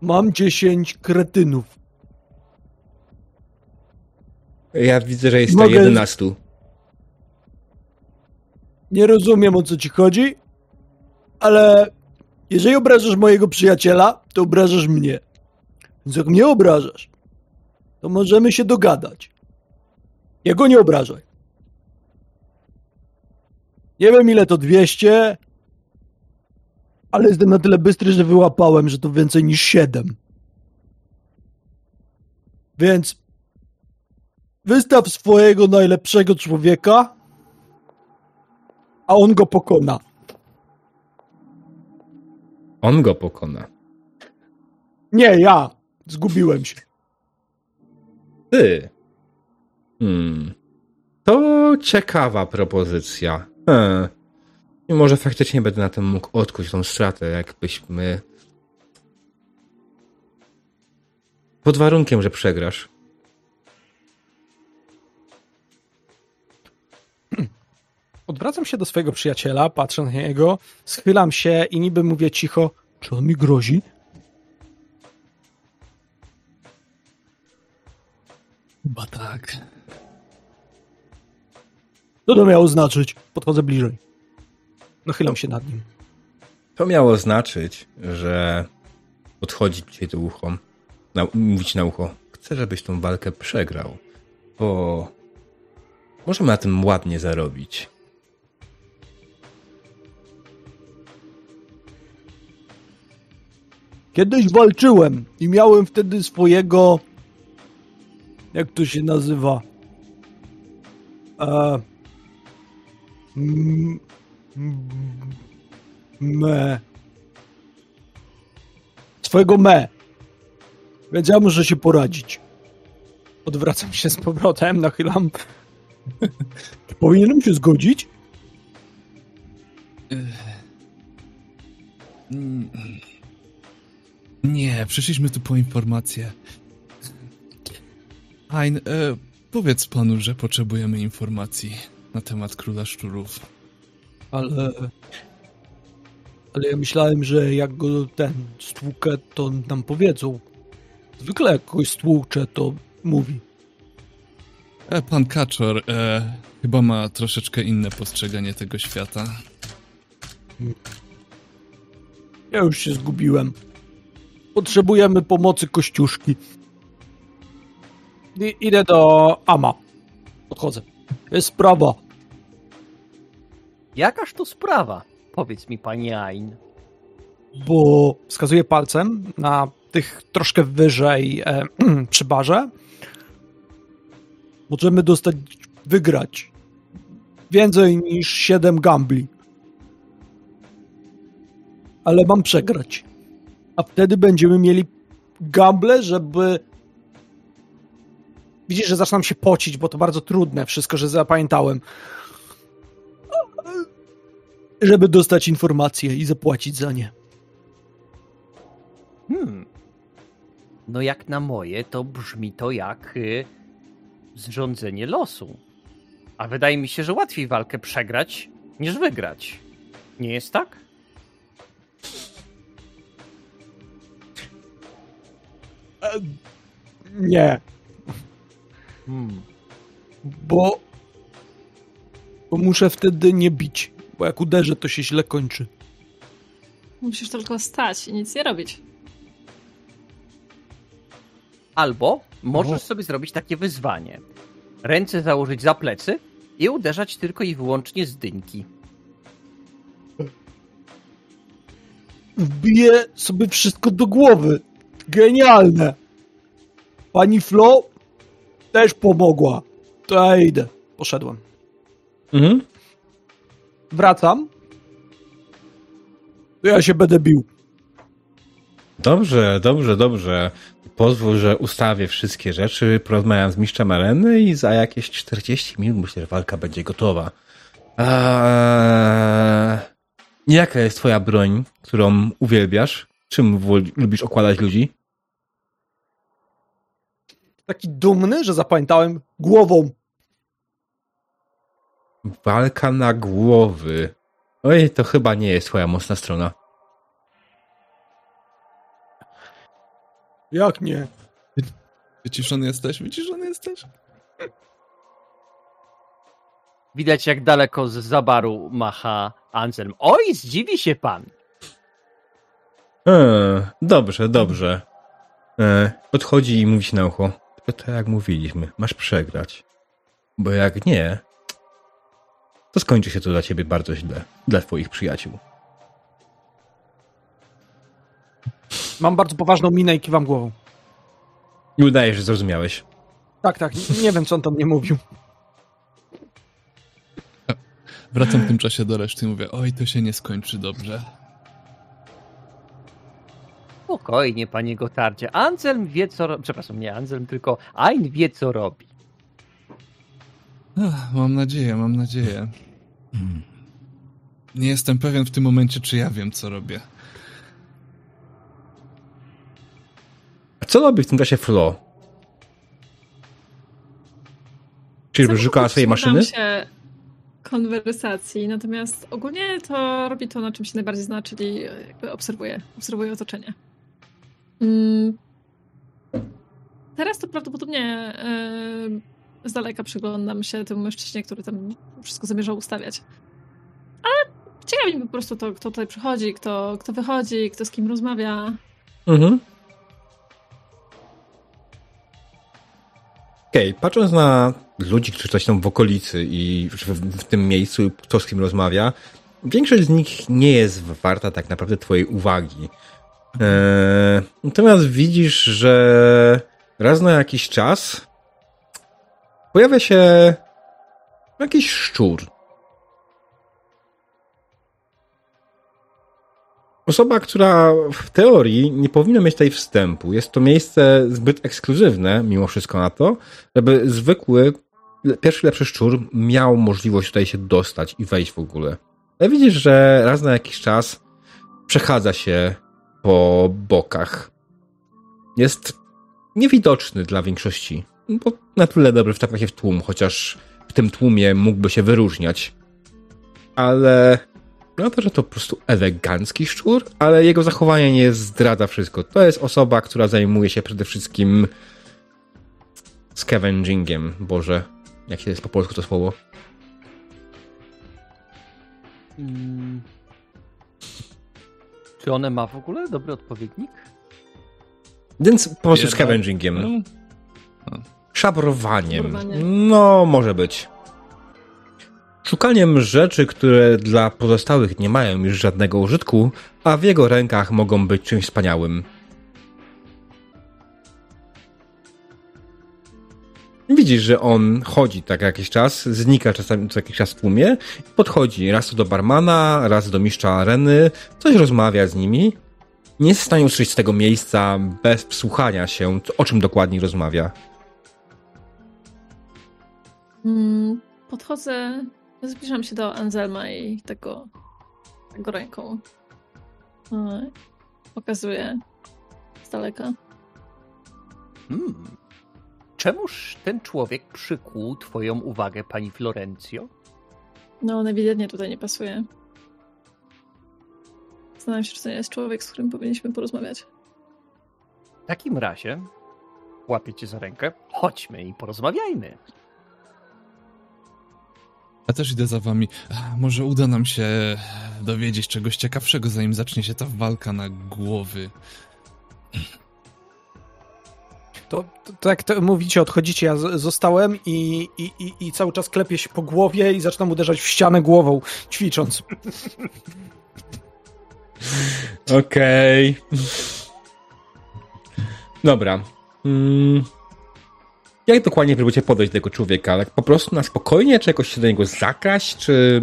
Mam 10 kretynów. Ja widzę, że jest Mogę... to 11. Nie rozumiem o co ci chodzi, ale jeżeli obrażasz mojego przyjaciela, to obrażasz mnie. Więc jak mnie obrażasz, to możemy się dogadać. Jego nie obrażaj. Nie wiem ile to 200, ale jestem na tyle bystry, że wyłapałem, że to więcej niż 7. Więc wystaw swojego najlepszego człowieka, a on go pokona. On go pokona. Nie, ja. Zgubiłem się. Ty. Hmm. To ciekawa propozycja. Hmm. I może faktycznie będę na tym mógł odkuć tą stratę, jakbyśmy. Pod warunkiem, że przegrasz. Odwracam się do swojego przyjaciela, patrzę na niego, schylam się i niby mówię cicho, czy on mi grozi? Chyba tak. Co to miało znaczyć? Podchodzę bliżej. Nachylam się nad nim. To miało znaczyć, że podchodzi ci do ucho, na, mówić na ucho. Chcę, żebyś tą walkę przegrał, bo możemy na tym ładnie zarobić. Kiedyś walczyłem i miałem wtedy swojego. Jak to się nazywa? E, me. Swojego me. Ja muszę się poradzić. Odwracam się z powrotem, nachylam. *laughs* Czy powinienem się zgodzić? Nie, przyszliśmy tu po informację. Hein, e, powiedz panu, że potrzebujemy informacji na temat króla szczurów. Ale. Ale ja myślałem, że jak go ten stłukę, to nam powiedzą. Zwykle jak kogoś stłucze, to mówi. E, pan Kaczor e, chyba ma troszeczkę inne postrzeganie tego świata. Ja już się zgubiłem. Potrzebujemy pomocy kościuszki. I, idę do Ama. Podchodzę. Jest sprawa. Jakaż to sprawa? Powiedz mi, pani Ain. Bo wskazuję palcem na tych troszkę wyżej e, *clears throat* przy barze. Możemy dostać, wygrać więcej niż 7 gambli. Ale mam przegrać. A wtedy będziemy mieli gamble, żeby. Widzisz, że zaczynam się pocić, bo to bardzo trudne wszystko, że zapamiętałem. Żeby dostać informacje i zapłacić za nie. Hmm. No jak na moje, to brzmi to jak y, zrządzenie losu. A wydaje mi się, że łatwiej walkę przegrać niż wygrać. Nie jest tak? Nie, Hmm. bo. Bo muszę wtedy nie bić. Bo jak uderzę, to się źle kończy. Musisz tylko stać i nic nie robić. Albo możesz sobie zrobić takie wyzwanie. Ręce założyć za plecy i uderzać tylko i wyłącznie z dynki. Wbiję sobie wszystko do głowy. Genialne. Pani Flo też pomogła. To ja idę. Poszedłem. Mhm. Wracam. To ja się będę bił. Dobrze, dobrze, dobrze. Pozwól, że ustawię wszystkie rzeczy, porozmawiam z mistrzem areny i za jakieś 40 minut myślę, że walka będzie gotowa. Eee, jaka jest twoja broń, którą uwielbiasz? Czym lubisz okładać ludzi? Taki dumny, że zapamiętałem głową. Walka na głowy. Oj, to chyba nie jest twoja mocna strona. Jak nie? Wyciszony jesteś? Wyciszony jesteś? Widać jak daleko z zabaru macha Anselm. Oj, zdziwi się pan. Eee, dobrze, dobrze. Eee, podchodzi i mówi na ucho. Tylko tak jak mówiliśmy, masz przegrać. Bo jak nie, to skończy się to dla ciebie bardzo źle. Dla twoich przyjaciół. Mam bardzo poważną minę i kiwam głową. I udajesz, że zrozumiałeś. Tak, tak. Nie wiem, co on tam nie mówił. Wracam w tym czasie do reszty i mówię, oj, to się nie skończy dobrze. Spokojnie, panie Gotardzie. Anselm wie, co robi. Przepraszam, nie Anselm, tylko Ein wie, co robi. Ach, mam nadzieję, mam nadzieję. Nie jestem pewien w tym momencie, czy ja wiem, co robię. A co robi w tym czasie Flo? Czy szukała swojej maszyny? się konwersacji, natomiast ogólnie to robi to, na czym się najbardziej zna, czyli jakby obserwuje, obserwuje otoczenie. Mm. Teraz to prawdopodobnie yy, z daleka przyglądam się temu mężczyźnie, który tam wszystko zamierzał ustawiać. Ale ciekawi mnie po prostu to, kto tutaj przychodzi, kto, kto wychodzi, kto z kim rozmawia. Mhm. Okej, okay, patrząc na ludzi, którzy coś tam w okolicy i w, w, tym miejscu, kto z kim rozmawia, większość z nich nie jest warta tak naprawdę twojej uwagi. Eee, natomiast widzisz, że raz na jakiś czas pojawia się jakiś szczur. Osoba, która w teorii nie powinna mieć tutaj wstępu. Jest to miejsce zbyt ekskluzywne, mimo wszystko na to, żeby zwykły, pierwszy lepszy szczur miał możliwość tutaj się dostać i wejść w ogóle. Ale widzisz, że raz na jakiś czas przechadza się po bokach. Jest niewidoczny dla większości, bo na tyle dobry wtapia się w tłum, chociaż w tym tłumie mógłby się wyróżniać. Ale no to, że to po prostu elegancki szczur, ale jego zachowanie nie zdradza wszystko. To jest osoba, która zajmuje się przede wszystkim scavengingiem. Boże, jak się jest po polsku to słowo? Hmm. Czy one ma w ogóle dobry odpowiednik? Więc po prostu scavengingiem. Szabrowaniem. No, może być. Szukaniem rzeczy, które dla pozostałych nie mają już żadnego użytku, a w jego rękach mogą być czymś wspaniałym. Widzisz, że on chodzi tak jakiś czas, znika czasami co jakiś czas w tłumie, podchodzi raz do barmana, raz do mistrza areny, coś rozmawia z nimi. Nie jest w stanie usłyszeć z tego miejsca bez wsłuchania się, o czym dokładnie rozmawia. Mm, podchodzę Zbliżam się do Anselma i tego, tego ręką pokazuję z daleka. Hmm. Czemuż ten człowiek przykuł twoją uwagę, pani Florencio? No, on ewidentnie tutaj nie pasuje. Zastanawiam się, czy to nie jest człowiek, z którym powinniśmy porozmawiać. W takim razie łapię cię za rękę. Chodźmy i porozmawiajmy. Ja też idę za wami. Może uda nam się dowiedzieć czegoś ciekawszego, zanim zacznie się ta walka na głowy. To, to, to jak to mówicie, odchodzicie, ja z, zostałem i, i, i, i, cały czas klepię się po głowie i zaczynam uderzać w ścianę głową, ćwicząc. Okej. Okay. Dobra. Mm. Jak dokładnie próbujecie podejść do tego człowieka? Ale po prostu na spokojnie, czy jakoś się do niego zakraść, czy...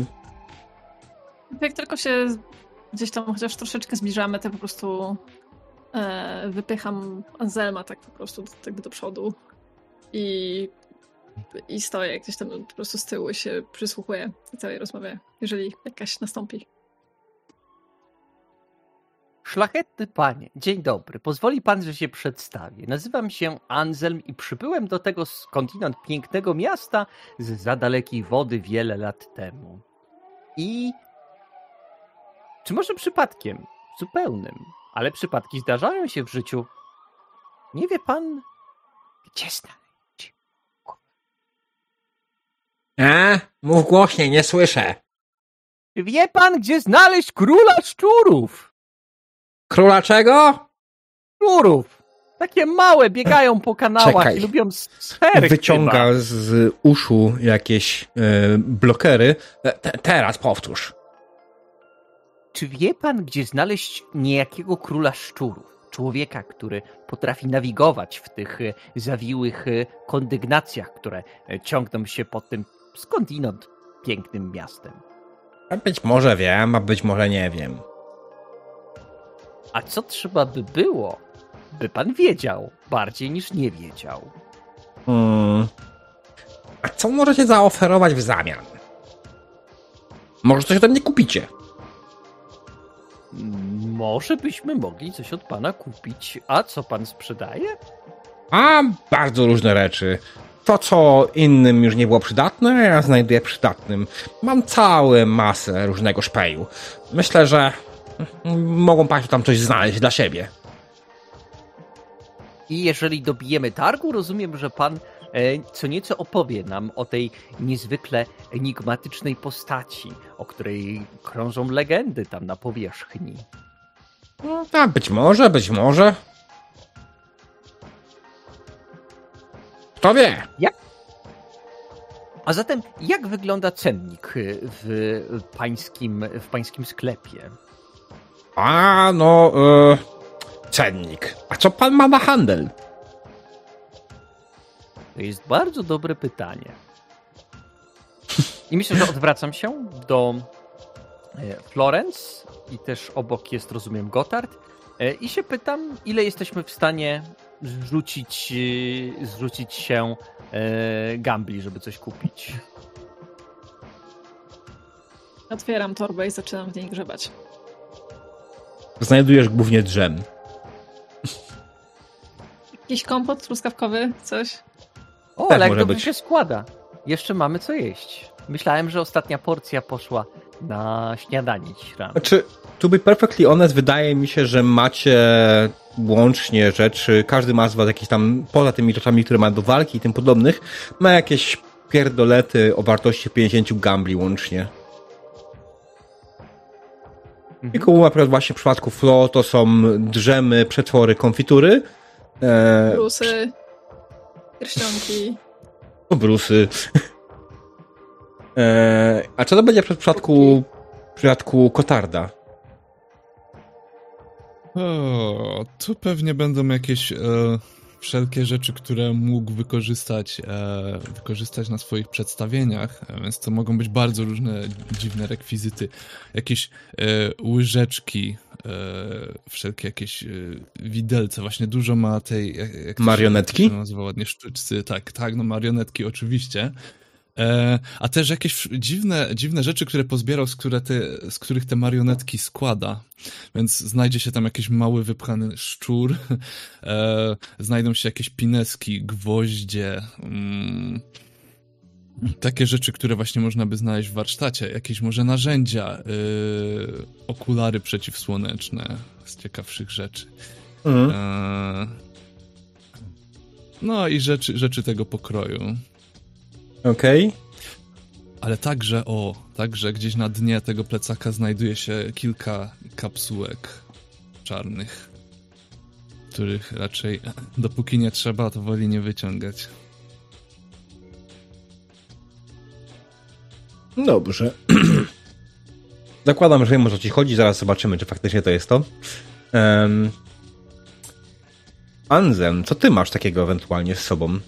Jak tylko się gdzieś tam chociaż troszeczkę zbliżamy, to po prostu e, wypycham Anselma tak po prostu tak do przodu i, i stoję gdzieś tam po prostu z tyłu się przysłuchuję całej rozmowie, jeżeli jakaś nastąpi. Szlachetny panie, dzień dobry. Pozwoli pan, że się przedstawię. Nazywam się Anselm i przybyłem do tego skądinąd pięknego miasta z za dalekiej wody wiele lat temu. I czy może przypadkiem, zupełnym, ale przypadki zdarzają się w życiu. Nie wie pan, gdzie znaleźć? E? Mów głośniej, nie słyszę. Wie pan, gdzie znaleźć króla szczurów? Króla czego? Szczurów. Takie małe, biegają po kanałach Czekaj. i lubią sfery Wyciąga chyba. z uszu jakieś y, blokery. Te, teraz powtórz. Czy wie pan, gdzie znaleźć niejakiego króla szczurów? Człowieka, który potrafi nawigować w tych e, zawiłych e, kondygnacjach, które ciągną się po tym skądinąd pięknym miastem. A być może wiem, a być może nie wiem. A co trzeba by było, by pan wiedział bardziej niż nie wiedział? Hmm. A co możecie zaoferować w zamian? Może coś ode mnie kupicie? Może byśmy mogli coś od pana kupić. A co pan sprzedaje? A bardzo różne rzeczy. To, co innym już nie było przydatne, ja znajduję przydatnym. Mam całą masę różnego szpeju. Myślę, że mogą Państwo tam coś znaleźć dla siebie. I jeżeli dobijemy targu, rozumiem, że Pan e, co nieco opowie nam o tej niezwykle enigmatycznej postaci, o której krążą legendy tam na powierzchni. No, tak, być może, być może. Kto wie? Jak? A zatem, jak wygląda cennik w pańskim, w pańskim sklepie? A, no, e, cennik. A co pan ma na handel? To jest bardzo dobre pytanie. I myślę, że odwracam się do e, Florence i też obok jest, rozumiem, Gotthard e, i się pytam, ile jesteśmy w stanie zrzucić, zrzucić się gambli, żeby coś kupić. Otwieram torbę i zaczynam w niej grzebać. Znajdujesz głównie drzem. Jakiś kompot truskawkowy, coś? O, tak, ale jak dobrze się składa. Jeszcze mamy co jeść. Myślałem, że ostatnia porcja poszła na śniadanie dziś rano. Znaczy, to be perfectly honest, wydaje mi się, że macie łącznie rzeczy, każdy ma z was jakieś tam, poza tymi rzeczami, które ma do walki i tym podobnych, ma jakieś pierdolety o wartości 50 gambli łącznie. Mhm. Tylko akurat właśnie w przypadku Flo to są drzemy, przetwory, konfitury. E... Brusy, pierścionki. Brusy. E... A co to będzie w przypadku, w przypadku Kotarda? O, tu pewnie będą jakieś e, wszelkie rzeczy, które mógł wykorzystać, e, wykorzystać na swoich przedstawieniach, e, więc to mogą być bardzo różne dziwne rekwizyty. Jakieś e, łyżeczki, e, wszelkie jakieś e, widelce, właśnie dużo ma tej... Jak, jak marionetki? To nazywa ładnie sztuczcy, tak, tak, no marionetki oczywiście. E, a też jakieś dziwne, dziwne rzeczy, które pozbierał, z, które te, z których te marionetki składa. Więc znajdzie się tam jakiś mały wypchany szczur, *laughs* e, znajdą się jakieś pineski, gwoździe, mm, takie rzeczy, które właśnie można by znaleźć w warsztacie. Jakieś może narzędzia, y, okulary przeciwsłoneczne z ciekawszych rzeczy. Mhm. E, no i rzeczy, rzeczy tego pokroju. Okej. Okay. Ale także, o, także gdzieś na dnie tego plecaka znajduje się kilka kapsułek czarnych, których raczej dopóki nie trzeba, to woli nie wyciągać. Dobrze. *clears throat* Zakładam, że wiem co ci chodzi, zaraz zobaczymy, czy faktycznie to jest to. Um, Anzen, co ty masz takiego ewentualnie z sobą?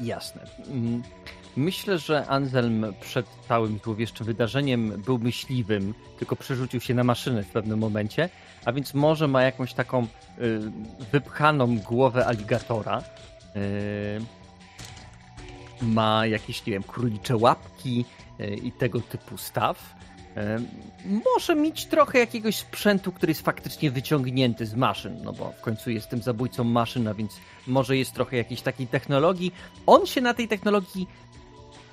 Jasne. Mm, myślę, że Anselm przed całym złowieszczym wydarzeniem był myśliwym, tylko przerzucił się na maszynę w pewnym momencie, a więc może ma jakąś taką y, wypchaną głowę aligatora. Y, ma jakieś, nie wiem, królicze łapki y, i tego typu staw. Może mieć trochę jakiegoś sprzętu, który jest faktycznie wyciągnięty z maszyn, no bo w końcu jest tym zabójcą maszyn, a więc może jest trochę jakiejś takiej technologii. On się na tej technologii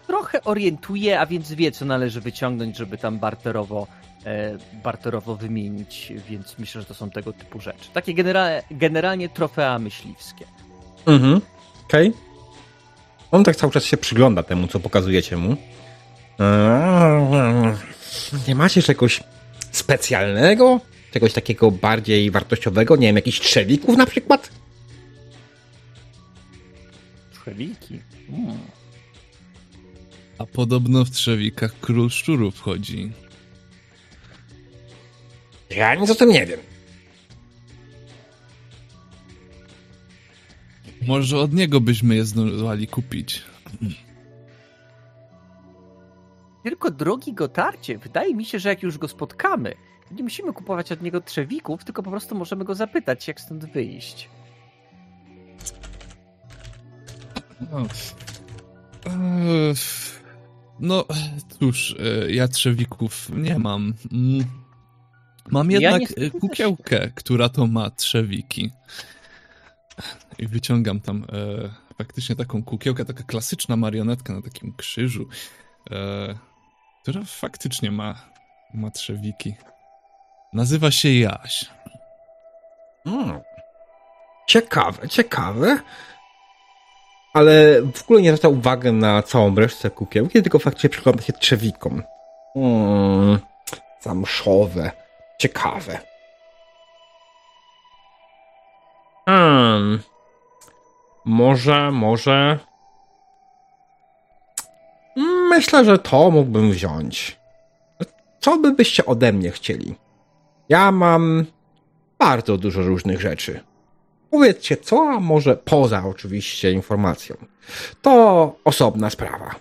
trochę orientuje, a więc wie, co należy wyciągnąć, żeby tam barterowo, e, barterowo wymienić, więc myślę, że to są tego typu rzeczy. Takie genera generalnie trofea myśliwskie. Mhm, okej. Okay. On tak cały czas się przygląda temu, co pokazujecie mu. Eee, nie macie czegoś specjalnego? czegoś takiego bardziej wartościowego? Nie wiem, jakichś trzewików na przykład? Trzewiki? Hmm. A podobno w trzewikach król szczurów chodzi. Ja nic o tym nie wiem. Może od niego byśmy je zdołali kupić. Tylko drogi Gotarcie, wydaje mi się, że jak już go spotkamy, nie musimy kupować od niego trzewików, tylko po prostu możemy go zapytać, jak stąd wyjść. No, eee, no cóż, e, ja trzewików nie mam. Mm. Mam jednak ja kukiełkę, która to ma trzewiki. I wyciągam tam e, faktycznie taką kukiełkę, taka klasyczna marionetka na takim krzyżu, e, która faktycznie ma, ma trzewiki. Nazywa się Jaś. Hmm. Ciekawe, ciekawe. Ale w ogóle nie zwraca uwagę na całą resztę kukiełki, tylko faktycznie przygląda się trzewikom. Hmm. Zamszowe. Ciekawe. Hmm. Może, może. Myślę, że to mógłbym wziąć. Co by byście ode mnie chcieli? Ja mam bardzo dużo różnych rzeczy. Powiedzcie co, a może poza oczywiście informacją. To osobna sprawa.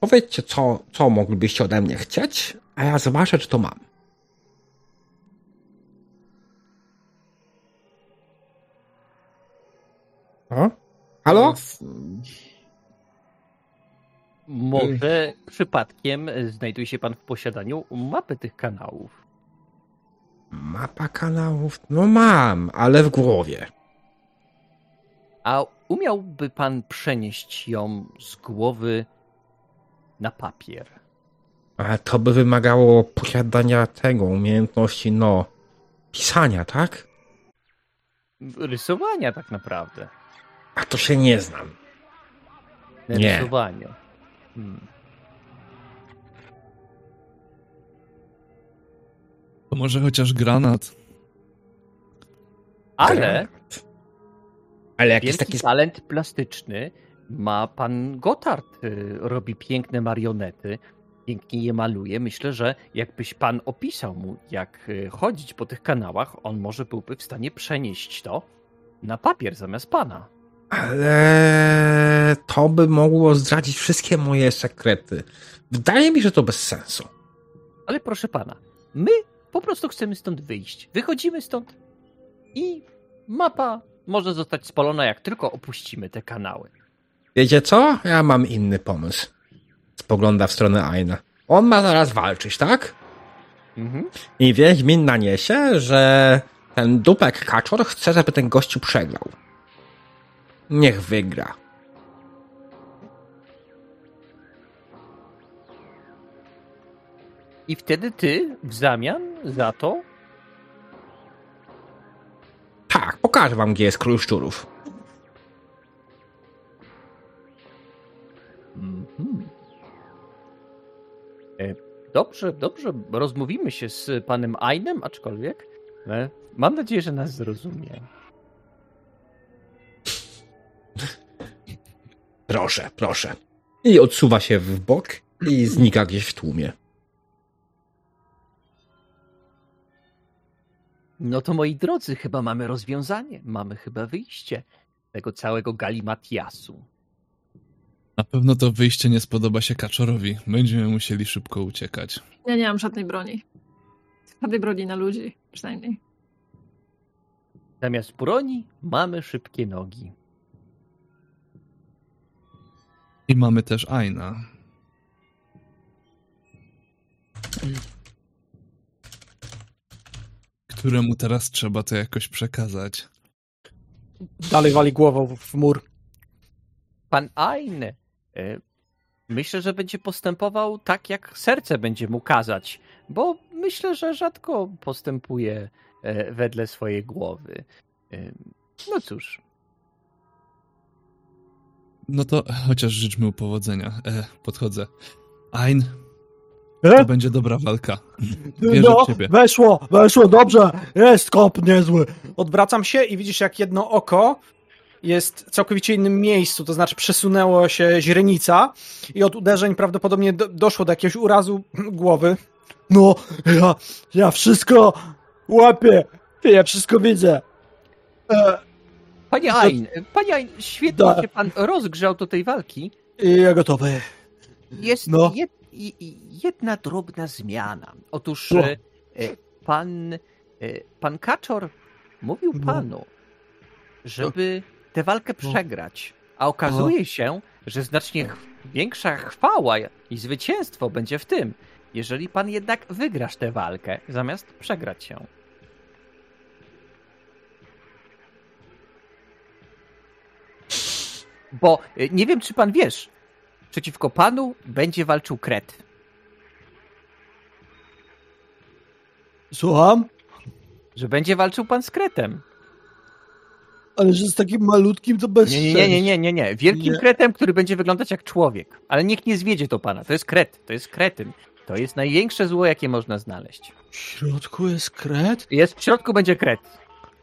Powiedzcie co, co moglibyście ode mnie chcieć, a ja zobaczę, czy to mam. O? Halo? Może przypadkiem znajduje się pan w posiadaniu mapy tych kanałów. Mapa kanałów? No mam, ale w głowie. A umiałby pan przenieść ją z głowy na papier? A to by wymagało posiadania tego, umiejętności, no, pisania, tak? Rysowania tak naprawdę. A to się nie znam. Nie. Rysowania. Hmm. To może chociaż granat. Ale. Granat. Ale jakiś taki talent plastyczny ma pan Gotthard. Y, robi piękne marionety, pięknie je maluje. Myślę, że jakbyś pan opisał mu, jak y, chodzić po tych kanałach, on może byłby w stanie przenieść to na papier zamiast pana. Ale to by mogło zdradzić wszystkie moje sekrety. Wydaje mi się, że to bez sensu. Ale proszę pana, my po prostu chcemy stąd wyjść. Wychodzimy stąd i mapa może zostać spalona, jak tylko opuścimy te kanały. Wiecie co? Ja mam inny pomysł. Spogląda w stronę Aina. On ma zaraz walczyć, tak? Mhm. I Wiedźmin naniesie, że ten dupek kaczor chce, żeby ten gościu przegrał. Niech wygra. I wtedy ty w zamian za to? Tak, pokażę wam, gdzie jest król szczurów. Mhm. E, dobrze, dobrze. Rozmówimy się z panem Ainem, aczkolwiek e, mam nadzieję, że nas zrozumie. Proszę, proszę. I odsuwa się w bok i znika gdzieś w tłumie. No to moi drodzy, chyba mamy rozwiązanie. Mamy chyba wyjście tego całego galimatiasu. Na pewno to wyjście nie spodoba się Kaczorowi. Będziemy musieli szybko uciekać. Ja nie mam żadnej broni. Żadnej broni na ludzi, przynajmniej. Zamiast broni mamy szybkie nogi. I mamy też Aina. Któremu teraz trzeba to jakoś przekazać. Dalej wali głową w mur. Pan Ain, e, myślę, że będzie postępował tak, jak serce będzie mu kazać, bo myślę, że rzadko postępuje e, wedle swojej głowy. E, no cóż, no to chociaż życzmy mu powodzenia. E, podchodzę. Ein, To będzie dobra walka. Wierzę no, w ciebie. Weszło, weszło, dobrze. Jest kop niezły. Odwracam się i widzisz, jak jedno oko jest w całkowicie innym miejscu, to znaczy przesunęło się źrenica i od uderzeń prawdopodobnie do, doszło do jakiegoś urazu głowy. No, ja, ja wszystko łapię, ja wszystko widzę. E, panie Ain, panie Ain, świetnie da. się pan rozgrzał do tej walki. Ja gotowy. Jest no. jed, jedna drobna zmiana. Otóż no. E, pan, e, pan Kaczor mówił no. panu, żeby tę walkę no. przegrać. A okazuje się, że znacznie większa chwała i zwycięstwo będzie w tym, jeżeli pan jednak wygrasz tę walkę, zamiast przegrać się. Bo y, nie wiem, czy pan wiesz, przeciwko panu będzie walczył Kret. Słucham? Że będzie walczył pan z Kretem. Ale że z takim malutkim to bez nie, nie, nie, nie, nie, nie. Wielkim nie. kretem, który będzie wyglądać jak człowiek. Ale niech nie zwiedzie to pana. To jest kret. To jest kretyn. To jest największe zło, jakie można znaleźć. W środku jest kret? Jest, w środku będzie kret.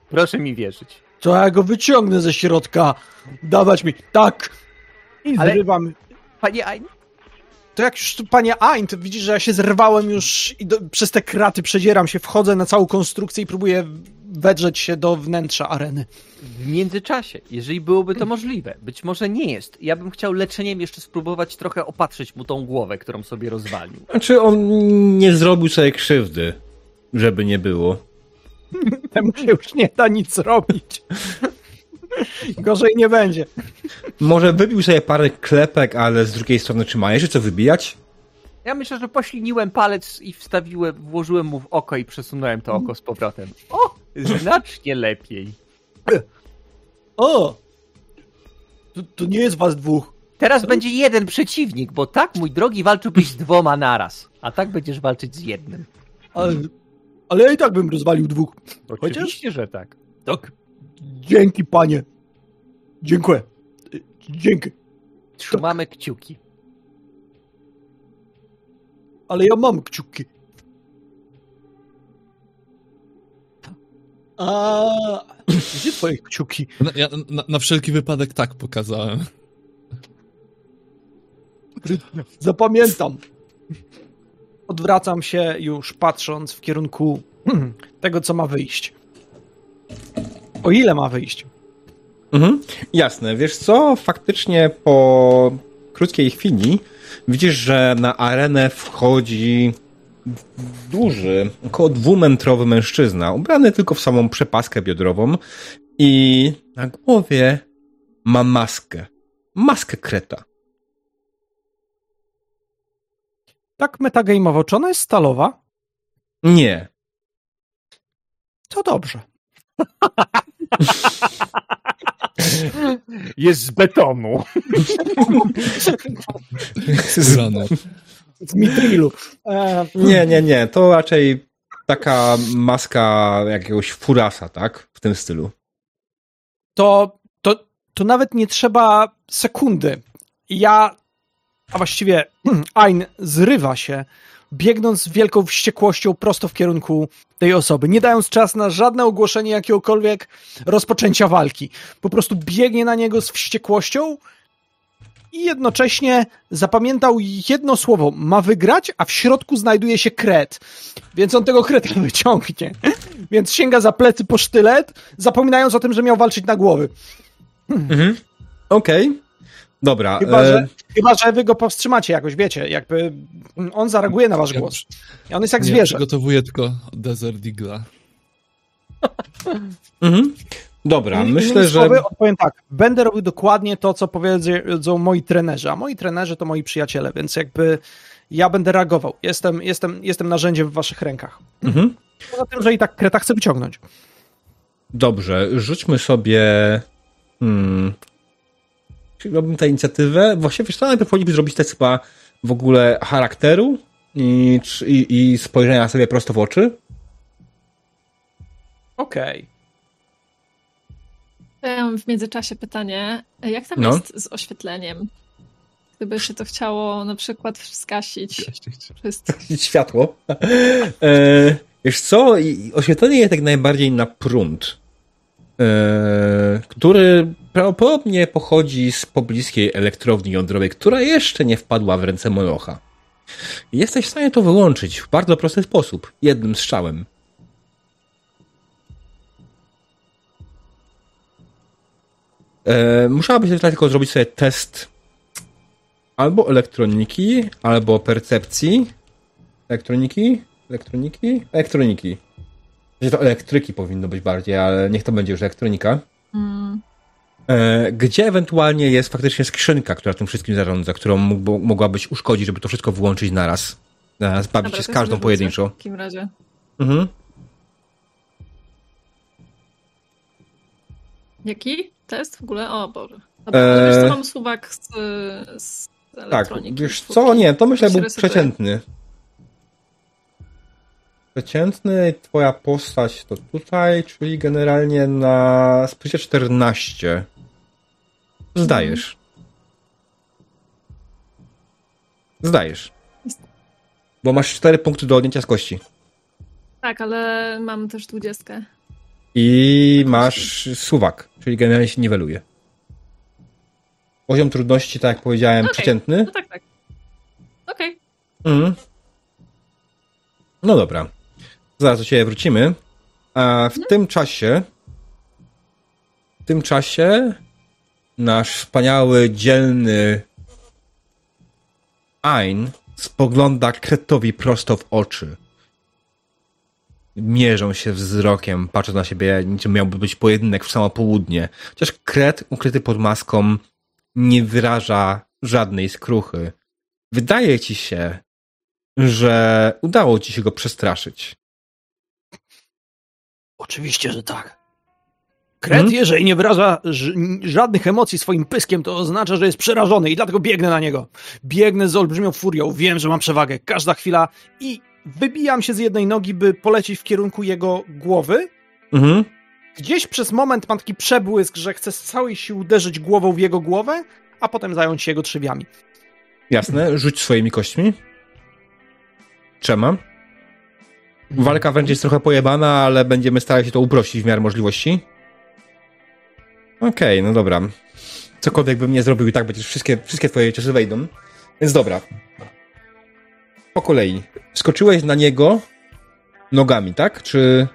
Proszę mi wierzyć. To ja go wyciągnę ze środka. Dawać mi. Tak. I Ale... zrywam. Panie Ain? To jak już tu, panie Ain, to widzisz, że ja się zerwałem już i do, przez te kraty przedzieram się, wchodzę na całą konstrukcję i próbuję wedrzeć się do wnętrza areny. W międzyczasie, jeżeli byłoby to możliwe, być może nie jest. Ja bym chciał leczeniem jeszcze spróbować trochę opatrzyć mu tą głowę, którą sobie rozwalił. Znaczy on nie zrobił sobie krzywdy, żeby nie było. *laughs* Temu się już nie da nic robić. Gorzej nie będzie. Może wybił sobie parę klepek, ale z drugiej strony czy ma jeszcze co wybijać? Ja myślę, że pośliniłem palec i wstawiłem, włożyłem mu w oko i przesunąłem to oko z powrotem. O! Znacznie lepiej. O! To, to nie jest was dwóch. Teraz będzie jeden przeciwnik, bo tak, mój drogi, walczyłbyś z dwoma naraz. A tak będziesz walczyć z jednym. Ale, ale ja i tak bym rozwalił dwóch. Oczywiście, Chociaż? że tak. Tak. Dzięki, panie. Dziękuję. Dzięki. Trzymamy tak. kciuki. Ale ja mam kciuki. A gdzie twoje kciuki? Na, ja na, na wszelki wypadek tak pokazałem. Zapamiętam. Odwracam się już patrząc w kierunku tego, co ma wyjść. O ile ma wyjść? Mhm, jasne. Wiesz co? Faktycznie po krótkiej chwili widzisz, że na arenę wchodzi duży, około dwumetrowy mężczyzna, ubrany tylko w samą przepaskę biodrową i na głowie ma maskę. Maskę kreta. Tak metagame'owo, czy ona jest stalowa? Nie. To dobrze. *laughs* Jest z betonu. z. Z mitrilu. E, nie, nie, nie. To raczej taka maska jakiegoś furasa, tak? W tym stylu. To, to, to nawet nie trzeba sekundy. Ja, a właściwie *clears throat* Ain zrywa się, biegnąc z wielką wściekłością prosto w kierunku tej osoby, nie dając czas na żadne ogłoszenie jakiegokolwiek rozpoczęcia walki. Po prostu biegnie na niego z wściekłością i jednocześnie zapamiętał jedno słowo. Ma wygrać, a w środku znajduje się kret. Więc on tego kreta *laughs* wyciągnie. Więc sięga za plecy po sztylet, zapominając o tym, że miał walczyć na głowy. Mhm. Okej. Okay. Dobra. Chyba, e... że, chyba, że wy go powstrzymacie jakoś, wiecie, jakby on zareaguje na wasz ja, głos. I on jest jak ja zwierzę. przygotowuję tylko Desert Eagle. mhm. Dobra, myślę, że... Odpowiem tak, będę robił dokładnie to, co powiedzą moi trenerzy, a moi trenerzy to moi przyjaciele, więc jakby ja będę reagował. Jestem, jestem, jestem narzędziem w waszych rękach. Mhm. Poza tym, że i tak Kreta chce wyciągnąć. Dobrze, rzućmy sobie... Hmm, robię tę inicjatywę. Właściwie wiesz co, najpierw powinniśmy zrobić test chyba w ogóle charakteru i, i, i spojrzenia sobie prosto w oczy. Okej. Okay. Ja mam w międzyczasie pytanie, jak tam no. jest z oświetleniem? gdyby się to chciało na przykład skasić *laughs* światło. E, wiesz co, oświetlenie jest tak najbardziej na prąd, e, który prawdopodobnie pochodzi z pobliskiej elektrowni jądrowej, która jeszcze nie wpadła w ręce Molocha. Jesteś w stanie to wyłączyć w bardzo prosty sposób, jednym strzałem. E, musiałabyś tylko zrobić sobie test albo elektroniki, albo percepcji. Elektroniki? Elektroniki? Elektroniki. To elektryki powinno być bardziej, ale niech to będzie już elektronika. Mm. E, gdzie ewentualnie jest faktycznie skrzynka, która tym wszystkim zarządza, którą mógł, mogłabyś uszkodzić, żeby to wszystko wyłączyć naraz. Naraz bawić Dobra, się z każdą pojedynczo. W takim razie. Mhm. Jaki test w ogóle? O Boże. Dobra, eee... wiesz co, mam suwak z, z tak, wiesz co, nie, to myślę był przeciętny. Przeciętny, twoja postać to tutaj, czyli generalnie na sprycie 14. Zdajesz. Zdajesz. Bo masz 4 punkty do odnięcia z kości. Tak, ale mam też 20. I masz suwak, czyli generalnie się niweluje. Poziom trudności, tak jak powiedziałem, okay. przeciętny. No tak, tak. Okej. Okay. Mm. No dobra. Zaraz do ciebie wrócimy. A w no. tym czasie w tym czasie nasz wspaniały, dzielny Ein spogląda Kretowi prosto w oczy. Mierzą się wzrokiem, patrząc na siebie, niczym miałby być pojedynek w samo południe. Chociaż Kret, ukryty pod maską, nie wyraża żadnej skruchy. Wydaje ci się, że udało ci się go przestraszyć. Oczywiście, że tak. Kret, hmm? jeżeli nie wyraża żadnych emocji swoim pyskiem, to oznacza, że jest przerażony i dlatego biegnę na niego. Biegnę z olbrzymią furią, wiem, że mam przewagę. Każda chwila i wybijam się z jednej nogi, by polecieć w kierunku jego głowy. Mhm. Gdzieś przez moment mam taki przebłysk, że chcę z całej siły uderzyć głową w jego głowę, a potem zająć się jego trzewiami. Jasne, rzuć swoimi kośćmi. Trzema. Walka wręcz jest trochę pojebana, ale będziemy starać się to uprościć w miarę możliwości. Okej, okay, no dobra. Cokolwiek bym nie zrobił i tak będziesz wszystkie, wszystkie twoje ciosy wejdą. Więc dobra. Po kolei. Skoczyłeś na niego nogami, tak? Czy...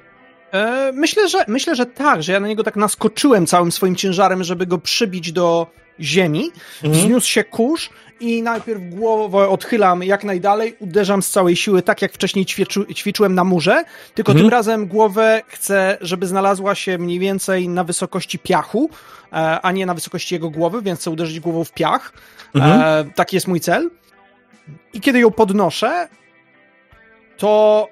E, myślę, że, myślę, że tak, że ja na niego tak naskoczyłem całym swoim ciężarem, żeby go przybić do ziemi. Mhm. Wzniósł się kurz i najpierw głowę odchylam jak najdalej, uderzam z całej siły, tak jak wcześniej ćwiczu, ćwiczyłem na murze, tylko mhm. tym razem głowę chcę, żeby znalazła się mniej więcej na wysokości piachu, e, a nie na wysokości jego głowy, więc chcę uderzyć głową w piach. Mhm. E, taki jest mój cel. I kiedy ją podnoszę, to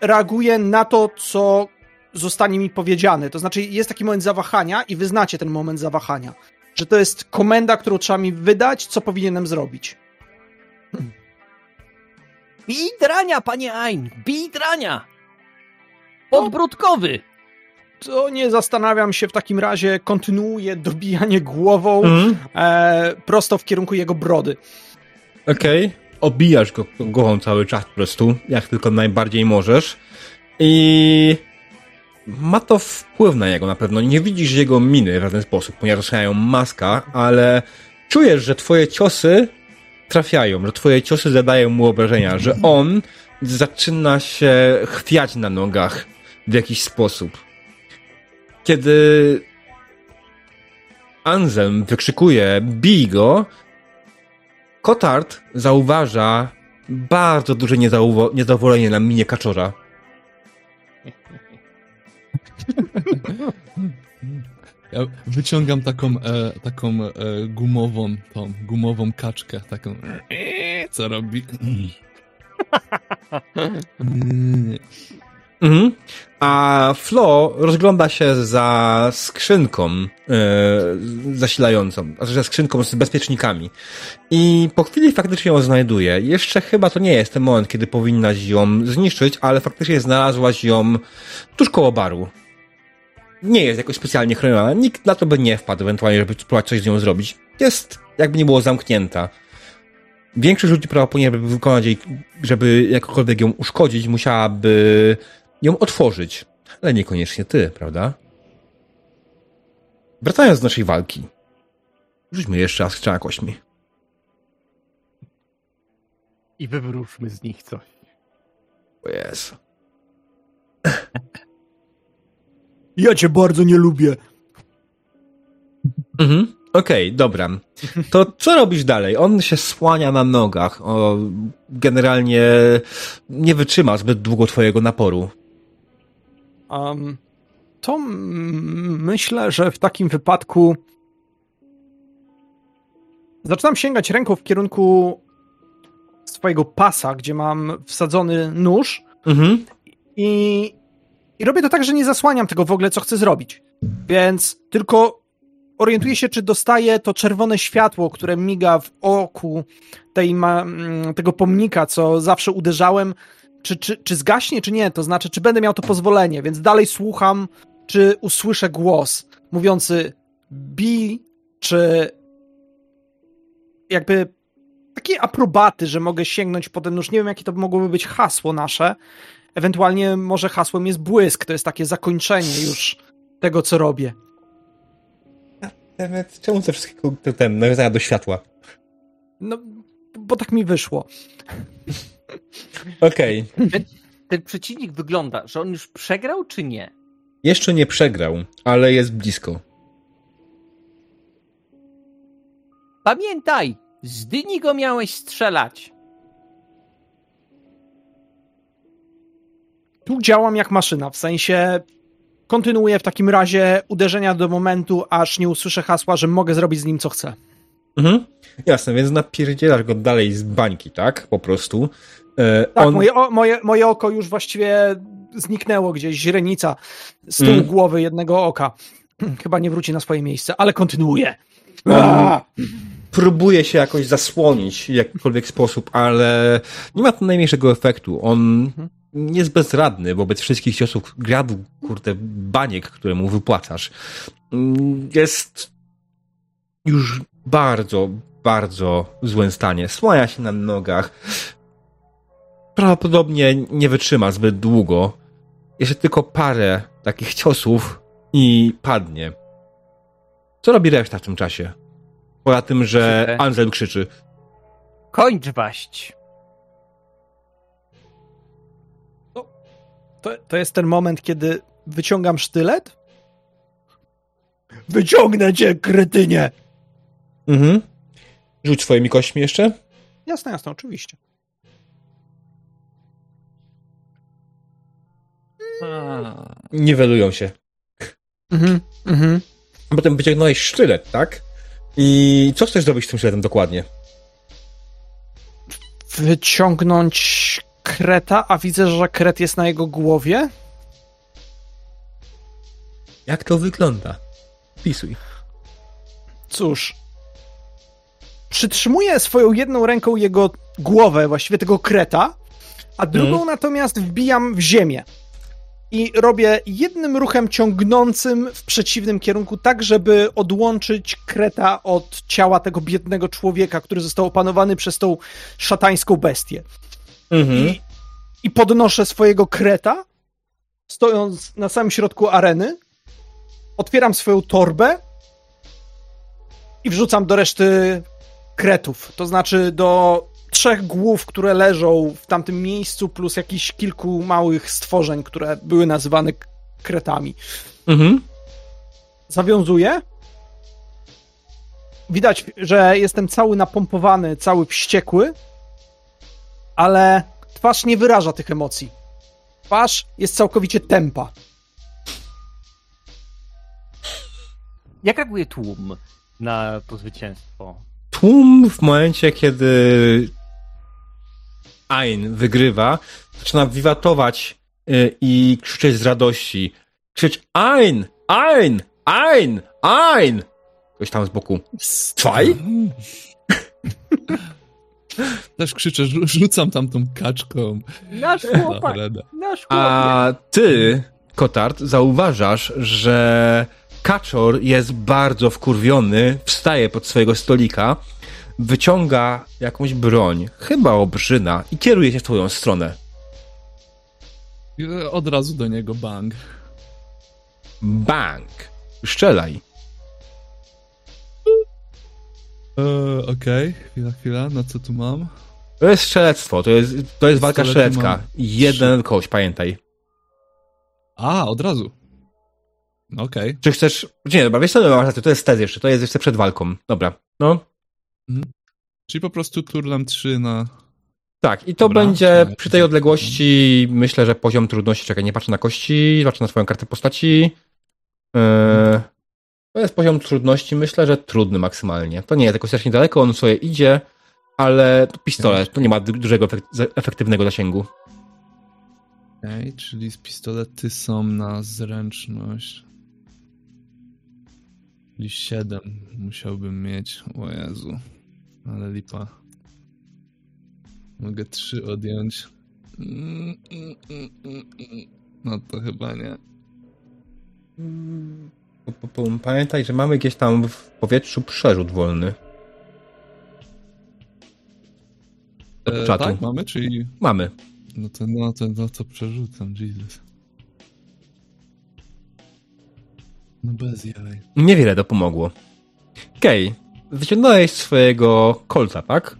reaguję na to, co zostanie mi powiedziane. To znaczy, jest taki moment zawahania i wyznacie ten moment zawahania. Że to jest komenda, którą trzeba mi wydać, co powinienem zrobić. Hmm. Bij drania, panie Ein! Bij drania! Podbródkowy! To nie zastanawiam się w takim razie, kontynuuję dobijanie głową mm. e, prosto w kierunku jego brody. Okej. Okay. Obijasz go głową cały czas po prostu, jak tylko najbardziej możesz. I ma to wpływ na niego na pewno. Nie widzisz jego miny w żaden sposób, ponieważ rozsłają maska, ale czujesz, że twoje ciosy trafiają, że twoje ciosy zadają mu obrażenia, że on zaczyna się chwiać na nogach w jakiś sposób. Kiedy Anselm wykrzykuje bij go, Kotard zauważa bardzo duże niezadowolenie na minie kaczora. *laughs* Ja wyciągam taką, e, taką e, gumową, tą gumową kaczkę, taką *clears throat* co robi. *laughs* Mhm. A Flo rozgląda się za skrzynką e, zasilającą, znaczy za skrzynką z bezpiecznikami. I po chwili faktycznie ją znajduje. Jeszcze chyba to nie jest ten moment, kiedy powinnaś ją zniszczyć, ale faktycznie znalazłaś ją tuż koło baru. Nie jest jakoś specjalnie chroniona. Nikt na to by nie wpadł, ewentualnie, żeby spróbować coś z nią zrobić. Jest, jakby nie było zamknięta. Większość ludzi prawdopodobnie, żeby wykonać jej, żeby jakkolwiek ją uszkodzić, musiałaby ją otworzyć. Ale niekoniecznie ty, prawda? Wracając do naszej walki. Rzućmy jeszcze raz trzema kośćmi. I wywróżmy z nich coś. Jezu. Ja cię bardzo nie lubię. Mhm. Okej, okay, dobra. To co robisz dalej? On się słania na nogach. O, generalnie nie wytrzyma zbyt długo twojego naporu. Um, to myślę, że w takim wypadku zaczynam sięgać ręką w kierunku swojego pasa, gdzie mam wsadzony nóż mhm. i, i robię to tak, że nie zasłaniam tego w ogóle, co chcę zrobić. Więc tylko orientuję się, czy dostaję to czerwone światło, które miga w oku tej ma, mm, tego pomnika, co zawsze uderzałem, czy, czy, czy zgaśnie, czy nie. To znaczy, czy będę miał to pozwolenie, więc dalej słucham, czy usłyszę głos mówiący bi, czy jakby takie aprobaty, że mogę sięgnąć po ten nóż. Nie wiem, jakie to mogłoby być hasło nasze. Ewentualnie może hasłem jest błysk. To jest takie zakończenie już tego, co robię. Nawet czemu te wszystkie ten nawiązania do światła? No, bo tak mi wyszło. Okej. Okay. Ten, ten przeciwnik wygląda, że on już przegrał, czy nie? Jeszcze nie przegrał, ale jest blisko. Pamiętaj, z dyni go miałeś strzelać. Tu działam jak maszyna, w sensie kontynuuję w takim razie uderzenia do momentu, aż nie usłyszę hasła, że mogę zrobić z nim co chcę. Mhm. Jasne, więc napierdzielasz go dalej z bańki, tak? Po prostu. E, tak, on... moje, o, moje, moje oko już właściwie zniknęło gdzieś, źrenica z tyłu mm. głowy jednego oka. *clears throat* Chyba nie wróci na swoje miejsce, ale kontynuuje. Próbuje się jakoś zasłonić w jakikolwiek sposób, ale nie ma to najmniejszego efektu. On mhm. Jest bezradny wobec wszystkich ciosów gradu, kurde, baniek, które mu wypłacasz. Jest już bardzo, bardzo w złym stanie. Słania się na nogach. Prawdopodobnie nie wytrzyma zbyt długo. Jeszcze tylko parę takich ciosów i padnie. Co robi reszta w tym czasie? Poza tym, że. Anzel krzyczy. Kończ waść. To, to jest ten moment, kiedy wyciągam sztylet? Wyciągnę cię, kretynie! Mhm. Rzuć swoimi kośćmi jeszcze. Jasne, jasne, oczywiście. Niwelują się. Mhm, mhm. Potem wyciągnąłeś sztylet, tak? I co chcesz zrobić z tym sztyletem dokładnie? Wyciągnąć kreta, a widzę, że kret jest na jego głowie? Jak to wygląda? Pisuj. Cóż, przytrzymuję swoją jedną ręką jego głowę, właściwie tego kreta, a drugą mm. natomiast wbijam w ziemię. I robię jednym ruchem ciągnącym w przeciwnym kierunku, tak żeby odłączyć kreta od ciała tego biednego człowieka, który został opanowany przez tą szatańską bestię. Mhm. I, I podnoszę swojego kreta, stojąc na samym środku areny, otwieram swoją torbę i wrzucam do reszty kretów, to znaczy do trzech głów, które leżą w tamtym miejscu, plus jakichś kilku małych stworzeń, które były nazywane kretami. Mhm. Zawiązuję. Widać, że jestem cały napompowany, cały wściekły, ale twarz nie wyraża tych emocji. Twarz jest całkowicie tempa. Jak reaguje tłum na to zwycięstwo? tłum w momencie, kiedy Ain wygrywa, zaczyna wiwatować yy, i krzyczeć z radości. Krzyczeć Ain! Ain! Ain! Ain! Ktoś tam z boku. Zwei? *laughs* Też krzyczę, rzucam tam tą kaczką. Nasz chłopak! Nasz chłopak! A ty Kotard, zauważasz, że kaczor jest bardzo wkurwiony, wstaje pod swojego stolika, wyciąga jakąś broń, chyba obrzyna i kieruje się w twoją stronę. Od razu do niego bang. Bang! Szczelaj. Eee, Okej, chwila, chwila, na co tu mam? To jest strzelectwo, to jest, to jest walka strzelecka. Jeden kość, pamiętaj. A, od razu. Okej. Czy chcesz... Nie, dobra, wiesz co, masz rację, to jest test jeszcze, to jest jeszcze przed walką. Dobra, no. Mhm. Czyli po prostu turlam 3 na... Tak, i to dobra, będzie przy tej odległości, myślę, że poziom trudności, czekaj, nie patrzę na kości, patrzę na swoją kartę postaci. Yy, to jest poziom trudności, myślę, że trudny maksymalnie. To nie jest jakoś strasznie daleko, on sobie idzie, ale pistolet, to nie ma dużego efektywnego zasięgu. Okej, okay, czyli z pistolety są na zręczność. Czyli 7 musiałbym mieć. O Jezu. Ale lipa. Mogę 3 odjąć. No to chyba nie. Pamiętaj, że mamy gdzieś tam w powietrzu przerzut wolny. E, tak, mamy, czyli... Mamy. No to, no to, no to przerzucam, Jesus. No bez jaj. Niewiele to pomogło. Okej, okay. wyciągnąłeś swojego kolca, tak?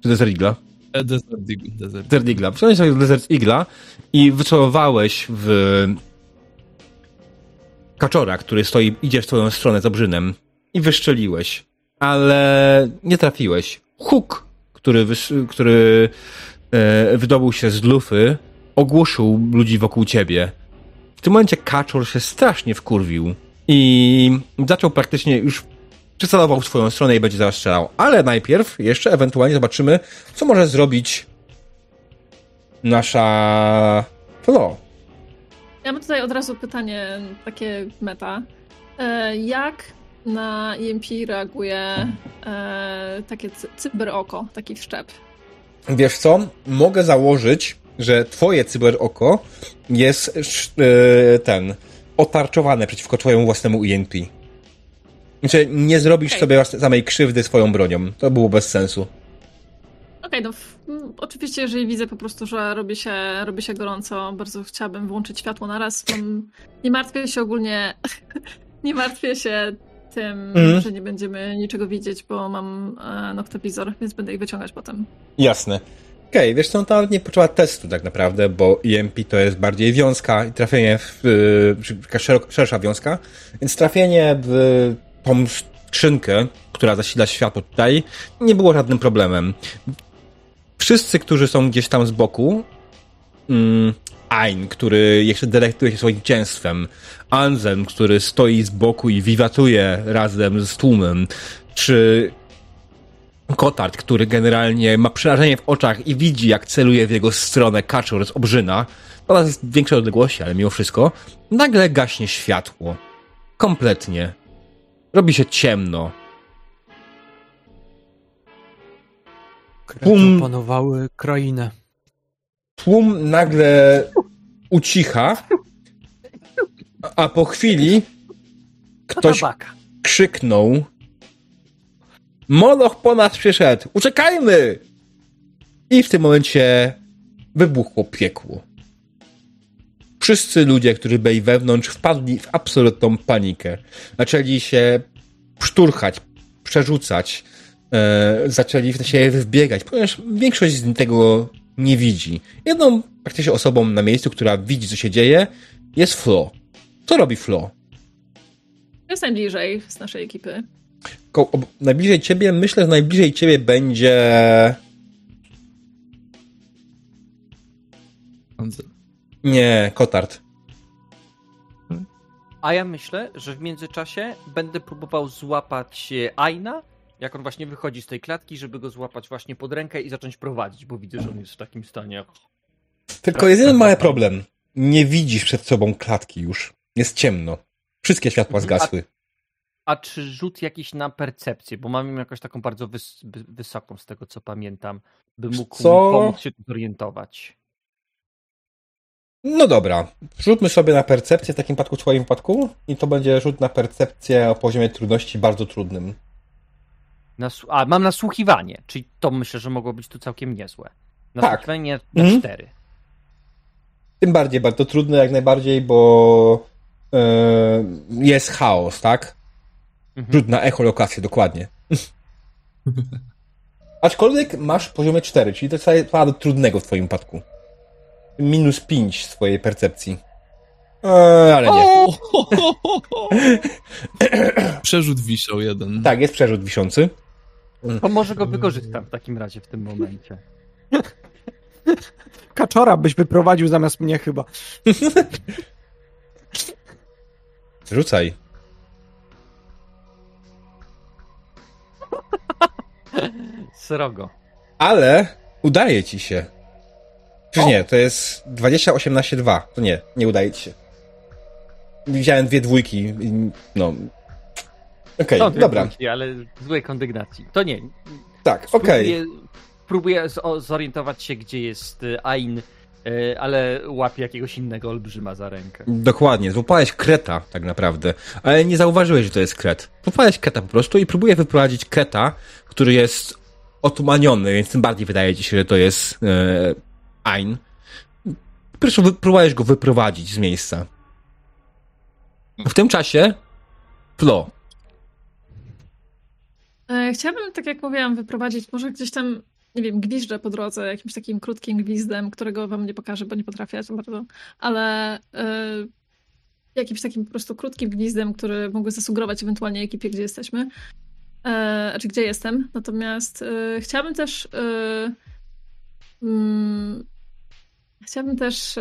Czy Desert Eagla? E, Desert Eagle. Desert, Eagla. Wyciągnąłeś swojego Desert Eagla i wycelowałeś w kaczora, który stoi, idzie w twoją stronę z obrzynem i wyszczeliłeś, ale nie trafiłeś. Huk, który, który e, wydobył się z lufy, ogłuszył ludzi wokół ciebie. W tym momencie kaczor się strasznie wkurwił i zaczął praktycznie już przycelował w swoją stronę i będzie zaraz strzelał. Ale najpierw jeszcze ewentualnie zobaczymy, co może zrobić nasza Flo. Ja mam tutaj od razu pytanie takie meta. E, jak na EMP reaguje e, takie cyberoko, taki wszczep? Wiesz co? Mogę założyć, że twoje cyberoko jest e, ten otarczowane przeciwko twojemu własnemu EMP. Znaczy, nie zrobisz okay. sobie samej krzywdy swoją bronią. To było bez sensu. Okej, okay, no oczywiście, jeżeli widzę po prostu, że robi się, robi się gorąco, bardzo chciałabym włączyć światło na raz. Nie martwię się ogólnie, *laughs* nie martwię się tym, mm. że nie będziemy niczego widzieć, bo mam e, noktowizor, więc będę ich wyciągać potem. Jasne. Okej, okay, wiesz co, to nie potrzeba testu tak naprawdę, bo EMP to jest bardziej wiązka i trafienie w, taka szersza wiązka, więc trafienie w tą skrzynkę, która zasila światło tutaj, nie było żadnym problemem wszyscy, którzy są gdzieś tam z boku, mm, który jeszcze delektuje się swoim cięstwem, Anzen, który stoi z boku i wiwatuje razem z tłumem, czy Kotard, który generalnie ma przerażenie w oczach i widzi, jak celuje w jego stronę kaczor z obrzyna, jest w większej odległości, ale mimo wszystko, nagle gaśnie światło. Kompletnie. Robi się ciemno. Tłum panowały krainę. Tłum nagle ucicha, a po chwili ktoś krzyknął Moloch po nas przyszedł! Uciekajmy! I w tym momencie wybuchło piekło. Wszyscy ludzie, którzy byli wewnątrz, wpadli w absolutną panikę. Zaczęli się szturchać, przerzucać, e, zaczęli w siebie wbiegać, ponieważ większość z tego nie widzi. Jedną praktycznie osobą na miejscu, która widzi, co się dzieje, jest Flo. Co robi Flo? Jest najbliżej z naszej ekipy. Ko najbliżej ciebie, myślę, że najbliżej ciebie będzie... Nie, Kotard. A ja myślę, że w międzyczasie będę próbował złapać Aina jak on właśnie wychodzi z tej klatki, żeby go złapać właśnie pod rękę i zacząć prowadzić, bo widzę, że on jest w takim stanie. Tylko jest jeden mały problem. Nie widzisz przed sobą klatki już. Jest ciemno. Wszystkie światła zgasły. A, a czy rzut jakiś na percepcję? Bo mam jakoś taką bardzo wys wysoką, z tego co pamiętam, by mógł co? pomóc się zorientować. No dobra, rzućmy sobie na percepcję w takim przypadku, w twoim wypadku i to będzie rzut na percepcję o poziomie trudności bardzo trudnym. Nasłu A, mam nasłuchiwanie, czyli to myślę, że mogło być tu całkiem niezłe. Nasłuchiwanie tak. na mhm. cztery. Tym bardziej bardzo trudne jak najbardziej, bo yy, jest chaos, tak? Mhm. Rzut na echolokację, dokładnie. *laughs* Aczkolwiek masz poziomie 4, czyli to jest bardzo trudnego w twoim wypadku. Minus 5 swojej percepcji. Eee, ale nie. *laughs* Przerzut wisiał jeden. Tak, jest przerzut wiszący. To może go wykorzystam w takim razie w tym momencie. *laughs* Kaczora byś wyprowadził zamiast mnie chyba. *laughs* Rzucaj. *laughs* Srogo. Ale udaje ci się. Czy nie, to jest 20, 18, 2. To nie, nie udaje ci się. Widziałem dwie dwójki. No. Okej, okay, dobra. Dwójki, ale złej kondygnacji. To nie. Tak, okej. Okay. Próbuję, zorientować się, gdzie jest y, Ain, y, ale łapie jakiegoś innego olbrzyma za rękę. Dokładnie, złapałeś kreta tak naprawdę, ale nie zauważyłeś, że to jest kret. Złapałeś kreta po prostu i próbuję wyprowadzić kreta, który jest otumaniony, więc tym bardziej wydaje ci się, że to jest e. Po prostu próbujesz go wyprowadzić z miejsca. W tym czasie Flo. E, chciałabym, tak jak mówiłam, wyprowadzić może gdzieś tam, nie wiem, gwizdże po drodze, jakimś takim krótkim gwizdem, którego wam nie pokażę, bo nie potrafię za bardzo, ale y, jakimś takim po prostu krótkim gwizdem, który mógłby zasugerować ewentualnie ekipie, gdzie jesteśmy, y, znaczy gdzie jestem. Natomiast y, chciałabym też mm, Chciałabym też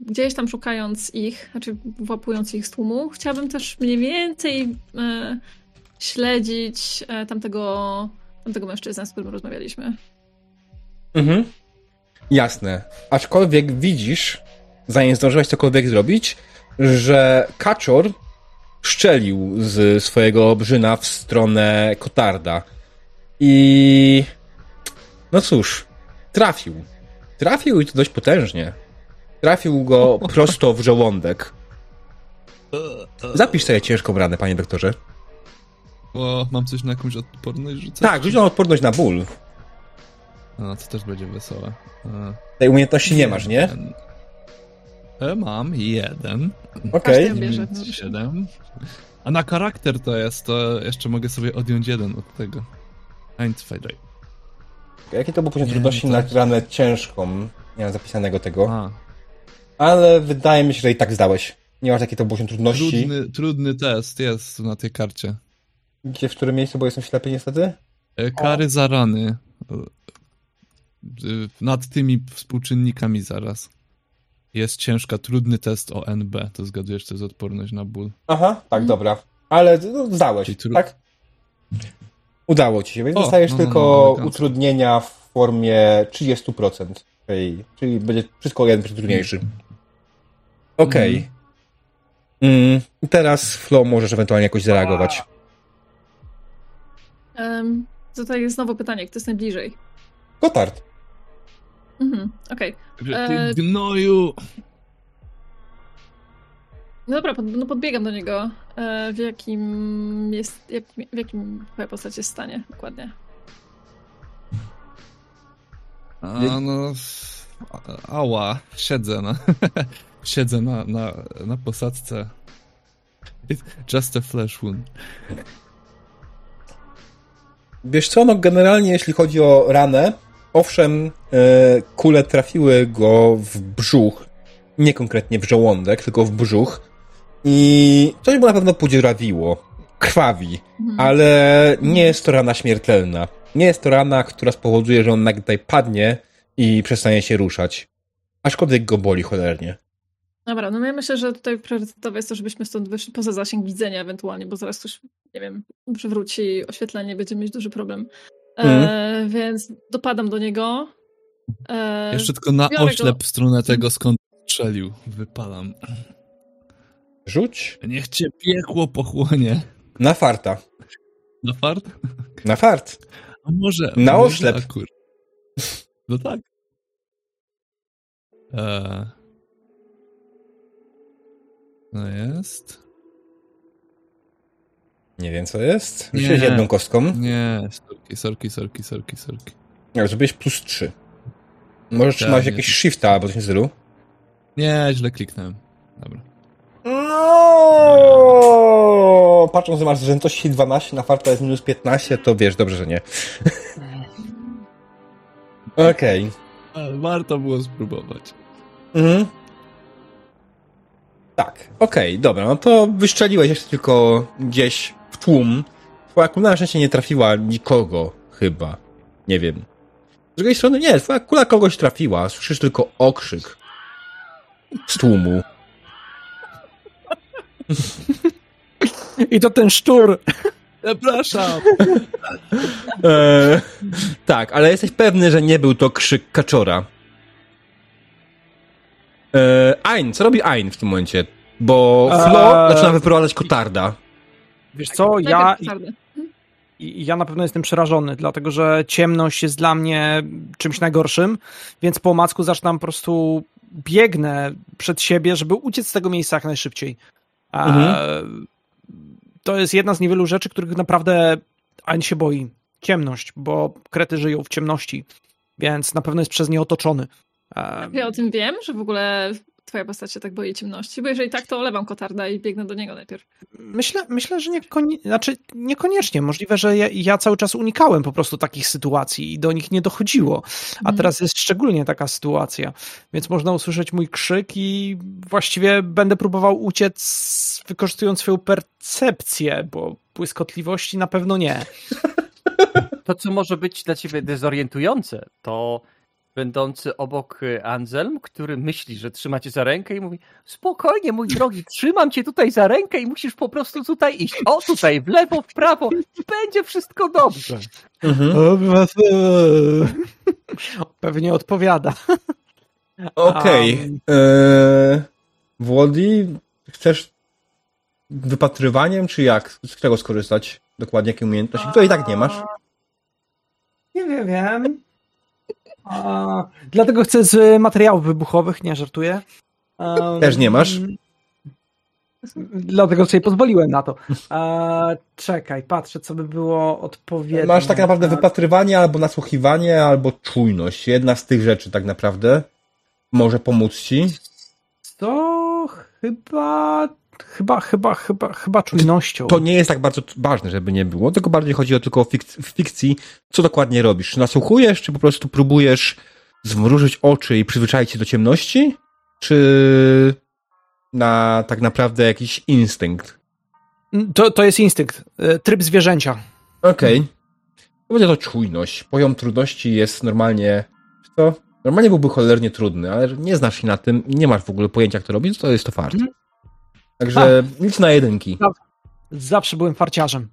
gdzieś tam szukając ich, znaczy włapując ich z tłumu, chciałabym też mniej więcej śledzić e, tamtego, tamtego mężczyznę, z którym rozmawialiśmy. Mhm. Jasne. Aczkolwiek widzisz, zanim zdążyłeś cokolwiek zrobić, że kaczor szczelił z swojego obrzyna w stronę Kotarda. I no cóż, trafił. Trafił i to dość potężnie. Trafił go *laughs* prosto w żołądek. Zapisz sobie ciężką ranę, panie doktorze. O, mam coś na jakąś odporność rzucać? Tak, rzuć na odporność na ból. No, to też będzie wesołe. A... Tej umiejętności nie masz, nie? E, mam jeden. Okej. Okay. Siedem. A na charakter to jest, to jeszcze mogę sobie odjąć jeden od tego. Einzweidaj. Jakie to był poziom trudności na ranę ciężką? Nie mam zapisanego tego. A. Ale wydaje mi się, że i tak zdałeś. Nie masz jakiej to poziom trudności. Trudny, trudny test jest na tej karcie. Gdzie, w którym miejscu, bo jestem ślepy niestety? E, kary o. za rany. E, nad tymi współczynnikami zaraz. Jest ciężka, trudny test o NB. To zgadujesz, to jest odporność na ból. Aha, tak, mhm. dobra. Ale no, zdałeś, tru... tak? Udało ci się, więc o, dostajesz no, no tylko no, utrudnienia w formie 30%. Czyli, czyli będzie wszystko jeden trudniejszy. Okej. Okay. Mm. teraz Flo możesz ewentualnie jakoś zareagować. Um, tutaj jest znowu pytanie, kto jest najbliżej? Gotard. Mhm, okej. Okay. Ty e, gnoju! No dobra, pod, no podbiegam do niego. E, w jakim jest, jak, w jakim twoja postać jest stanie dokładnie? A, no... Ała, siedzę na... *laughs* siedzę na, na, na posadzce. Just a flesh wound. Wiesz co, no generalnie jeśli chodzi o ranę, owszem, e, kule trafiły go w brzuch, nie konkretnie w żołądek, tylko w brzuch, i coś mu na pewno podziurawiło. Krwawi. Mhm. Ale nie jest to rana śmiertelna. Nie jest to rana, która spowoduje, że on nagle tutaj padnie i przestanie się ruszać. Aczkolwiek go boli cholernie. Dobra, no ja myślę, że tutaj priorytetowe jest to, żebyśmy stąd wyszli poza zasięg widzenia ewentualnie, bo zaraz ktoś, nie wiem, przywróci oświetlenie, będziemy mieć duży problem. E, mm. Więc dopadam do niego. E, Jeszcze tylko na oślep go. w stronę tego, skąd strzelił. Wypalam. Rzuć. Niech cię piekło pochłonie. Na farta. Na fart? Na fart. A może. Na może oślep. Akur. No tak. Eee, No jest. Nie wiem, co jest. Rzuciłeś jedną kostką. Nie, sorki, sorki, sorki, sorki, sorki. Nie, zrobiłeś plus 3. Możesz tak, trzymać jakieś shifta albo coś w stylu. Nie, źle kliknąłem. Dobra. No, patrząc, że masz zrzętości 12, na farta jest minus 15, to wiesz, dobrze, że nie. Okej. Okay. Warto było spróbować. Mhm. Tak, okej, okay, dobra, no to wyszczeliłeś jeszcze tylko gdzieś w tłum. Twoja kula na szczęście nie trafiła nikogo, chyba. Nie wiem. Z drugiej strony nie, twoja kula kogoś trafiła, słyszysz tylko okrzyk z tłumu. I to ten szczur. Zapraszam. e, tak, ale jesteś pewny, że nie był to krzyk kaczora. E, Ein, co robi Ein w tym momencie? Bo Flo eee... zaczyna wyprowadzać kotarda. Wiesz co, ja, ja na pewno jestem przerażony, dlatego że ciemność jest dla mnie czymś najgorszym, więc po macku zaczynam po prostu biegnę przed siebie, żeby uciec z tego miejsca jak najszybciej. Mhm. To jest jedna z niewielu rzeczy, których naprawdę Ań się boi. Ciemność, bo krety żyją w ciemności, więc na pewno jest przez nie otoczony. Ja o tym wiem, że w ogóle twoja postać się tak boi ciemności, bo jeżeli tak, to olewam kotarda i biegnę do niego najpierw. Myślę, myślę że niekoni- znaczy niekoniecznie. Możliwe, że ja, ja, cały czas unikałem po prostu takich sytuacji i do nich nie dochodziło. A mhm. teraz jest szczególnie taka sytuacja. Więc można usłyszeć mój krzyk i właściwie będę próbował uciec wykorzystując swoją percepcję, bo błyskotliwości na pewno nie. To, co może być dla ciebie dezorientujące, to będący obok y, Anselm, który myśli, że trzyma cię za rękę i mówi spokojnie, mój drogi, trzymam cię tutaj za rękę i musisz po prostu tutaj iść. O, tutaj, w lewo, w prawo będzie wszystko dobrze. Mhm. Pewnie odpowiada. Okej. Okay. Um... Eee, Włody, chcesz wypatrywaniem, czy jak? Z czego skorzystać? Dokładnie jakie umiejętności? To i tak nie masz. Nie wiem, wiem. A, dlatego chcę z materiałów wybuchowych, nie żartuję. Um, Też nie masz? Dlatego sobie pozwoliłem na to. Czekaj, patrzę, co by było odpowiednie. Masz tak naprawdę wypatrywanie, albo nasłuchiwanie, albo czujność. Jedna z tych rzeczy tak naprawdę może pomóc ci. To chyba chyba, chyba, chyba, chyba czujnością. To nie jest tak bardzo ważne, żeby nie było, tylko bardziej chodzi o tylko o w fikcji, co dokładnie robisz. Czy nasłuchujesz, czy po prostu próbujesz zmrużyć oczy i przyzwyczaić się do ciemności, czy na tak naprawdę jakiś instynkt? To, to jest instynkt, e, tryb zwierzęcia. Okej. Okay. Będzie to czujność. Poziom trudności jest normalnie, co? Normalnie byłby cholernie trudny, ale nie znasz się na tym, nie masz w ogóle pojęcia, jak to robić, to jest to fart. Mm. Także A. nic na jedynki. Zawsze byłem farciarzem.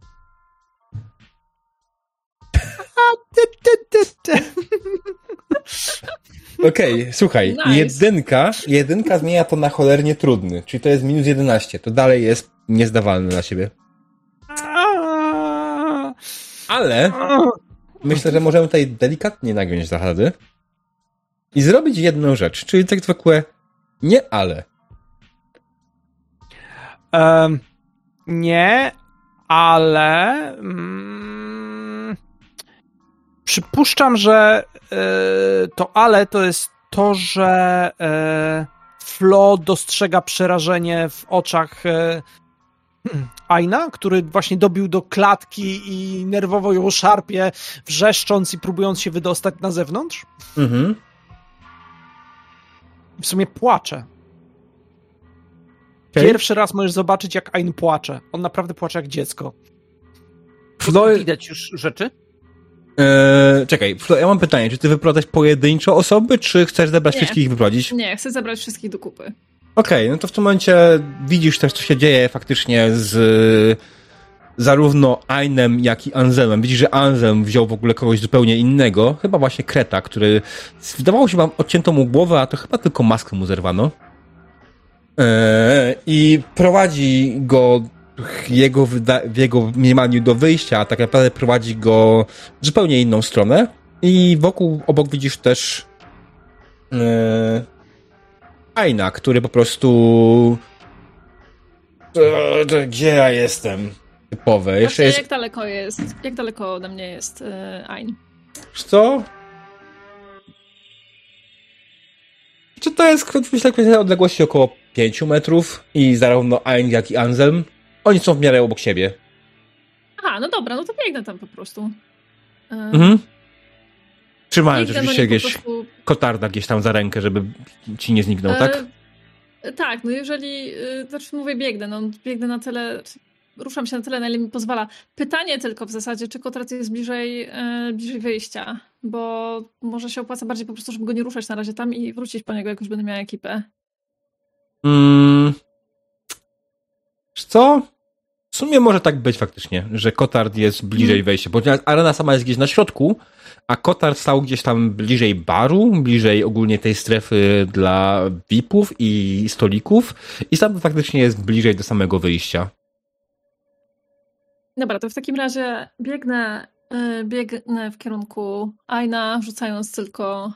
*laughs* Okej, okay, słuchaj, nice. jedynka, jedynka zmienia to na cholernie trudny, czyli to jest minus 11, to dalej jest niezdawalne dla siebie. Ale myślę, że możemy tutaj delikatnie nagiąć zasady i zrobić jedną rzecz, czyli tak zwykłe nie ale. Um, nie, ale mm, przypuszczam, że y, to ale to jest to, że y, Flo dostrzega przerażenie w oczach y, *clears throat* Aina, który właśnie dobił do klatki i nerwowo ją szarpie, wrzeszcząc i próbując się wydostać na zewnątrz. Mhm. W sumie płacze. Okay. Pierwszy raz możesz zobaczyć, jak Ain płacze. On naprawdę płacze jak dziecko. Flo... Widać już rzeczy? Eee, czekaj, Flo, ja mam pytanie, czy ty wyprowadzisz pojedynczo osoby, czy chcesz zebrać nie. wszystkich i wyprowadzić? Nie, chcę zebrać wszystkich do kupy. Okej, okay, no to w tym momencie widzisz też, co się dzieje faktycznie z zarówno Ainem, jak i Anselmem. Widzisz, że Anselm wziął w ogóle kogoś zupełnie innego, chyba właśnie Kreta, który wydawało się wam odcięto mu głowę, a to chyba tylko maskę mu zerwano. E, i prowadzi go jego, w jego mniemaniu do wyjścia, a tak naprawdę prowadzi go w zupełnie inną stronę. I wokół, obok widzisz też e, Aina, który po prostu Gdzie ja jestem? Typowe. Jeszcze jest... Jak daleko jest? Jak daleko ode mnie jest yy, Ain? Co? Czy to jest myślę, kwestia odległości około 5 metrów i zarówno Ain, jak i Anselm, oni są w miarę obok siebie. Aha, no dobra, no to biegnę tam po prostu. Mhm. Trzymając oczywiście jakieś prostu... kotarda gdzieś tam za rękę, żeby ci nie zniknął, tak? E, tak, no jeżeli, y, znaczy mówię biegnę, no biegnę na tyle, ruszam się na tyle, na ile mi pozwala. Pytanie tylko w zasadzie, czy kotrat jest bliżej, y, bliżej wyjścia, bo może się opłaca bardziej po prostu, żeby go nie ruszać na razie tam i wrócić po niego, jak już będę miała ekipę. Mm. Co? W sumie może tak być faktycznie, że Kotard jest bliżej hmm. wejścia, bo arena sama jest gdzieś na środku, a Kotard stał gdzieś tam bliżej baru, bliżej ogólnie tej strefy dla VIP-ów i stolików i sam faktycznie jest bliżej do samego wyjścia. Dobra, to w takim razie biegnę, yy, biegnę w kierunku Aina, rzucając tylko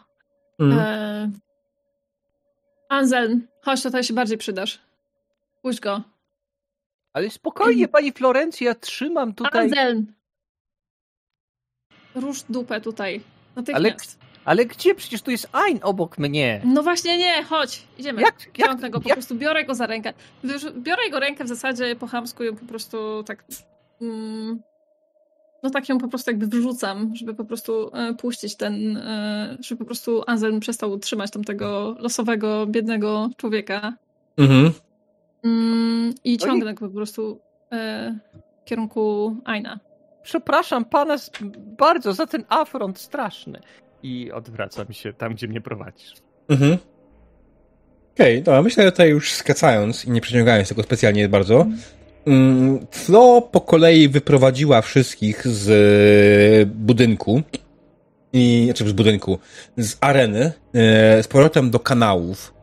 mm. yy, Anselm, chodź tutaj się bardziej przydasz. Pójdź go. Ale spokojnie, pani Florencji, ja trzymam tutaj. Anselm! Rusz dupę tutaj. Ale, ale gdzie? Przecież tu jest Ain obok mnie. No właśnie nie, chodź, idziemy. Jak, Ciągnę jak, go, po jak? prostu biorę go za rękę. Biorę jego rękę w zasadzie po chamsku ją po prostu tak... Mm, no tak ją po prostu jakby wrzucam, żeby po prostu e, puścić ten, e, żeby po prostu Anselm przestał trzymać tamtego losowego, biednego człowieka. Mhm. Mm, I ciągnę go po prostu e, w kierunku Aina. Przepraszam pana bardzo za ten afront straszny. I odwracam się tam, gdzie mnie prowadzisz. Mhm. Okej, okay, dobra, myślę, że tutaj już skacając i nie przeciągając tego specjalnie bardzo, mm, Flo po kolei wyprowadziła wszystkich z budynku i, znaczy z budynku, z areny, e, z powrotem do kanałów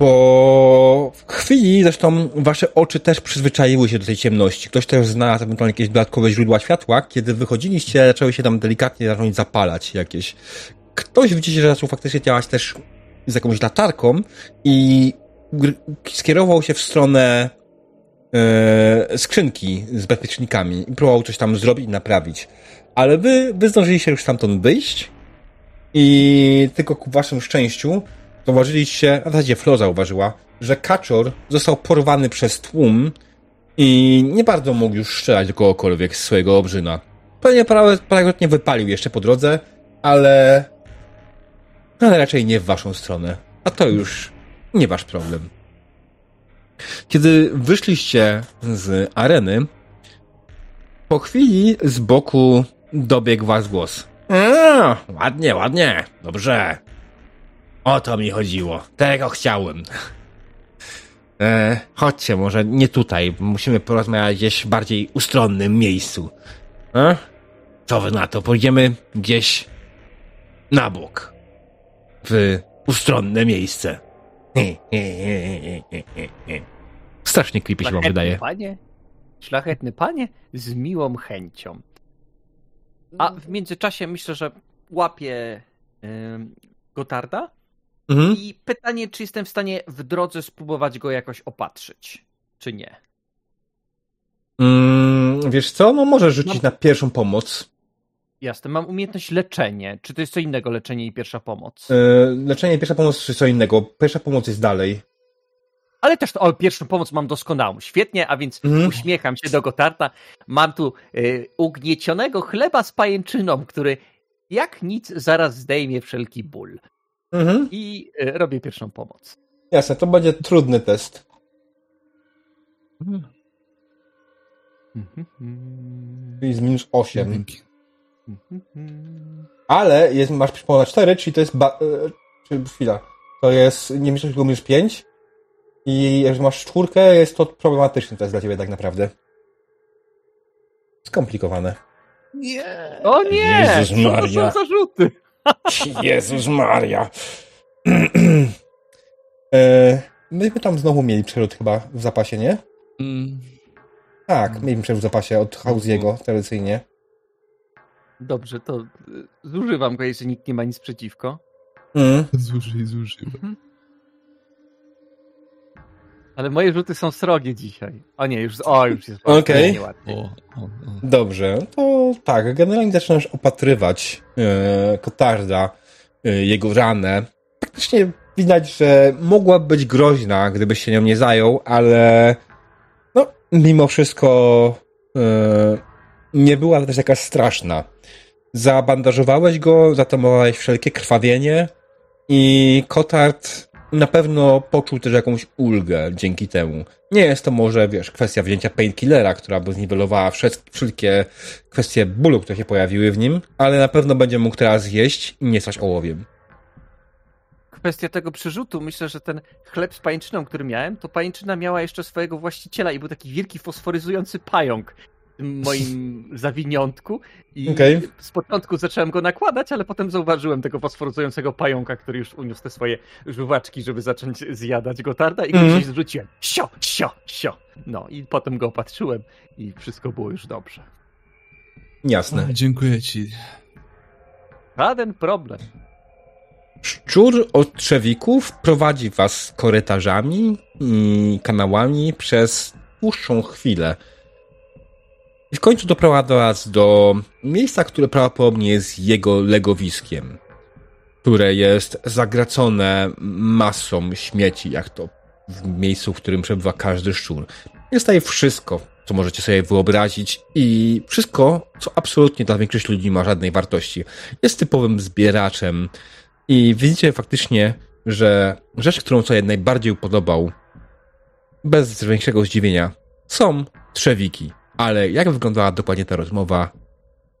po chwili zresztą wasze oczy też przyzwyczaiły się do tej ciemności. Ktoś też znalazł ewentualnie jakieś dodatkowe źródła światła. Kiedy wychodziliście, zaczęły się tam delikatnie zacząć zapalać jakieś. Ktoś widzicie, że zaczął faktycznie działać też z jakąś latarką i skierował się w stronę e, skrzynki z bezpiecznikami i próbował coś tam zrobić i naprawić. Ale wy, wy zdążyliście już stamtąd wyjść i tylko ku waszym szczęściu zauważyliście, a w zasadzie Flo zauważyła, że kaczor został porwany przez tłum i nie bardzo mógł już strzelać do kogokolwiek z swojego obrzyna. Pewnie paragrafnie wypalił jeszcze po drodze, ale... ale raczej nie w waszą stronę. A to już nie wasz problem. Kiedy wyszliście z areny, po chwili z boku dobiegł was głos. Eee, ładnie, ładnie, dobrze. O to mi chodziło. Tego chciałem. E, chodźcie, może nie tutaj. Musimy porozmawiać gdzieś w bardziej ustronnym miejscu. E? Co wy na to? Pójdziemy gdzieś na bok. W ustronne miejsce. *laughs* Strasznie creepy się wam wydaje. Panie, szlachetny panie, z miłą chęcią. A w międzyczasie myślę, że łapię yy, Gotarda Mhm. I pytanie, czy jestem w stanie w drodze spróbować go jakoś opatrzyć, czy nie? Mm, wiesz co? No możesz rzucić mam... na pierwszą pomoc. Jasne, mam umiejętność leczenie. Czy to jest co innego, leczenie i pierwsza pomoc? Yy, leczenie i pierwsza pomoc, czy co innego? Pierwsza pomoc jest dalej. Ale też to, o, pierwszą pomoc mam doskonałą. Świetnie, a więc mm. uśmiecham się do Gotarta. Mam tu y, ugniecionego chleba z pajęczyną, który jak nic zaraz zdejmie wszelki ból. Mhm. I e, robię pierwszą pomoc. Jasne, to będzie trudny test. Mhm. Czyli z minus 8. Ale jest, masz przypomnieć 4, czyli to jest. Ba- e, czy chwila. To jest. Nie myślisz tylko minus 5. I jak masz czwórkę, jest to problematyczny test dla ciebie tak naprawdę. Skomplikowane. Nie! O nie! Jezus Maria. Co to są zarzuty? *laughs* Jezus Maria. *clears throat* e, myśmy tam znowu mieli przerzut chyba w zapasie, nie? Mm. Tak, mieliśmy przerzut w zapasie od Hausiego tradycyjnie. Dobrze, to e, zużywam go, jeśli nikt nie ma nic przeciwko. Mm. Zużyj, zużyj. Mhm. Ale moje rzuty są srogie dzisiaj. O nie, już, o, już jest Okej. Okay. Dobrze, to tak, generalnie zaczynasz opatrywać e, Kotarda, e, jego ranę. Praktycznie widać, że mogła być groźna, gdybyś się nią nie zajął, ale no, mimo wszystko e, nie była też jakaś straszna. Zabandażowałeś go, zatomowałeś wszelkie krwawienie i Kotard na pewno poczuł też jakąś ulgę dzięki temu. Nie jest to może, wiesz, kwestia wzięcia painkillera, która by zniwelowała wszystkie kwestie bólu, które się pojawiły w nim, ale na pewno będzie mógł teraz jeść i nie stać ołowiem. Kwestia tego przyrzutu, myślę, że ten chleb z pajęczyną, który miałem, to pajęczyna miała jeszcze swojego właściciela i był taki wielki fosforyzujący pająk, moim zawiniątku i okay. z początku zacząłem go nakładać, ale potem zauważyłem tego fosforyzującego pająka, który już uniósł te swoje żuwaczki, żeby zacząć zjadać gotarda i go mm. gdzieś zrzuciłem. Sio, sio, sio. No i potem go opatrzyłem i wszystko było już dobrze. Jasne. O, dziękuję ci. Żaden problem. Szczur od trzewików prowadzi was korytarzami i kanałami przez dłuższą chwilę. I w końcu doprowadza was do miejsca, które prawdopodobnie jest jego legowiskiem, które jest zagracone masą śmieci, jak to w miejscu, w którym przebywa każdy szczur. Jest tutaj wszystko, co możecie sobie wyobrazić i wszystko, co absolutnie dla większości ludzi ma żadnej wartości. Jest typowym zbieraczem i widzicie faktycznie, że rzecz, którą sobie najbardziej upodobał, bez większego zdziwienia, są trzewiki. Ale jak wyglądała dokładnie ta rozmowa,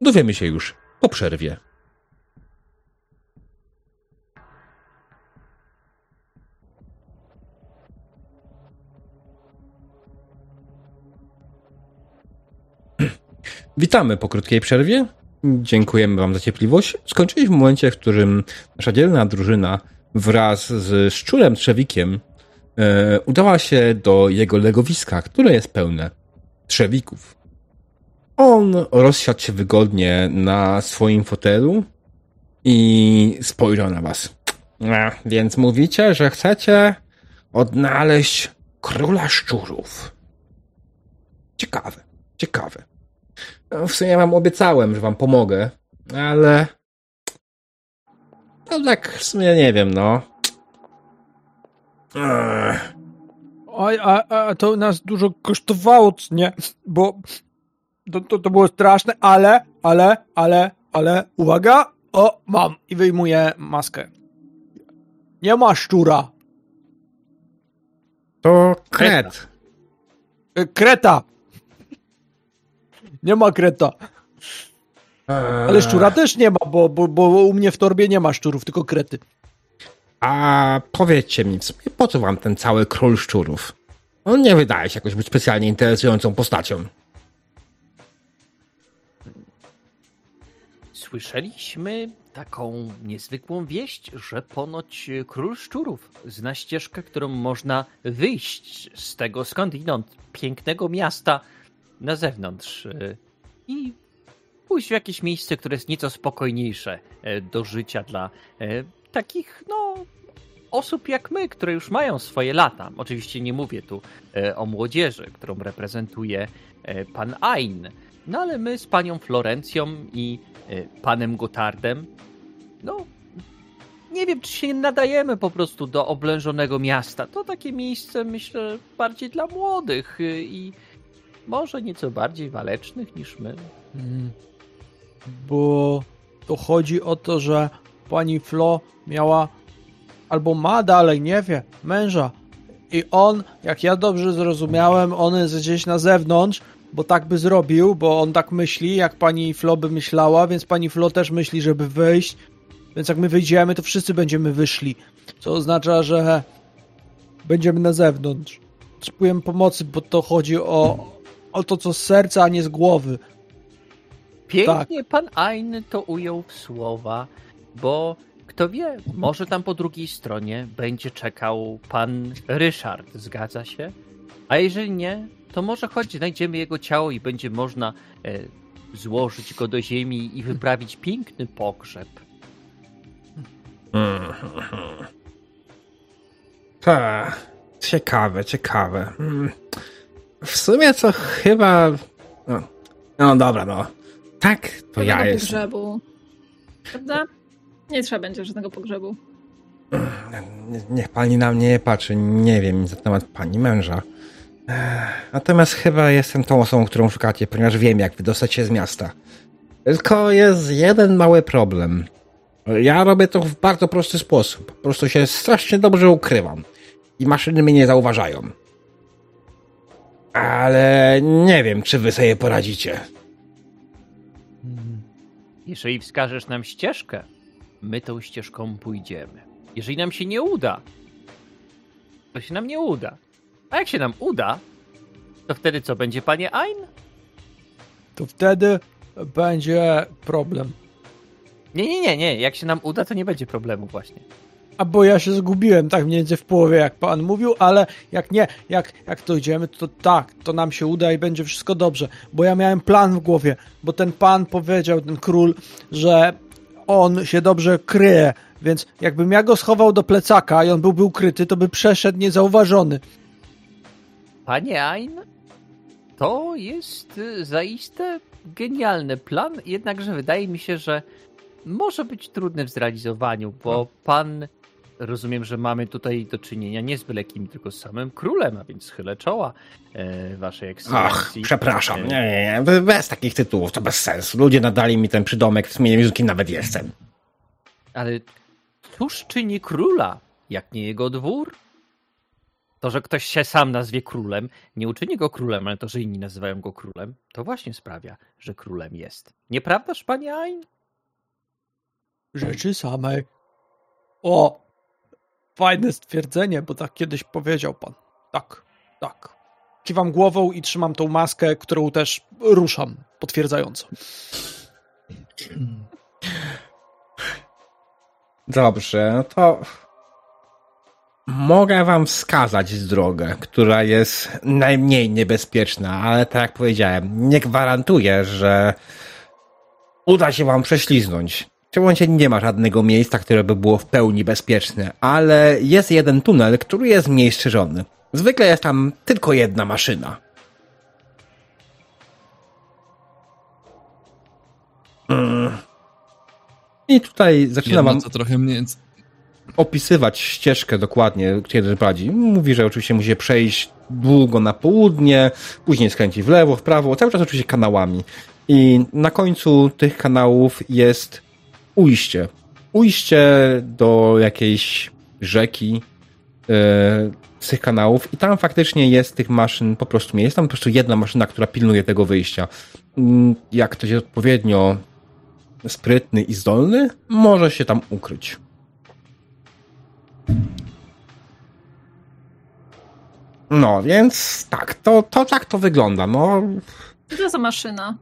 dowiemy się już po przerwie. *clears throat* Witamy po krótkiej przerwie. Dziękujemy Wam za cierpliwość. Skończyliśmy w momencie, w którym nasza dzielna drużyna wraz z szczurem Trzewikiem e, udała się do jego legowiska, które jest pełne trzewików. On rozsiadł się wygodnie na swoim fotelu i spojrzał na was. No, więc mówicie, że chcecie odnaleźć króla szczurów. Ciekawe, ciekawe. W sumie wam obiecałem, że wam pomogę, ale... No tak, w sumie nie wiem, no. Ech. A, a, a to nas dużo kosztowało, nie? Bo to, to, to było straszne, ale, ale, ale, ale, uwaga, o, mam i wyjmuję maskę. Nie ma szczura. To kret. E, kreta. Nie ma kreta. Ale szczura też nie ma, bo, bo, bo u mnie w torbie nie ma szczurów, tylko krety. A powiedzcie mi, po co wam ten cały król szczurów? On nie wydaje się jakoś być specjalnie interesującą postacią. Słyszeliśmy taką niezwykłą wieść, że ponoć król szczurów zna ścieżkę, którą można wyjść z tego skądinąd pięknego miasta na zewnątrz e, i pójść w jakieś miejsce, które jest nieco spokojniejsze e, do życia dla e, takich, no, osób jak my, które już mają swoje lata. Oczywiście nie mówię tu e, o młodzieży, którą reprezentuje e, pan Ain. No ale my z panią Florencją i e, panem Gotardem, no nie wiem, czy się nadajemy po prostu do oblężonego miasta. To takie miejsce, myślę, bardziej dla młodych i może nieco bardziej walecznych niż my. Hmm. Bo to chodzi o to, że pani Flo miała albo ma dalej, nie wie, męża. I on, jak ja dobrze zrozumiałem, on jest gdzieś na zewnątrz, bo tak by zrobił, bo on tak myśli, jak pani Flo by myślała, więc pani Flo też myśli, żeby wyjść. Więc jak my wyjdziemy, to wszyscy będziemy wyszli. Co oznacza, że będziemy na zewnątrz. Potrzebujemy pomocy, bo to chodzi o, o to, co z serca, a nie z głowy. Pięknie tak. pan Ain to ujął w słowa, bo kto wie, może tam po drugiej stronie będzie czekał pan Ryszard, zgadza się? A jeżeli nie, to może choć znajdziemy jego ciało i będzie można e, złożyć go do ziemi i wyprawić piękny pogrzeb. *laughs* Tak. Ciekawe, ciekawe. Hmm. W sumie co chyba... No, no dobra, no. Tak, to ja jestem. pogrzebu. Prawda? Nie trzeba będzie żadnego pogrzebu. Niech pani na mnie nie patrzy. Nie wiem nic na temat pani męża. Natomiast chyba jestem tą osobą, którą szukacie, ponieważ wiem, jak wydostać się z miasta. Tylko jest jeden mały problem. Ja robię to w bardzo prosty sposób. Po prostu się strasznie dobrze ukrywam. I maszyny mnie nie zauważają. Ale nie wiem, czy wy sobie poradzicie. Jeżeli wskażesz nam ścieżkę, my tą ścieżką pójdziemy. Jeżeli nam się nie uda, to się nam nie uda. A jak się nam uda, to wtedy co, będzie panie Ein? To wtedy będzie problem. Nie, nie, nie, nie. Jak się nam uda, to nie będzie problemu właśnie. A bo ja się zgubiłem tak mniej więcej w połowie, jak pan mówił, ale jak nie, jak, jak to idziemy, to tak, to nam się uda i będzie wszystko dobrze. Bo ja miałem plan w głowie, bo ten pan powiedział, ten król, że on się dobrze kryje, więc jakbym ja go schował do plecaka i on byłby ukryty, to by przeszedł niezauważony. Panie Ein, to jest y, zaiste genialny plan, jednakże wydaje mi się, że może być trudny w zrealizowaniu, bo no. pan rozumiem, że mamy tutaj do czynienia nie z byle kim, tylko z samym królem, a więc chylę czoła e, waszej ekscelencji. Ach, przepraszam, e, nie, nie, bez takich tytułów, to bez sensu. Ludzie nadali mi ten przydomek, w sumie nie kim nawet jestem. Ale cóż czyni króla, jak nie jego dwór? To, że ktoś się sam nazwie królem, nie uczyni go królem, ale to, że inni nazywają go królem, to właśnie sprawia, że królem jest. Nieprawdaż, panie Ain? Rzeczy samej. O, fajne stwierdzenie, bo tak kiedyś powiedział pan. Tak, tak. Kiwam głową i trzymam tą maskę, którą też ruszam, potwierdzająco. Dobrze, no to mogę wam wskazać drogę, która jest najmniej niebezpieczna, ale tak jak powiedziałem, nie gwarantuję, że uda się wam prześliznąć. W tym momencie nie ma żadnego miejsca, które by było w pełni bezpieczne, ale jest jeden tunel, który jest mniej strzeżony. Zwykle jest tam tylko jedna maszyna. Mm. I tutaj zaczynam wam trochę mniej... opisywać ścieżkę dokładnie, kiedy prowadzi. Mówi, że oczywiście musi przejść długo na południe, później skręci w lewo, w prawo, cały czas oczywiście kanałami. I na końcu tych kanałów jest ujście. Ujście do jakiejś rzeki yy, z tych kanałów i tam faktycznie jest tych maszyn po prostu nie. Jest tam po prostu jedna maszyna, która pilnuje tego wyjścia. Yy, jak ktoś jest odpowiednio sprytny i zdolny, może się tam ukryć. No, więc tak, to, to tak to wygląda. No. Co to za maszyna?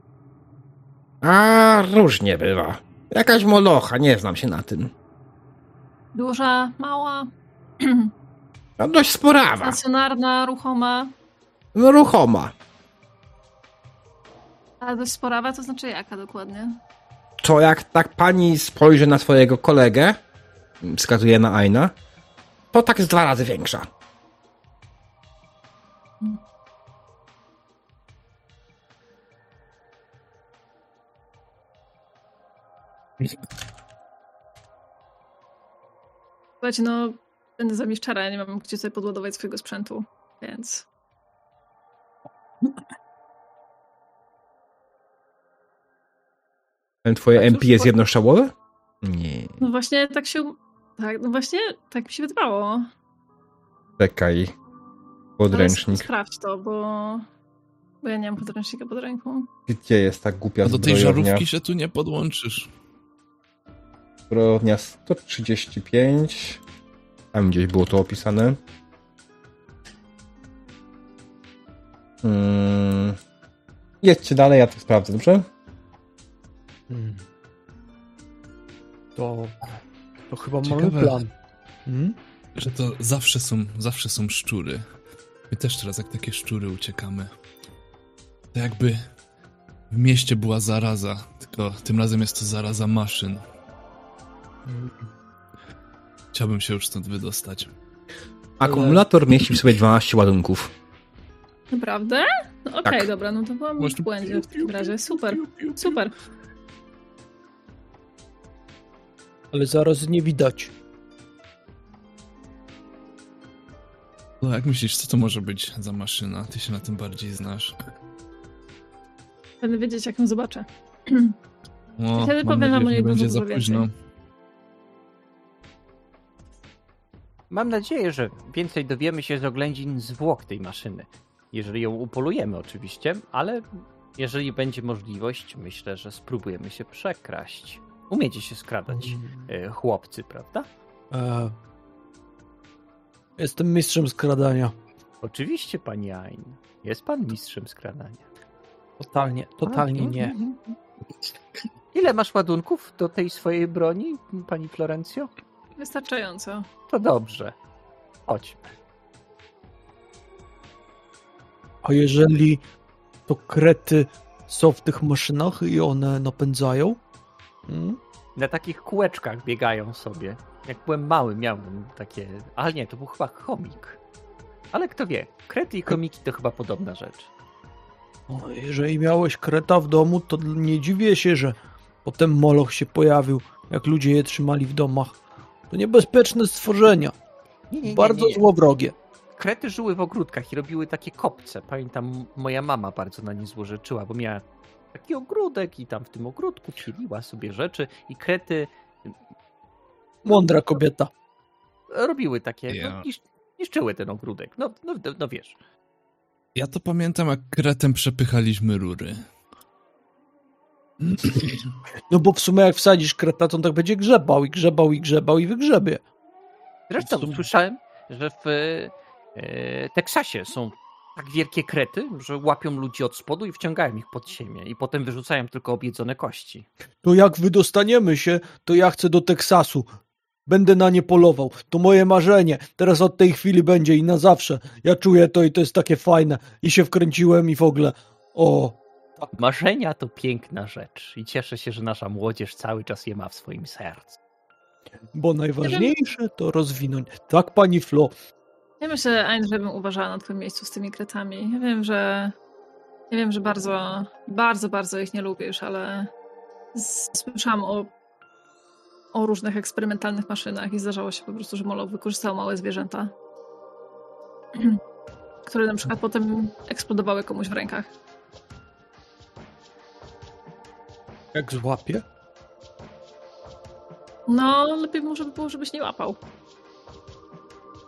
A różnie bywa. Jakaś molocha, nie znam się na tym. Duża, mała? *clears throat* No dość sporawa. Stacjonarna, ruchoma? No ruchoma. A dość sporawa to znaczy jaka dokładnie? To jak tak pani spojrzy na swojego kolegę, wskazuje na Aina, to tak jest dwa razy większa. Słuchajcie, no będę zamieszczara, ja nie mam gdzie sobie podładować swojego sprzętu, więc... Ten twoje MP jest jednoszałowe? Nie. No właśnie tak się... Tak, no właśnie tak mi się wydawało. Czekaj. Podręcznik. sprawdź to, bo... Bo ja nie mam podręcznika pod ręką. Gdzie jest ta głupia A do tej żarówki się tu nie podłączysz. Zbrojownia 135. Tam gdzieś było to opisane. Hmm. Jedźcie dalej, ja to sprawdzę, dobrze? Hmm. To, to chyba Ciekawe, mamy plan. Hmm? Że to zawsze są, zawsze są szczury. My też teraz jak takie szczury uciekamy. To jakby w mieście była zaraza, tylko tym razem jest to zaraza maszyn. Chciałbym się już stąd wydostać. Akumulator mieści w sobie 12 ładunków. Naprawdę? No, Okej, okay, tak. dobra, no to byłam w błędzie w takim razie. Super, super. Ale zaraz nie widać. No, jak myślisz, co to może być za maszyna? Ty się na tym bardziej znasz. Będę wiedzieć, jak ją zobaczę. No, Wtedy powiem wam o będzie za późno. Mam nadzieję, że więcej dowiemy się z oględzin zwłok tej maszyny. Jeżeli ją upolujemy oczywiście, ale jeżeli będzie możliwość, myślę, że spróbujemy się przekraść. Umiecie się skradać, mm. chłopcy, prawda? E... Jestem mistrzem skradania. Oczywiście, pani Ain. Jest pan mistrzem skradania. Totalnie, totalnie A, nie. Ile masz ładunków do tej swojej broni, pani Florencjo? Wystarczająco. To dobrze. Chodźmy. A jeżeli to krety są w tych maszynach i one napędzają? Hmm? Na takich kółeczkach biegają sobie. Jak byłem mały, miałem takie. Ale nie, to był chyba chomik. Ale kto wie, krety i komiki to chyba podobna rzecz. No, jeżeli miałeś kreta w domu, to nie dziwię się, że potem moloch się pojawił, jak ludzie je trzymali w domach. To niebezpieczne stworzenia. Nie, nie, nie, Bardzo złowrogie. Krety żyły w ogródkach i robiły takie kopce. Pamiętam, moja mama bardzo na nie złożyczyła, bo miała taki ogródek i tam w tym ogródku piliła sobie rzeczy i krety... Mądra kobieta. Robiły takie, yeah. no, nisz, niszczyły ten ogródek. No, no, no wiesz. Ja to pamiętam, jak kretem przepychaliśmy rury. No bo w sumie jak wsadzisz kreta, to on tak będzie grzebał i grzebał i grzebał i wygrzebie. Zresztą sumie... słyszałem, że w e, Teksasie są tak wielkie krety, że łapią ludzi od spodu i wciągają ich pod ziemię i potem wyrzucają tylko objedzone kości. To jak wydostaniemy się, to ja chcę do Teksasu. Będę na nie polował. To moje marzenie. Teraz od tej chwili będzie i na zawsze. Ja czuję to i to jest takie fajne. I się wkręciłem i w ogóle. O. Marzenia to piękna rzecz i cieszę się, że nasza młodzież cały czas je ma w swoim sercu. Bo najważniejsze to rozwinąć. Tak, pani Flo. Ja myślę, Ain, żebym uważała na twoim miejscu z tymi kretami. Ja wiem, że ja wiem, że bardzo, bardzo, bardzo ich nie lubisz, ale słyszałam o o różnych eksperymentalnych maszynach i zdarzało się po prostu, że Molo wykorzystał małe zwierzęta, *clears throat* które na przykład potem eksplodowały komuś w rękach. Jak złapie? No, lepiej może by było, żebyś nie łapał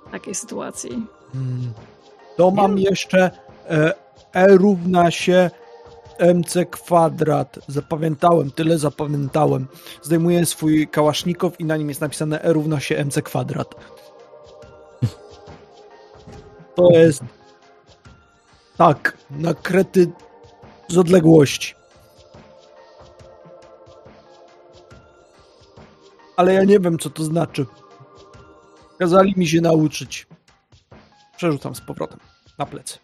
w takiej sytuacji. Hmm. To mam jeszcze e, E równa się MC kwadrat. Zapamiętałem, tyle zapamiętałem. Zdejmuję swój kałasznikow i na nim jest napisane E równa się MC kwadrat. To jest tak, na krety z odległości. Ale ja nie wiem, co to znaczy. Kazali mi się nauczyć. Przerzucam z powrotem na plecy.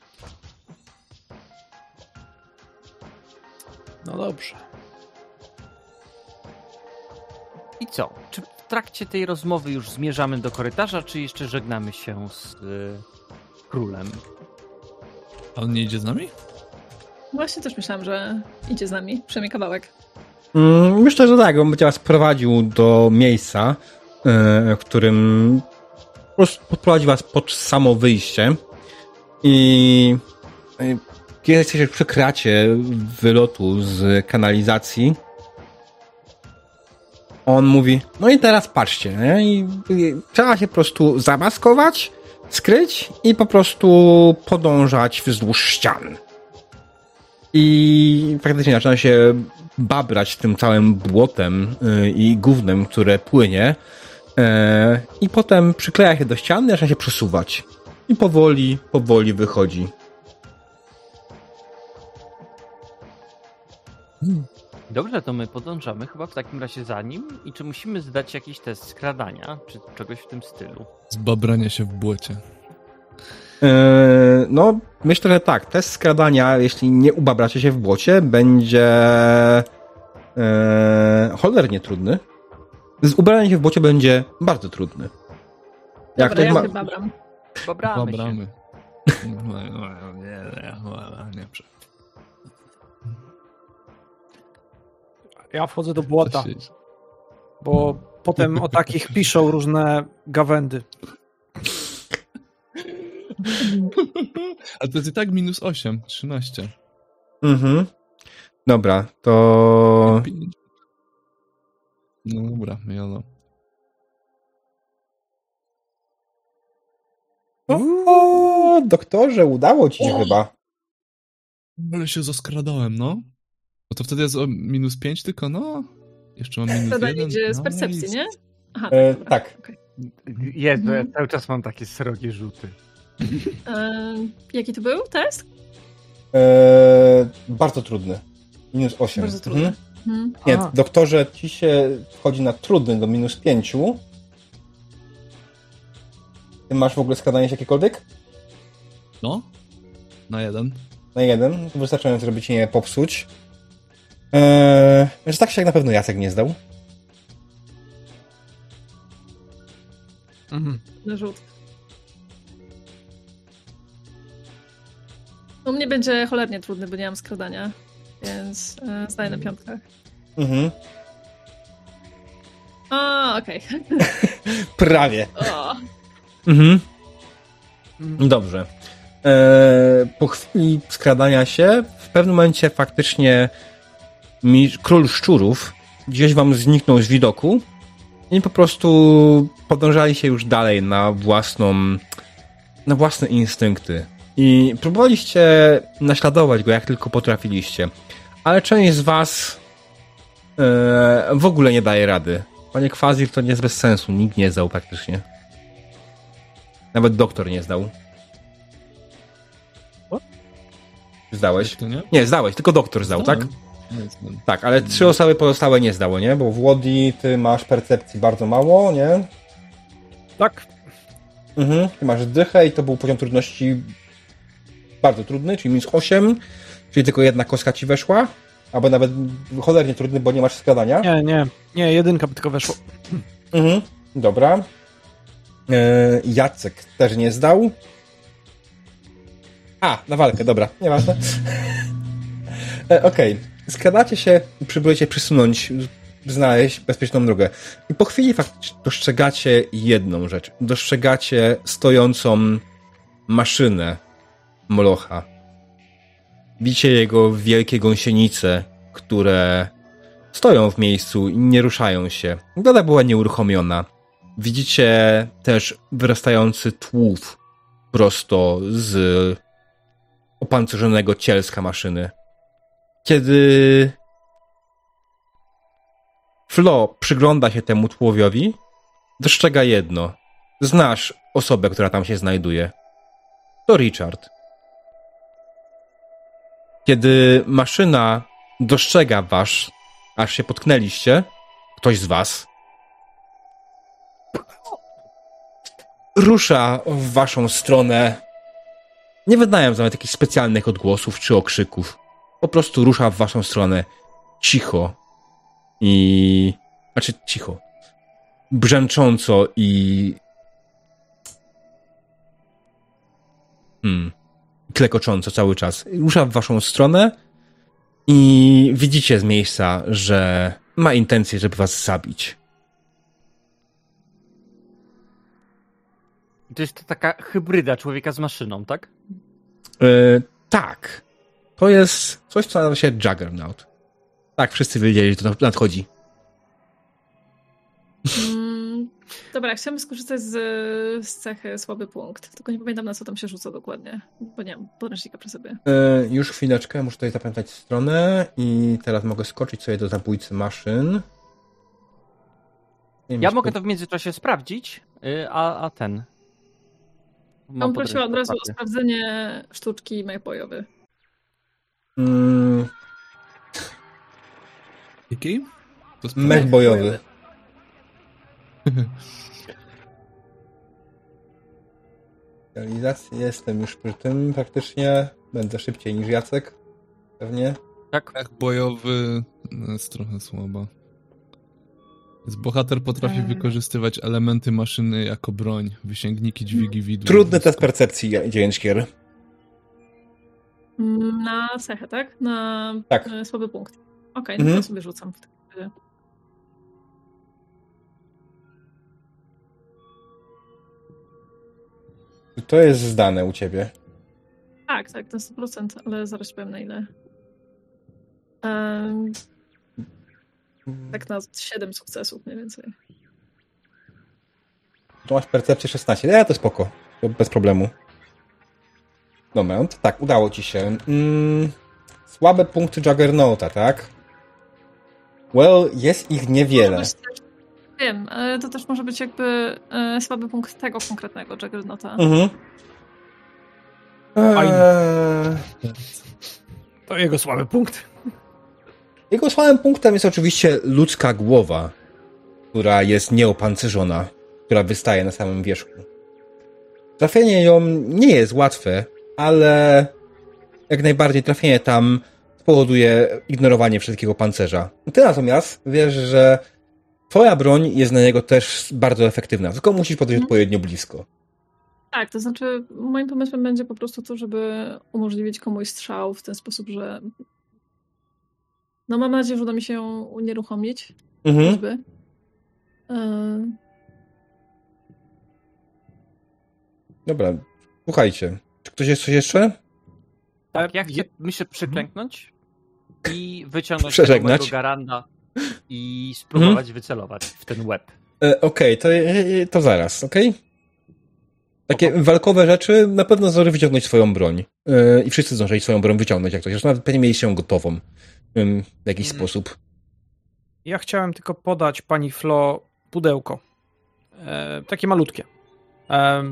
No dobrze. I co? Czy w trakcie tej rozmowy już zmierzamy do korytarza, czy jeszcze żegnamy się z y, królem? A on nie idzie z nami? Właśnie też myślałam, że idzie z nami, przynajmniej kawałek. Mm, myślę, że tak, on będzie was prowadził do miejsca, y, w którym podprowadzi was pod samo wyjście i y, kiedy jesteście przy kracie wylotu z kanalizacji, on mówi, no i teraz patrzcie, nie? I, i trzeba się po prostu zamaskować, skryć i po prostu podążać wzdłuż ścian. I faktycznie zaczyna się babrać tym całym błotem yy, i gównem, które płynie. Yy, I potem przykleja się do ściany, zaczyna się przesuwać. I powoli, powoli wychodzi. Dobrze, to my podążamy chyba w takim razie za nim i czy musimy zdać jakiś test skradania, czy czegoś w tym stylu? Zbabranie się w błocie. Yy, no, myślę, że tak. Test skradania, jeśli nie ubabracie się w błocie, będzie yy, cholernie trudny. Z ubraniem się w błocie będzie bardzo trudny. Jak Dobra, ja ma... babram. Babramy, Babramy. Nie, nie, nie, nie. Ja wchodzę do błota, bo potem o takich piszą różne gawędy. A to jest i tak minus 8, 13. Mhm. Dobra, to... No dobra, jalo. O, doktorze, udało ci się o. chyba. Ale się zaskradałem, no. No to wtedy jest o minus 5 tylko, no. Jeszcze mam minus Wtedy 1. idzie z percepcji, nie? Aha, e, tak. Okay. Jezu, ja mhm. cały czas mam takie srogie rzuty. E, jaki to był test? E, bardzo trudny. Minus 8. Bardzo trudny. Mhm. Mhm. Nie, A. doktorze, ci się wchodzi na trudny do minus 5. Ty masz w ogóle składanie się jakiekolwiek? No. Na jeden. Na jeden. Wystarczająco, żeby ci nie popsuć. Eee, że tak się jak na pewno Jacek nie zdał. Mhm. Na rzut. U mnie będzie cholernie trudny, bo nie mam skradania, więc e, zdaję na piątkach. Mhm. A, okej. Okay. *laughs* Prawie. O. Mhm. Dobrze. Eee, po chwili skradania się, w pewnym momencie faktycznie mi, król szczurów gdzieś wam zniknął z widoku i po prostu podążali się już dalej na własną, na własne instynkty. I próbowaliście naśladować go jak tylko potrafiliście. Ale część z was e, w ogóle nie daje rady. Panie Kwazir to nie jest bez sensu. Nikt nie zdał praktycznie. Nawet doktor nie zdał. Zdałeś? Nie? nie, zdałeś, tylko doktor zdał, tak? Tak, ale trzy osoby pozostałe nie zdało, nie? Bo w Łodzi ty masz percepcji bardzo mało, nie? Tak. Mhm, ty masz dychę i to był poziom trudności bardzo trudny, czyli minus 8, czyli tylko jedna kostka ci weszła, albo nawet cholernie trudny, bo nie masz skradania. Nie, nie, nie, jedynka by tylko weszło. Mhm, dobra. E, Jacek też nie zdał. A, na walkę, dobra, nieważne. E, Okej. Okay skradacie się i próbujecie przysunąć, znaleźć bezpieczną drogę. I po chwili faktycznie dostrzegacie jedną rzecz. Dostrzegacie stojącą maszynę Molocha. Widzicie jego wielkie gąsienice, które stoją w miejscu i nie ruszają się. Gada była nieuruchomiona. Widzicie też wyrastający tłów prosto z opancerzonego cielska maszyny. Kiedy Flo przygląda się temu tłowiowi, dostrzega jedno. Znasz osobę, która tam się znajduje. To Richard. Kiedy maszyna dostrzega was, aż się potknęliście, ktoś z was, rusza w waszą stronę, nie wydając nawet jakichś specjalnych odgłosów czy okrzyków po prostu rusza w waszą stronę cicho i. Znaczy cicho. Brzęcząco i. Hmm. Klekocząco cały czas. Rusza w waszą stronę i widzicie z miejsca, że ma intencję, żeby was zabić. To jest to taka hybryda człowieka z maszyną, tak? Yy, tak. To jest coś, co nazywa się Juggernaut. Tak, wszyscy wiedzieli, że to nadchodzi. Mm, dobra, chciałbym skorzystać z, z cechy słaby punkt. Tylko nie pamiętam, na co tam się rzuca dokładnie, bo nie mam podręcznika przy sobie. Yy, już chwileczkę, muszę tutaj zapamiętać stronę i teraz mogę skoczyć sobie do zabójcy maszyn. ja mogę to w międzyczasie sprawdzić, yy, a, a ten. Mam prosiła od razu o sprawdzenie sztuczki mayboyowy. Mm. Jaki? Mech bojowy. Realizacji jestem już przy tym praktycznie. Będę szybciej niż Jacek. Pewnie. Tak. Mech bojowy jest trochę słaba. Więc bohater potrafi hmm. wykorzystywać elementy maszyny jako broń, wysięgniki, dźwigi, widły. Trudny test percepcji, dziewięćkier. Mm, na cechę, tak? Na tak. Słaby punkt. Okej, okay, no mhm. to sobie rzucam w takim To jest zdane u ciebie. Tak, tak, to 100%, ale zaraz powiem na ile. Um, tak na 7 sukcesów mniej więcej. Tu masz percepcję 16. Ja to spoko. To bez problemu. To tak, udało ci się. Mm, słabe punkty Juggernauta, tak? Well, jest ich niewiele. Wiem, ale to też może być jakby e, słaby punkt tego konkretnego Juggernauta. Mhm. Eee... To jego słaby punkt. Jego słabym punktem jest oczywiście ludzka głowa, która jest nieopancerzona, która wystaje na samym wierzchu. Trafienie ją nie jest łatwe, ale jak najbardziej trafienie tam spowoduje ignorowanie wszystkiego pancerza. Ty natomiast wiesz, że twoja broń jest na niego też bardzo efektywna, tylko musisz podejść mhm. odpowiednio blisko. Tak, to znaczy moim pomysłem będzie po prostu to, żeby umożliwić komuś strzał w ten sposób, że no mam nadzieję, że uda mi się ją unieruchomić. Mhm. Choćby. E, Dobra, słuchajcie. Czy ktoś jest coś jeszcze? Tak, ja chcę, myślę, przyklęknąć i wyciągnąć tego garanda i spróbować mhm. wycelować w ten łeb. E, okej, okay, to, e, to zaraz, okej? Okay? Takie Oko. walkowe rzeczy na pewno zdąży wyciągnąć swoją broń. Yy, I wszyscy zdążyli swoją broń wyciągnąć jak coś. Zresztą nawet pewnie mieli się gotową w jakiś hmm. sposób. Ja chciałem tylko podać pani Flo pudełko. E, takie malutkie. E,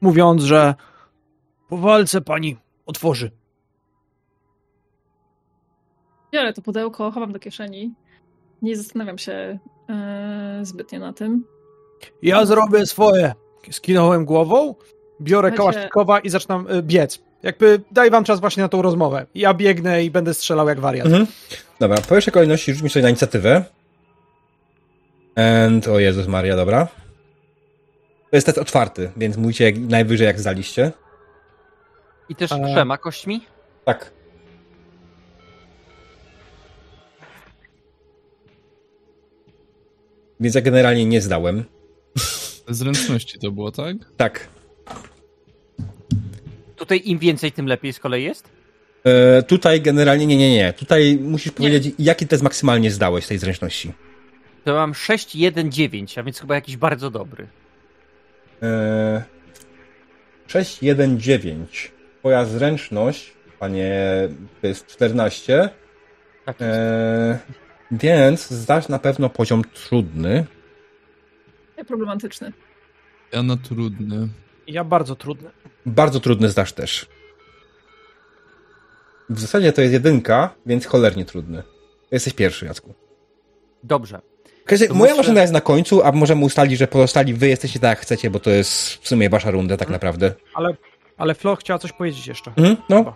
mówiąc, że po walce pani otworzy. Biorę to pudełko, chowam do kieszeni. Nie zastanawiam się e, zbytnio na tym. Ja zrobię swoje. Skinąłem głową, biorę Słuchajcie... i zaczynam e, biec. Jakby daj wam czas właśnie na tą rozmowę. Ja biegnę i będę strzelał jak wariat. Mhm. Dobra, po pierwszej kolejności rzuć mi sobie na inicjatywę. And, o Jezus Maria, dobra. To jest test otwarty, więc mówicie jak, najwyżej jak zdaliście. I też A... trzema kośćmi? Tak. Więc ja generalnie nie zdałem. Zręczności to było, tak? Tak. Tutaj im więcej, tym lepiej z kolei jest? E, tutaj generalnie nie, nie, nie. Tutaj musisz powiedzieć, jaki test maksymalnie zdałeś z tej zręczności. To mam 6, 1, 9, a więc chyba jakiś bardzo dobry. E, 6, 1, 9. Twoja zręczność, panie, to jest 14. Tak jest. E, więc zdasz na pewno poziom trudny. Problematyczny. Ja na trudny. Ja bardzo trudny. Bardzo trudny zdasz też. W zasadzie to jest jedynka, więc cholernie trudny. Jesteś pierwszy, Jacku. Dobrze. Moja myślę... maszyna jest na końcu, a możemy ustalić, że pozostali wy jesteście tak jak chcecie, bo to jest w sumie wasza runda tak hmm. naprawdę. Ale, ale Flo chciała coś powiedzieć jeszcze. Mhm, no.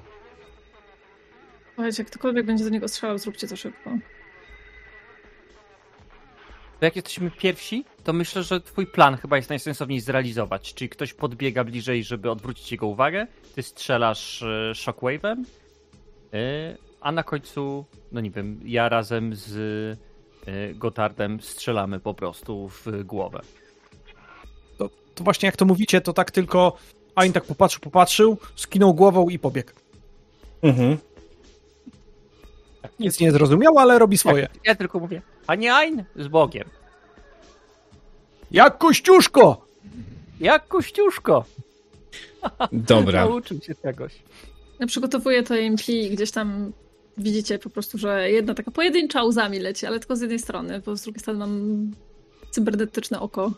Słuchajcie, jak ktokolwiek będzie do niego strzelał, zróbcie to szybko. To jak jesteśmy pierwsi, to myślę, że twój plan chyba jest najsensowniej zrealizować. Czyli ktoś podbiega bliżej, żeby odwrócić jego uwagę, ty strzelasz e, shockwave'em, e, a na końcu, no nie wiem, ja razem z e, Gotardem strzelamy po prostu w głowę. To, to właśnie jak to mówicie, to tak tylko Ain tak popatrzył, popatrzył, skinął głową i pobiegł. Mhm. Nic nie zrozumiał, ale robi swoje. Ja, ja tylko mówię, a nie Ain z Bogiem. Jak Kościuszko! Jak Kościuszko! *laughs* Dobra. Nauczył się czegoś. Ja przygotowuję to MP i gdzieś tam widzicie po prostu, że jedna taka pojedyncza łzami leci, ale tylko z jednej strony, bo z drugiej strony mam cybernetyczne oko.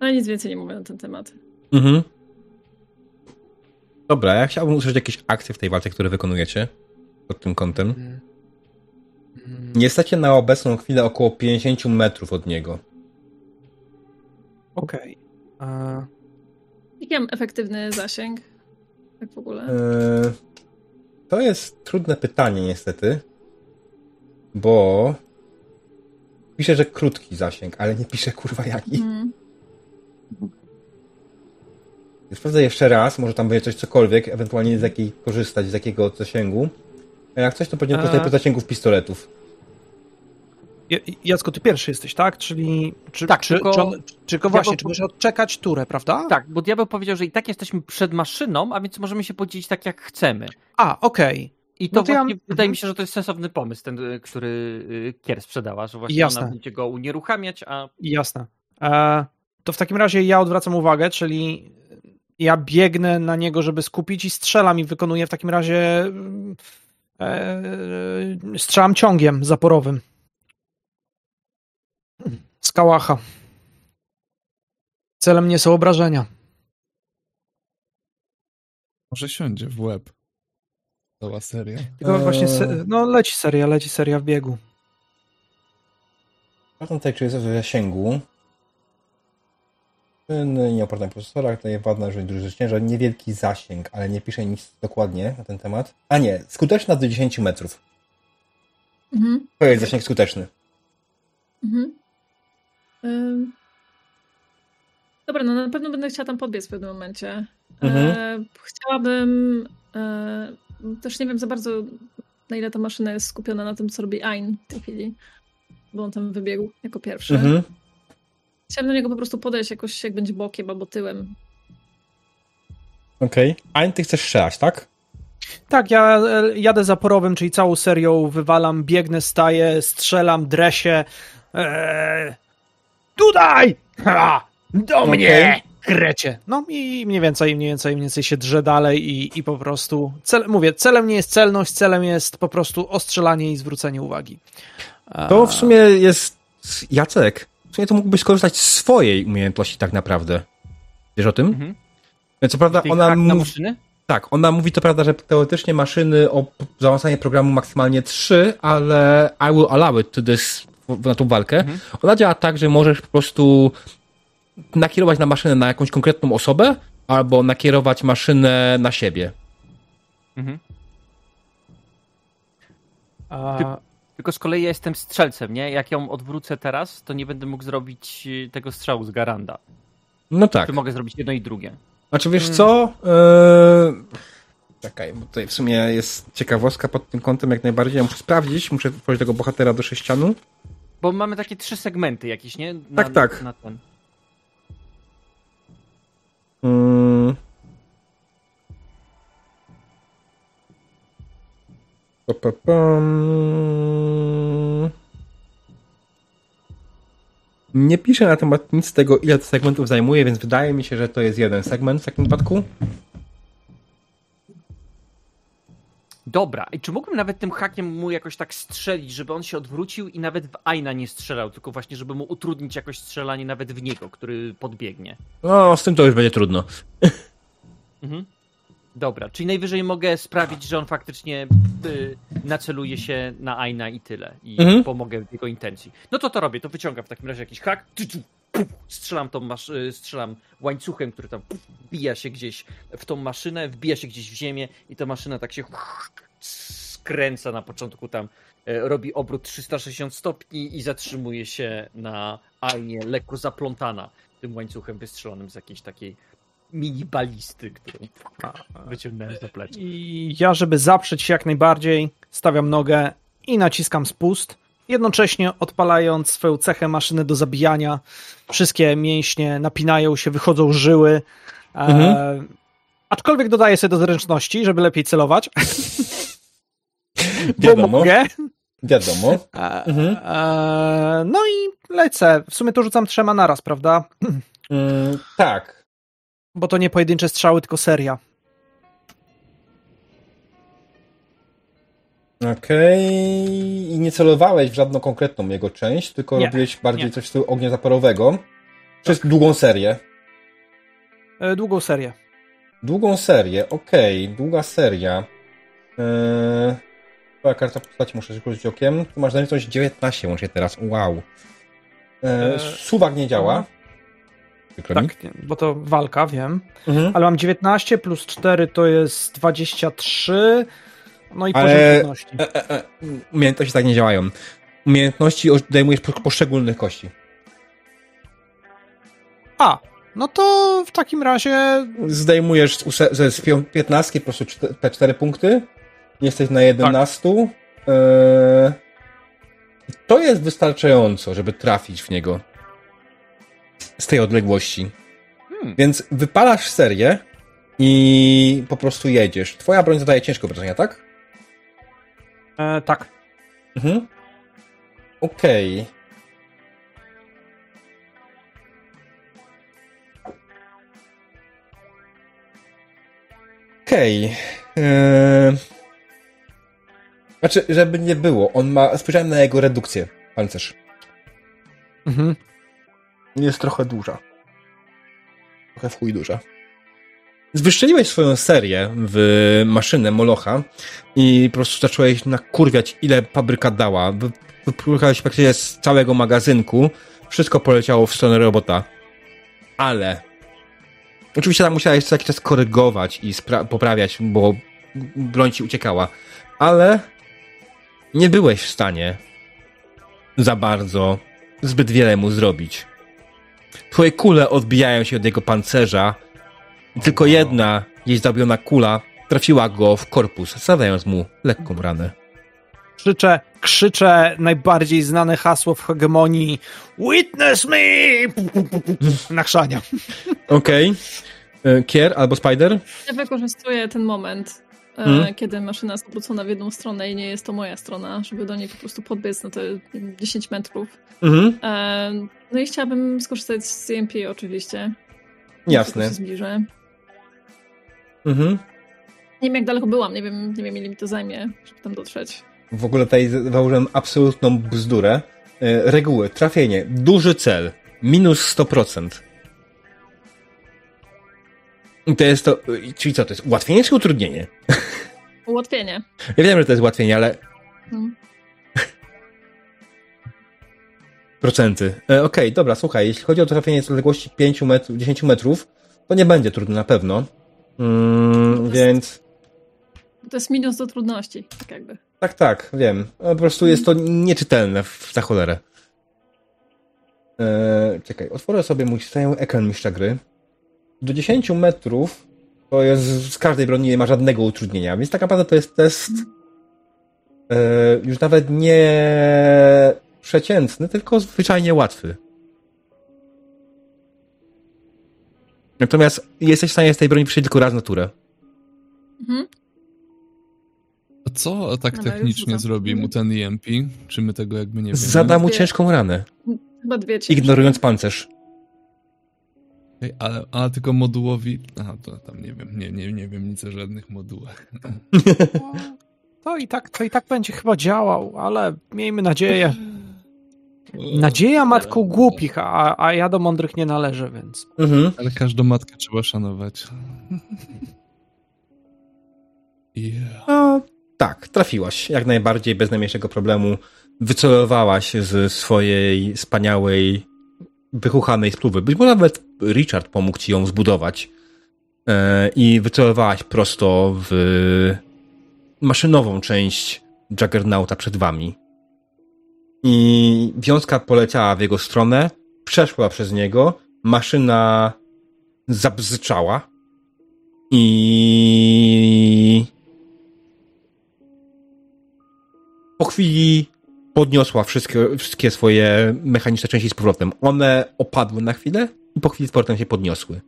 Ale nic więcej nie mówię na ten temat. Mhm. Dobra, ja chciałbym usłyszeć jakieś akcje w tej walce, które wykonujecie pod tym kątem. Mhm. Jesteście na obecną chwilę około 50 metrów od niego. Okej. Okay. A... Jaki mam efektywny zasięg? Tak w ogóle? Eee, to jest trudne pytanie, niestety. bo pisze, że krótki zasięg, ale nie pisze kurwa jaki. Mm. Sprawdzę jeszcze raz, może tam będzie coś cokolwiek, ewentualnie z jakiej korzystać, z jakiego zasięgu. A jak coś, to pewnie korzystać po zasięgów pistoletów. Jacko, ty pierwszy jesteś, tak? Czyli. Czy, tak, czy, tylko, czy, on, właśnie, czy możesz odczekać turę, prawda? Tak, bo diabeł powiedział, że i tak jesteśmy przed maszyną, a więc możemy się podzielić tak, jak chcemy. A, okej. Okay. I to, no to właśnie ja... wydaje mi się, że to jest sensowny pomysł, ten, który y, Kier sprzedała, że właśnie Jasne. ona będzie go unieruchamiać, a. Jasne. E, to w takim razie ja odwracam uwagę, czyli ja biegnę na niego, żeby skupić i strzelam i wykonuję w takim razie. E, strzelam ciągiem zaporowym. Skałacha. Celem nie są obrażenia. Może siądzie w łeb. Cała seria. Tylko eee... właśnie, no leci seria, leci seria w biegu. Patrzę tutaj, czy jest w zasięgu. Nieoporna procesorach, daje ładna, że duży ciężar, niewielki zasięg, ale nie pisze nic dokładnie na ten temat. A nie, skuteczna do 10 metrów. Mhm. To jest zasięg skuteczny. Mhm. Dobra, no na pewno będę chciała tam podbiec w pewnym momencie. Mhm. E, chciałabym. E, też nie wiem za bardzo, na ile ta maszyna jest skupiona na tym, co robi Ein w tej chwili, bo on tam wybiegł jako pierwszy. Mhm. Chciałabym do niego po prostu podejść jakoś, jak będzie bokiem albo tyłem. Okej. Okay. Ein, ty chcesz strzelać, tak? Tak, ja jadę zaporowym, czyli całą serią wywalam, biegnę, staję, strzelam, dresie. Eee, Tutaj! Ha! Do okay. mnie! Krecie. No i mniej więcej, mniej więcej, mniej więcej się drze dalej i, i po prostu, cel, mówię, celem nie jest celność, celem jest po prostu ostrzelanie i zwrócenie uwagi. To w sumie jest Jacek. Sumie to mógłbyś skorzystać z swojej umiejętności tak naprawdę. Wiesz o tym? Mhm. Co prawda ona mówi... Tak, ona mówi to prawda, że teoretycznie maszyny o zaawansowaniu programu maksymalnie 3, ale I will allow it to this na tą walkę. Mhm. Ona działa tak, że możesz po prostu nakierować na maszynę na jakąś konkretną osobę, albo nakierować maszynę na siebie. Mhm. A... Tylko z kolei ja jestem strzelcem, nie? Jak ją odwrócę teraz, to nie będę mógł zrobić y, tego strzału z Garanda. No tak. Czy mogę zrobić jedno i drugie? Znaczy wiesz hmm. co? Eee... Czekaj, bo tutaj w sumie jest ciekawostka pod tym kątem jak najbardziej. Ja muszę sprawdzić, muszę wprowadzić tego bohatera do sześcianu. Bo mamy takie trzy segmenty jakieś, nie? Na, tak, tak. Na ten. Hmm. Nie piszę na temat nic z tego, ile to segmentów zajmuje, więc wydaje mi się, że to jest jeden segment w takim wypadku. Dobra, i czy mógłbym nawet tym hakiem mu jakoś tak strzelić, żeby on się odwrócił i nawet w Aina nie strzelał, tylko właśnie, żeby mu utrudnić jakoś strzelanie nawet w niego, który podbiegnie? No, z tym to już będzie trudno. Mhm. Dobra, czyli najwyżej mogę sprawić, że on faktycznie y, naceluje się na Aina i tyle. I mhm. pomogę w jego intencji. No to to robię, to wyciągam w takim razie jakiś hak, strzelam, tą masz, y, strzelam łańcuchem, który tam wbija się gdzieś w tą maszynę, wbija się gdzieś w ziemię i ta maszyna tak się skręca na początku tam, y, robi obrót 360 stopni i zatrzymuje się na Ainie, lekko zaplątana tym łańcuchem wystrzelonym z jakiejś takiej mini balisty, którą wyciągnąłem za plecy. I ja, żeby zaprzeć się jak najbardziej, stawiam nogę i naciskam spust, jednocześnie odpalając swoją cechę maszyny do zabijania. Wszystkie mięśnie napinają się, wychodzą żyły. E, mhm. E, aczkolwiek dodaję sobie do zręczności, żeby lepiej celować. *laughs* Wiadomo. Mogę. Wiadomo. E, mhm. e, no i lecę. W sumie to rzucam trzema naraz, prawda? Mm, tak. Bo to nie pojedyncze strzały, tylko seria. Okej. Okay. I nie celowałeś w żadną konkretną jego część, tylko nie, robiłeś bardziej nie. coś z tyłu ognia zaporowego. Przez tak. długą serię. E, długą serię. Długą serię, okej. Okay. Długa seria. Eee, karta postaci muszę rzucić okiem. Tu masz zręczność 19 łącznie teraz. Wow. Eee, suwak nie działa. Tak, bo to walka, wiem. Mhm. Ale mam 19 plus 4 to jest 23. No i Ale... poziom trudności. E, e, umiejętności tak nie działają. Umiejętności odejmujesz poszczególnych kości. A, no to w takim razie. Zdejmujesz ze 15 po prostu te 4 punkty. Jesteś na 11. Tak. Eee, to jest wystarczająco, żeby trafić w niego. Z tej odległości. Hmm. Więc wypalasz serię i po prostu jedziesz. Twoja broń zadaje ciężko wrażenia, tak? E, tak. Mhm. Okej. Okay. Okej. Okay. Eee... Znaczy, żeby nie było, on ma. Spojrzałem na jego redukcję, pancerz. Mhm. Jest trochę duża. Trochę w chuj duża. Zwyszczeliłeś swoją serię w maszynę Molocha i po prostu zacząłeś nakurwiać, ile fabryka dała. Wypłukałeś praktycznie z całego magazynku. Wszystko poleciało w stronę robota. Ale Oczywiście tam musiałeś co jakiś czas korygować i poprawiać, bo broń ci uciekała. Ale nie byłeś w stanie za bardzo zbyt wiele mu zrobić. Twoje kule odbijają się od jego pancerza. Tylko jedna jej zabiona kula trafiła go w korpus, zadając mu lekką ranę. Krzyczę, krzyczę najbardziej znane hasło w hegemonii Witness me! Nachrzania. Okej. Okay. E, Kier albo Spider? Ja wykorzystuję ten moment, hmm? kiedy maszyna jest obrócona w jedną stronę i nie jest to moja strona, żeby do niej po prostu podbiec na te 10 metrów. Mhm. E, no i chciałabym skorzystać z CMP oczywiście. Jasne. Się zbliżę. Mhm. Nie wiem jak daleko byłam, nie wiem, nie wiem ile mi to zajmie, żeby tam dotrzeć. W ogóle tutaj założyłem absolutną bzdurę. E, reguły, trafienie, duży cel, minus 100%. I to jest to, czyli co, to jest ułatwienie czy utrudnienie? *laughs* Ułatwienie. Ja wiem, że to jest ułatwienie, ale... Hmm. Procenty. E, Okej, okay, dobra, słuchaj, jeśli chodzi o trafienie z odległości 5 metrów, 10 metrów, to nie będzie trudne na pewno. Mm, więc... To jest minus do trudności, tak jakby. Tak, tak, wiem. Po prostu jest to nieczytelne w, za cholerę. Eee, czekaj, otworzę sobie mój stały ekran mistrza gry. Do 10 metrów to jest z każdej broni nie ma żadnego utrudnienia, więc tak naprawdę to jest test eee, już nawet nie przeciętny, tylko zwyczajnie łatwy. Natomiast jesteś w stanie z tej broni przyjść tylko raz naturę. Mhm. A co tak technicznie zrobi mu ten EMP? Czy my tego jakby nie wiemy? Zada mu ciężką ranę. Chyba dwie Ignorując pancerz. ale, a tylko modułowi. Aha, to tam nie wiem, nie, nie, nie wiem nic o żadnych modułach. *laughs* To i tak, to i tak będzie chyba działał, ale miejmy nadzieję. Nadzieja matką głupich, a, a ja do mądrych nie należę, więc. Mhm. Ale każdą matkę trzeba szanować. Yeah. *laughs* No, tak, trafiłaś. Jak najbardziej, bez najmniejszego problemu. Wycelowałaś z swojej wspaniałej, wychuchanej spluwy. Być może nawet Richard pomógł ci ją zbudować. E, I wycelowałaś prosto w maszynową część Juggernauta przed wami. I wiązka poleciała w jego stronę, przeszła przez niego, maszyna zabzyczała i po chwili podniosła wszystkie, wszystkie swoje mechaniczne części z powrotem. One opadły na chwilę i po chwili z powrotem się podniosły.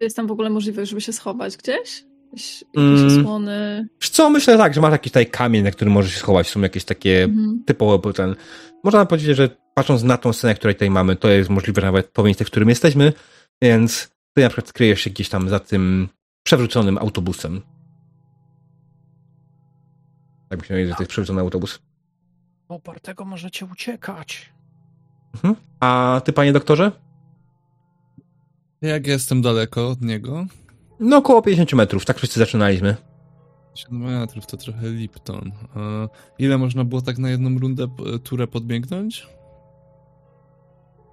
Jest tam w ogóle możliwość, żeby się schować gdzieś? Jakieś, jakieś mm. osłony? Co, myślę tak, że masz jakiś tutaj kamień, na którym możesz się schować. Są jakieś takie mm. typowe ten... Można powiedzieć, że patrząc na tą scenę, której tutaj mamy, to jest możliwe nawet po miejscu, w którym jesteśmy, więc ty na przykład skryjesz się gdzieś tam za tym przewróconym autobusem. Tak myślę, że to jest przewrócony autobus. Opartego możecie uciekać. Mhm. A ty, panie doktorze? Jak jestem daleko od niego? No około 50 metrów, tak wszyscy zaczynaliśmy. 50 metrów to trochę Lipton. ile można było tak na jedną rundę turę podbiegnąć?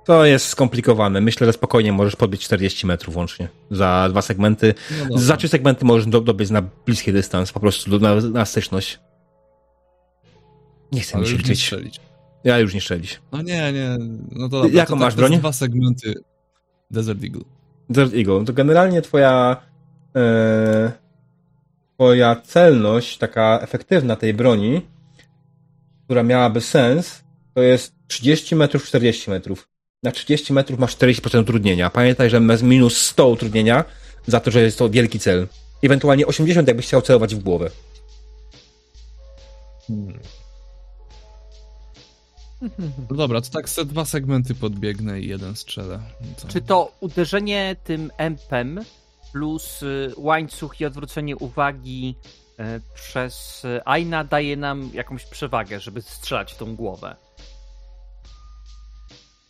To jest skomplikowane. Myślę, że spokojnie możesz podbić 40 metrów łącznie za dwa segmenty. No za trzy segmenty możesz dobyć na bliski dystans, po prostu na, na styczność. Nie chcę mi się liczyć. Ja już nie strzelić. No nie, nie. No to dobra, Jaką to, masz tak, broń? dwa segmenty Desert Eagle. Desert Eagle. To generalnie twoja e, twoja celność, taka efektywna tej broni, która miałaby sens, to jest 30 metrów, 40 metrów. Na 30 metrów masz 40% utrudnienia. Pamiętaj, że masz minus 100 utrudnienia za to, że jest to wielki cel. Ewentualnie 80, jakbyś chciał celować w głowę. Hmm. No dobra, to tak se dwa segmenty podbiegnę i jeden strzelę. To... Czy to uderzenie tym empem plus y, łańcuch i odwrócenie uwagi y, przez Aina daje nam jakąś przewagę, żeby strzelać w tą głowę?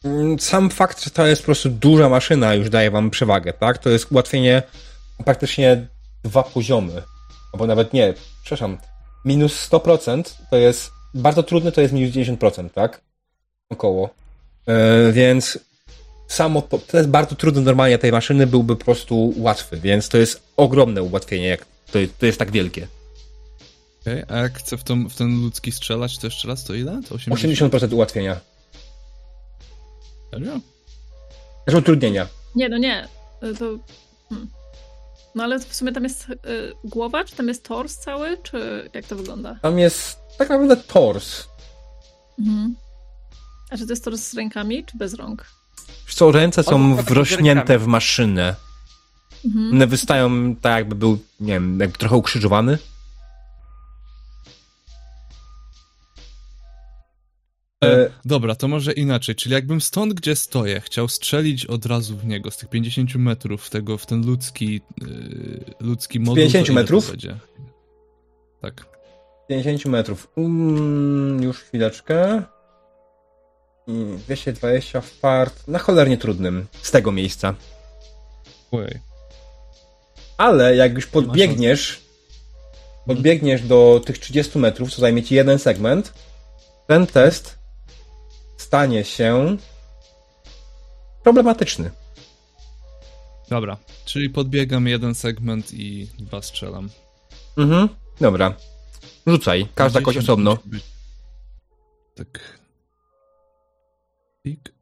Mm, sam fakt, że to jest po prostu duża maszyna już daje wam przewagę, tak? To jest ułatwienie praktycznie dwa poziomy. Albo nawet nie, przepraszam, minus 100% to jest bardzo trudne, to jest minus 90%, tak? Około. Yy, więc samo to, to jest bardzo trudne normalnie tej maszyny byłby po prostu łatwy, więc to jest ogromne ułatwienie, jak to, to jest tak wielkie. Okay, a jak chcę w, tą, w ten ludzki strzelać, to jeszcze raz, to ile? To 80%, 80% ułatwienia. Serio? Znaczy utrudnienia. Nie, no nie. To... Hmm. No ale w sumie tam jest y, głowa, czy tam jest tors cały, czy jak to wygląda? Tam jest tak naprawdę tors. Mhm. A czy to jest tors z rękami, czy bez rąk? Co, ręce są wrośnięte w maszynę. Mhm. One wystają tak jakby był, nie wiem, jakby trochę ukrzyżowany. E, e, dobra, to może inaczej. Czyli jakbym stąd, gdzie stoję, chciał strzelić od razu w niego z tych 50 metrów, w, tego, w ten ludzki, yy, ludzki moduł. 50 metrów? Tak. 50 metrów. Um, już chwileczkę. 220 fart na cholernie trudnym z tego miejsca. Oj. Ale jak już podbiegniesz, podbiegniesz do tych 30 metrów, co zajmie ci jeden segment, ten test stanie się problematyczny. Dobra, czyli podbiegam jeden segment i dwa strzelam. Mhm, dobra. Rzucaj, każda kość osobno. Tak. Pik.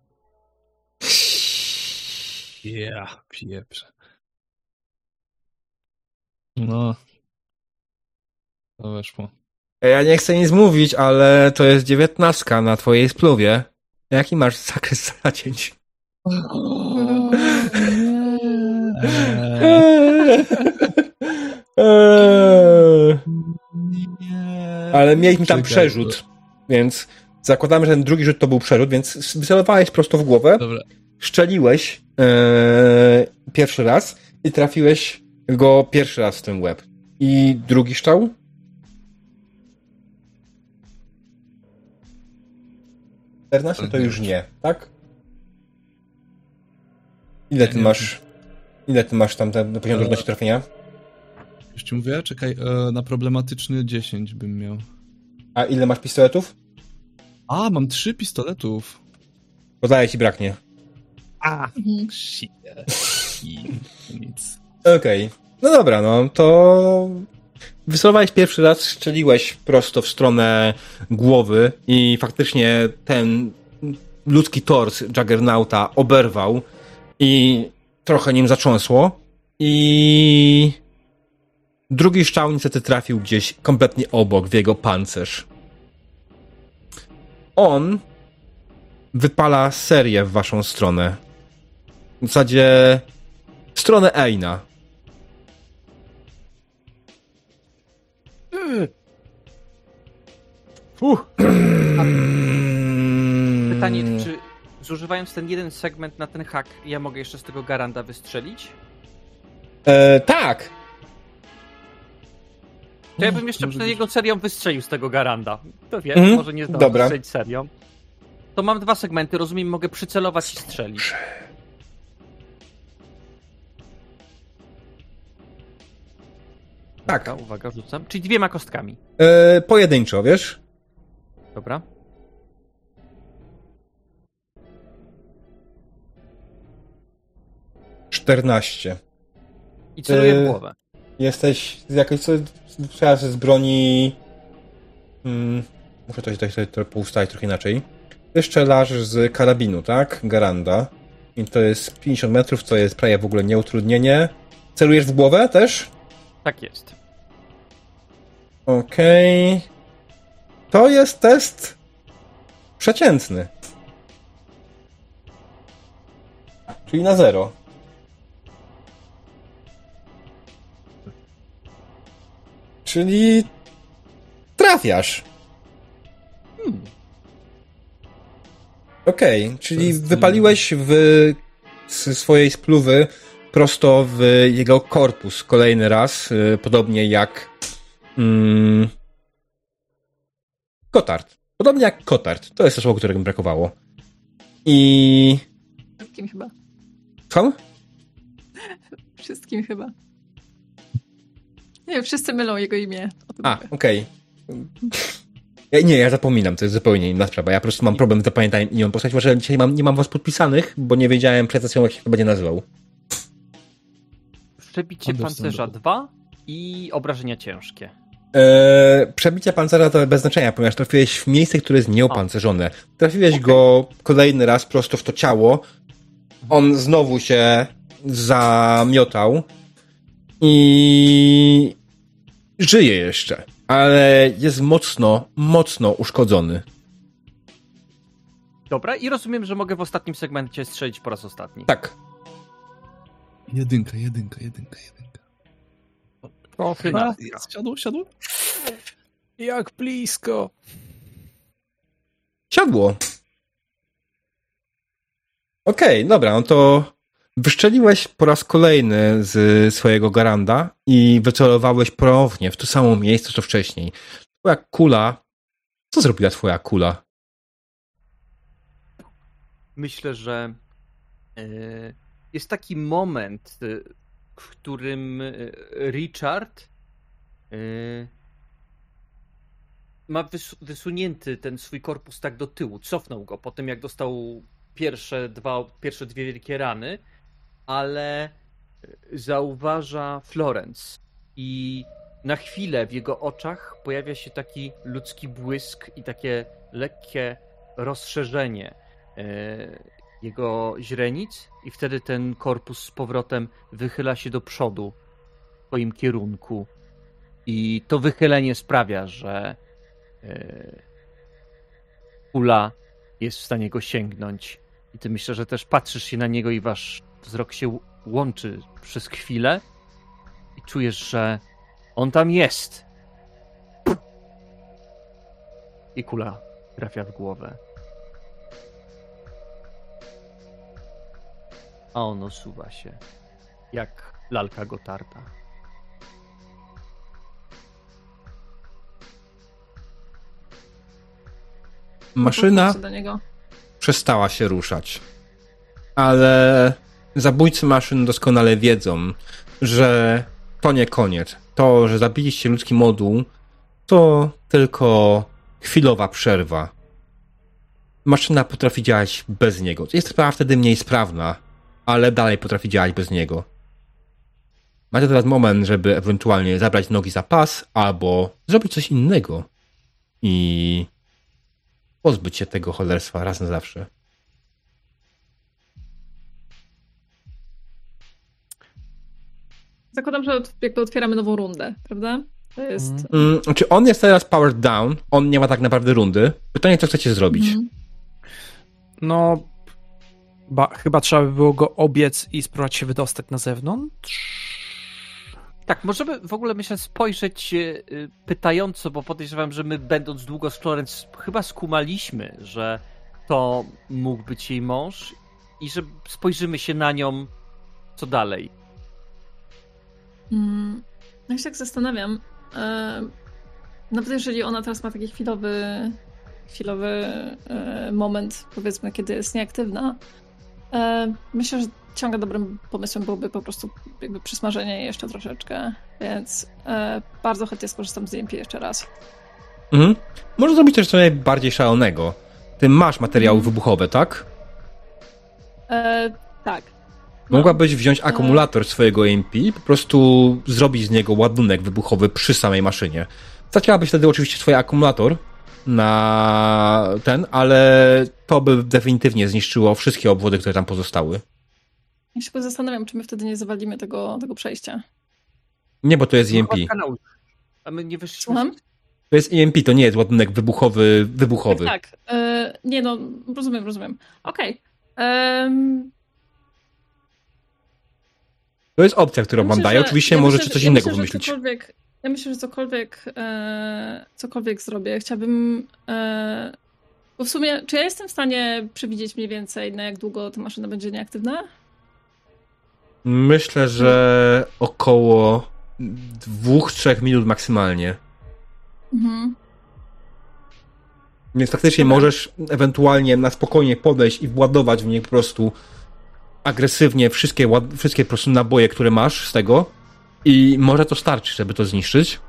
Yeah, pieprze. No. To weszło. Ja nie chcę nic mówić, ale to jest dziewiętnastka na twojej spluwie. Jaki masz zakres *laughs* zacięć? *laughs* Ale mieliśmy tam przerzut, więc zakładamy, że ten drugi rzut to był przerzut, więc wycelowałeś prosto w głowę, Dobra. szczeliłeś ee, pierwszy raz i trafiłeś go pierwszy raz w ten łeb. I drugi szczał? 14 to już nie, tak? Ile ty masz? Ile ty masz tam ten poziom trudności e, trafienia? Już ci mówię, czekaj, e, na problematyczny 10 bym miał. A ile masz pistoletów? A, mam trzy pistoletów. Podaję ci braknie. A, mhm. shit. Nic. Okej. Okay. No dobra, no to Wycelowałeś pierwszy raz, strzeliłeś prosto w stronę głowy i faktycznie ten ludzki tors Juggernauta oberwał i trochę nim zacząsło i drugi szczał niestety trafił gdzieś kompletnie obok, w jego pancerz. On wypala serię w waszą stronę. W zasadzie w stronę Eina. Fuh. *clears throat* Pytanie, czy zużywając ten jeden segment na ten hak, ja mogę jeszcze z tego garanda wystrzelić? E, tak. To ja bym jeszcze przed jego serią wystrzelił z tego garanda. To wiem, mm, może nie zdążę wystrzelić serią. To mam dwa segmenty, rozumiem, mogę przycelować i strzelić. Tak. Uwaga, uwaga, rzucam. Czyli dwiema kostkami. E, pojedynczo, wiesz? Dobra. 14. I celuję w głowę. Jesteś jakoś co strzelasz z broni. Hmm, muszę to tutaj, tutaj poustawić trochę inaczej. Ty strzelasz z karabinu, tak? Garanda. I to jest 50 metrów, co jest prawie w ogóle nieutrudnienie. Celujesz w głowę też? Tak jest. Okej. Okay. To jest test przeciętny. Czyli na zero. Czyli trafiasz. Hmm. Okej, okay, czyli wypaliłeś w swojej spluwy prosto w jego korpus kolejny raz, y, podobnie jak mm, Kotard. Podobnie jak Kotard. To jest to słowo, którego mi brakowało. I... Wszystkim chyba. Co? Wszystkim chyba. Nie, wszyscy mylą jego imię. A, okej. Okay. Ja, nie, ja zapominam, to jest zupełnie inna sprawa. Ja po prostu mam problem z zapamiętaniem imion postać, może dzisiaj mam, nie mam was podpisanych, bo nie wiedziałem przed sesją, jak się to będzie nazywał. Przebicie pancerza 2 i obrażenia ciężkie. Eee, przebicie pancerza to bez znaczenia, ponieważ trafiłeś w miejsce, które jest nieopancerzone. Trafiłeś okay. go kolejny raz prosto w to ciało. On znowu się zamiotał i żyje jeszcze, ale jest mocno, mocno uszkodzony. Dobra, i rozumiem, że mogę w ostatnim segmencie strzelić po raz ostatni. Tak. Jedynka, jedynka, jedynka, jedynka. O, chyba. Siadło, siadło? Jak blisko. Siadło. Okej, okay, dobra, no to Wyszczeliłeś po raz kolejny z swojego garanda i wycelowałeś ponownie w to samo miejsce, co wcześniej. Twoja kula. Co zrobiła twoja kula? Myślę, że e, jest taki moment, e, w którym e, Richard ma wysunięty ten swój korpus tak do tyłu, cofnął go po tym, jak dostał pierwsze, dwa, pierwsze dwie wielkie rany ale e, zauważa Florence i na chwilę w jego oczach pojawia się taki ludzki błysk i takie lekkie rozszerzenie e, jego źrenic i wtedy ten korpus z powrotem wychyla się do przodu w swoim kierunku. I to wychylenie sprawia, że e, kula jest w stanie go sięgnąć. I ty myślę, że też patrzysz się na niego i wasz wzrok się łączy przez chwilę i czujesz, że on tam jest. I kula trafia w głowę. A on osuwa się, jak lalka Gotarda. Maszyna przestała się ruszać. Ale zabójcy maszyn doskonale wiedzą, że to nie koniec. To, że zabiliście ludzki moduł, to tylko chwilowa przerwa. Maszyna potrafi działać bez niego. Jest wtedy mniej sprawna, ale dalej potrafi działać bez niego. Macie teraz moment, żeby ewentualnie zabrać nogi za pas albo zrobić coś innego i pozbyć się tego cholerstwa raz na zawsze. Zakładam, że jakby otwieramy nową rundę, prawda? To jest... Mm, znaczy on jest teraz powered down, on nie ma tak naprawdę rundy. Pytanie, co chcecie zrobić? Mm. No, ba, chyba trzeba by było go obiec i spróbować się wydostać na zewnątrz. Tak, możemy w ogóle myślę spojrzeć y, pytająco, bo podejrzewam, że my będąc długo z Florence chyba skumaliśmy, że to mógł być jej mąż i że spojrzymy się na nią co dalej. Hmm, ja się tak zastanawiam. E, nawet jeżeli ona teraz ma taki chwilowy, chwilowy e, moment, powiedzmy, kiedy jest nieaktywna, e, myślę, że ciągle dobrym pomysłem byłoby po prostu jakby przysmażenie jej jeszcze troszeczkę, więc e, bardzo chętnie skorzystam z EMP jeszcze raz. Mhm. Może zrobić też coś bardziej szalonego. Ty masz materiały mhm. wybuchowe, tak? E, tak. No. Mogłabyś wziąć akumulator swojego EMP i po prostu zrobić z niego ładunek wybuchowy przy samej maszynie. Zacięłabyś wtedy oczywiście swój akumulator na ten, ale to by definitywnie zniszczyło wszystkie obwody, które tam pozostały. Ja się zastanawiam, czy my wtedy nie zawalimy tego, tego przejścia. Nie, bo to jest EMP. A my nie wyszliśmy. Słucham? To jest EMP, to nie jest ładunek wybuchowy, wybuchowy. Tak, tak. Yy, nie no, rozumiem, rozumiem. Okej. Okay. To jest opcja, którą ja wam daję. Oczywiście ja możecie coś ja innego myślę, wymyślić. Ja myślę, że cokolwiek, e, cokolwiek zrobię, chciałbym. E, bo w sumie, czy ja jestem w stanie przewidzieć mniej więcej, na jak długo ta maszyna będzie nieaktywna? Myślę, że około dwóch, trzech minut maksymalnie. Mhm. Więc faktycznie możesz ewentualnie na spokojnie podejść i władować w nie po prostu agresywnie wszystkie, wszystkie po prostu naboje, które masz z tego i może to starczy, żeby to zniszczyć.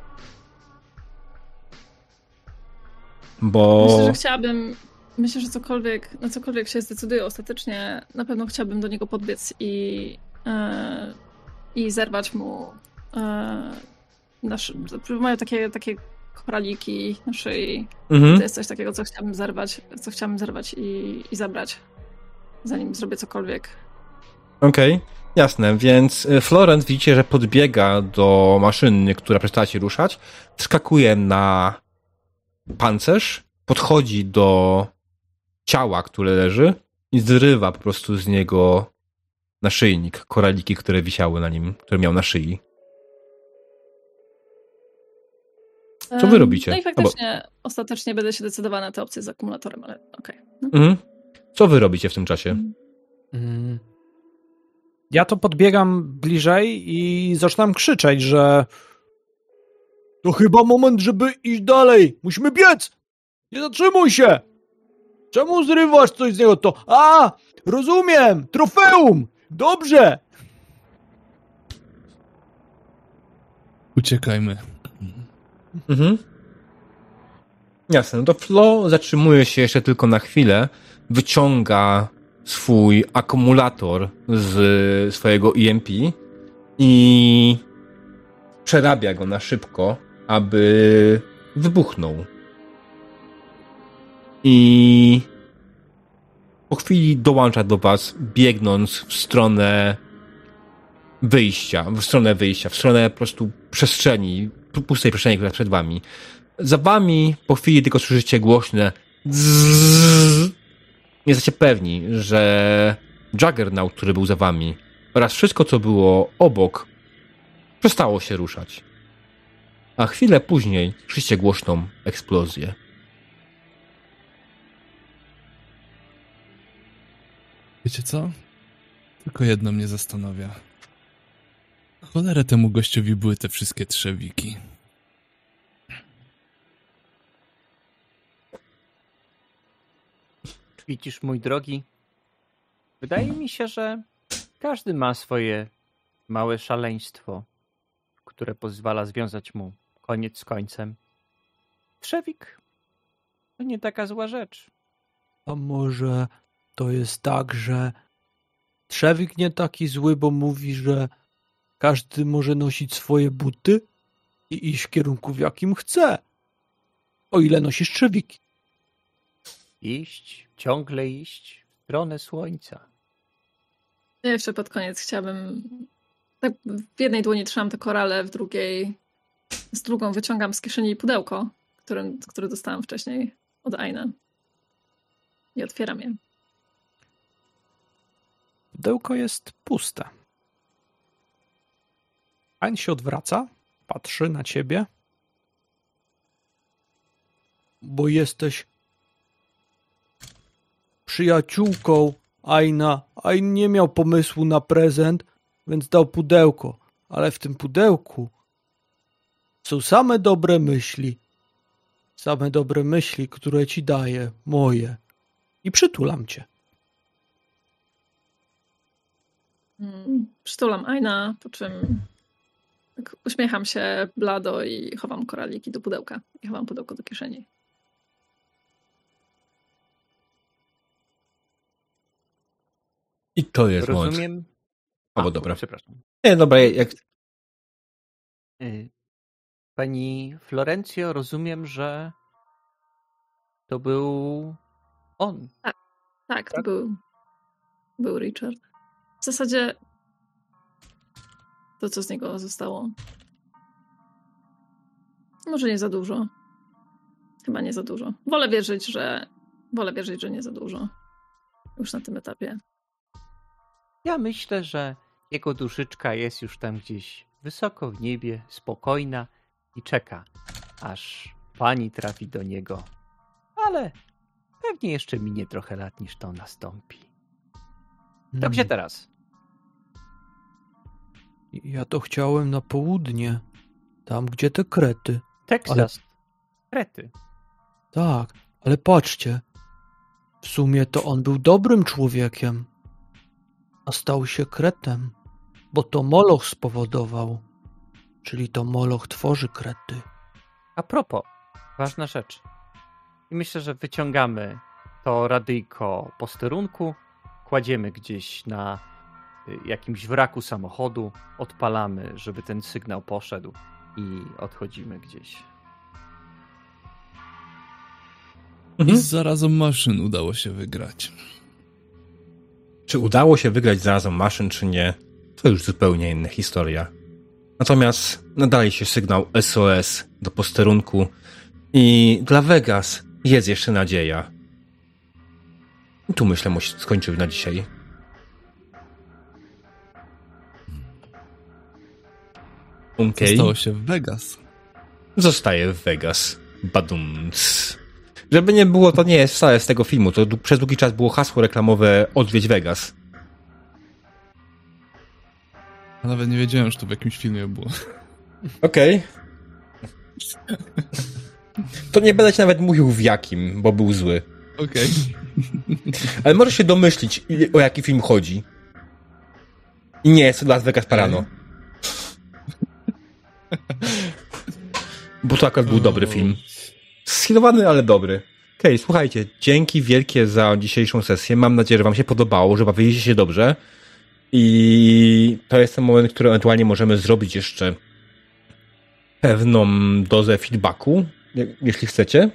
Bo... Myślę, że chciałabym, myślę, że cokolwiek, na cokolwiek się zdecyduję ostatecznie, na pewno chciałabym do niego podbiec i, yy, i zerwać mu yy, nasz, mają takie, takie koraliki na szyi. Mhm. To jest coś takiego, co chciałabym zerwać, co chciałabym zerwać i, i zabrać, zanim zrobię cokolwiek. Okej, okay, jasne, więc y, Florent widzicie, że podbiega do maszyny, która przestała się ruszać, wskakuje na pancerz, podchodzi do ciała, które leży i zrywa po prostu z niego naszyjnik, koraliki, które wisiały na nim, które miał na szyi. Co wy robicie? No i faktycznie bo... ostatecznie będę się decydowała na tę opcję z akumulatorem, ale okej. Okay. No. Mhm. Co wy robicie w tym czasie? Mm. Ja to podbiegam bliżej i zaczynam krzyczeć, że to chyba moment, żeby iść dalej. Musimy biec! Nie zatrzymuj się! Czemu zrywasz coś z niego? To. A! Rozumiem! Trofeum! Dobrze! Uciekajmy. Mhm. Jasne, no to Flo zatrzymuje się jeszcze tylko na chwilę, wyciąga swój akumulator z swojego EMP i przerabia go na szybko, aby wybuchnął. I po chwili dołącza do was, biegnąc w stronę wyjścia, w stronę wyjścia, w stronę po prostu przestrzeni, pustej przestrzeni, która przed wami. Za wami po chwili tylko słyszycie głośne Nie Jesteście pewni, że Juggernaut, który był za wami oraz wszystko, co było obok, przestało się ruszać. A chwilę później słyszycie głośną eksplozję. Wiecie co? Tylko jedno mnie zastanawia. Cholerę temu gościowi były te wszystkie trzewiki. Widzisz, mój drogi, wydaje mi się, że każdy ma swoje małe szaleństwo, które pozwala związać mu koniec z końcem. Trzewik to nie taka zła rzecz. A może to jest tak, że Trzewik nie taki zły, bo mówi, że każdy może nosić swoje buty i iść w kierunku, w jakim chce. O ile nosisz trzewiki. Iść, ciągle iść w stronę słońca. Ja jeszcze pod koniec chciałabym. Tak w jednej dłoni trzymam te korale, w drugiej. Z drugą wyciągam z kieszeni pudełko, które, które dostałam wcześniej od Aina. I otwieram je. Pudełko jest puste. Ain się odwraca, patrzy na ciebie. Bo jesteś przyjaciółką Aina. Ain nie miał pomysłu na prezent, więc dał pudełko. Ale w tym pudełku są same dobre myśli. Same dobre myśli, które ci daję, moje. I przytulam cię. Mm, przytulam Aina, po czym tak uśmiecham się blado i chowam koraliki do pudełka. I chowam pudełko do kieszeni. I to jest Rozumiem, O, bo dobra. Przepraszam. Nie, dobra, jak... Y, pani Florencjo, rozumiem, że to był on. Tak, tak, to był, był Richard. W zasadzie to, co z niego zostało. Może nie za dużo. Chyba nie za dużo. Wolę wierzyć, że. Wolę wierzyć, że nie za dużo. Już na tym etapie. Ja myślę, że jego duszyczka jest już tam gdzieś wysoko w niebie, spokojna i czeka, aż pani trafi do niego. Ale pewnie jeszcze minie trochę lat, niż to nastąpi. To gdzie Hmm. teraz? Ja to chciałem na południe. Tam, gdzie te krety. Teksas. Krety. Tak, ale patrzcie. W sumie to on był dobrym człowiekiem. A stał się kretem. Bo to Moloch spowodował. Czyli to Moloch tworzy krety. A propos, ważna rzecz. I myślę, że wyciągamy to radyjko posterunku, kładziemy gdzieś na y, jakimś wraku samochodu, odpalamy, żeby ten sygnał poszedł i odchodzimy gdzieś. I Mhm. z zarazą maszyn udało się wygrać. Czy udało się wygrać zarazem maszyn, czy nie, to już zupełnie inna historia. Natomiast nadaje się sygnał SOS do posterunku i dla Vegas jest jeszcze nadzieja. I tu myślę, musi skończył na dzisiaj. Okej. Stało się w Vegas. Zostaje w Vegas. Badums. Żeby nie było, to nie jest wcale z tego filmu. To przez długi czas było hasło reklamowe Odwiedź Vegas. Nawet nie wiedziałem, że to w jakimś filmie było. Okej. To nie będę ci nawet mówił w jakim, bo był zły. Okej. Ale możesz się domyślić, o jaki film chodzi. I nie jest to Las Vegas Parano. Bo to akurat był dobry film. Schilowany, ale dobry. Okej, słuchajcie, dzięki wielkie za dzisiejszą sesję. Mam nadzieję, że wam się podobało, że bawiliście się dobrze. I to jest ten moment, który ewentualnie możemy zrobić jeszcze pewną dozę feedbacku, je- jeśli chcecie.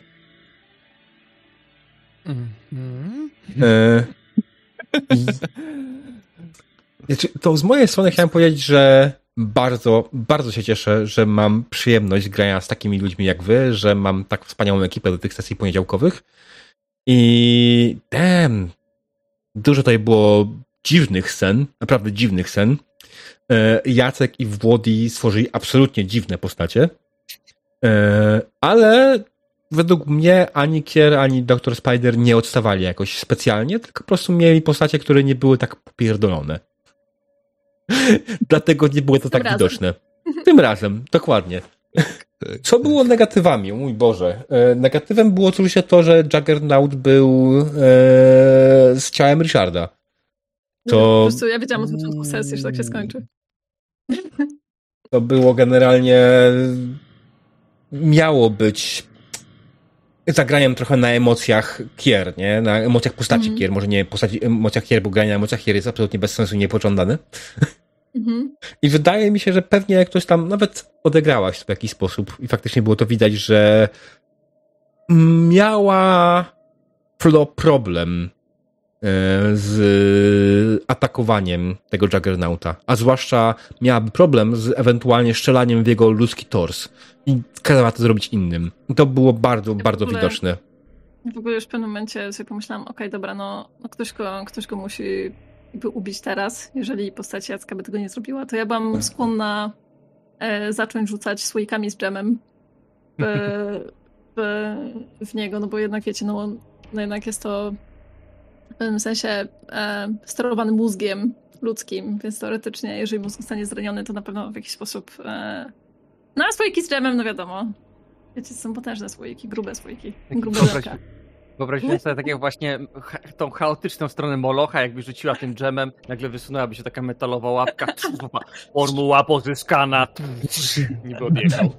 E, i- *laughs* Znaczy, to z mojej strony chciałem powiedzieć, że bardzo, bardzo się cieszę, że mam przyjemność grania z takimi ludźmi jak wy, że mam tak wspaniałą ekipę do tych sesji poniedziałkowych. I damn, dużo tutaj było dziwnych scen, naprawdę dziwnych scen. E, Jacek i Włodi stworzyli absolutnie dziwne postacie. E, Ale według mnie ani Kier, ani Dr. Spider nie odstawali jakoś specjalnie, tylko po prostu mieli postacie, które nie były tak popierdolone. *laughs* Dlatego nie było to Tym tak razem. widoczne. Tym razem, dokładnie. Co było negatywami? O Mój Boże. E, negatywem było oczywiście to, że Juggernaut był e, z ciałem Richarda. Po To, prostu ja wiedziałam od początku sesji, że tak się skończy. to było generalnie miało być zagraniem trochę na emocjach Kier, nie? Na emocjach postaci Mhm. Kier. Może nie postaci, emocjach Kier, bo granie na emocjach Kier jest absolutnie bez sensu i niepożądane. Mhm. I wydaje mi się, że pewnie jak ktoś tam nawet odegrałaś w jakiś sposób i faktycznie było to widać, że miała Flo problem e, z atakowaniem tego Juggernauta, a zwłaszcza miałaby problem z ewentualnie strzelaniem w jego ludzki tors i kazała to zrobić innym. I to było bardzo, w bardzo ogóle- widoczne. Ja w ogóle już w pewnym momencie sobie pomyślałam, okej, dobra, no, no ktoś, go, ktoś go musi jakby ubić teraz. Jeżeli postać Jacka by tego nie zrobiła, to ja byłam skłonna e, zacząć rzucać słoikami z dżemem w, w, w niego, no bo jednak wiecie, no, no jednak jest to w pewnym sensie e, sterowany mózgiem ludzkim, więc teoretycznie, jeżeli mózg zostanie zraniony, to na pewno w jakiś sposób e, no a słoiki z dżemem, no wiadomo. Wiecie, są potężne słoiki, grube słoiki, grube Wyobraź- Wyobraźmy sobie takiego właśnie tą chaotyczną stronę Molocha, jakby rzuciła tym dżemem, nagle wysunęłaby się taka metalowa łapka, formuła pozyskana, niby odjechał.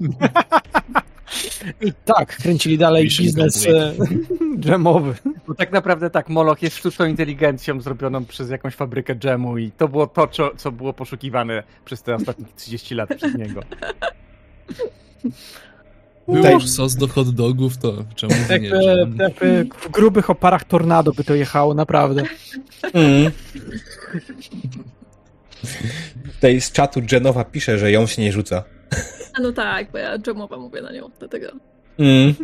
I tak, kręcili dalej Mission biznes e, *laughs* dżemowy. Bo tak naprawdę tak, Moloch jest sztuczną inteligencją zrobioną przez jakąś fabrykę dżemu i to było to, co było poszukiwane przez te ostatnie 30 lat przez niego. Był już sos do hot dogów, to czemu nie? Jakby w grubych oparach tornado by to jechało, naprawdę. Mm. Tutaj z czatu Genowa pisze, że ją się nie rzuca. A no tak, bo ja Genowa mówię na nią, dlatego. Mm.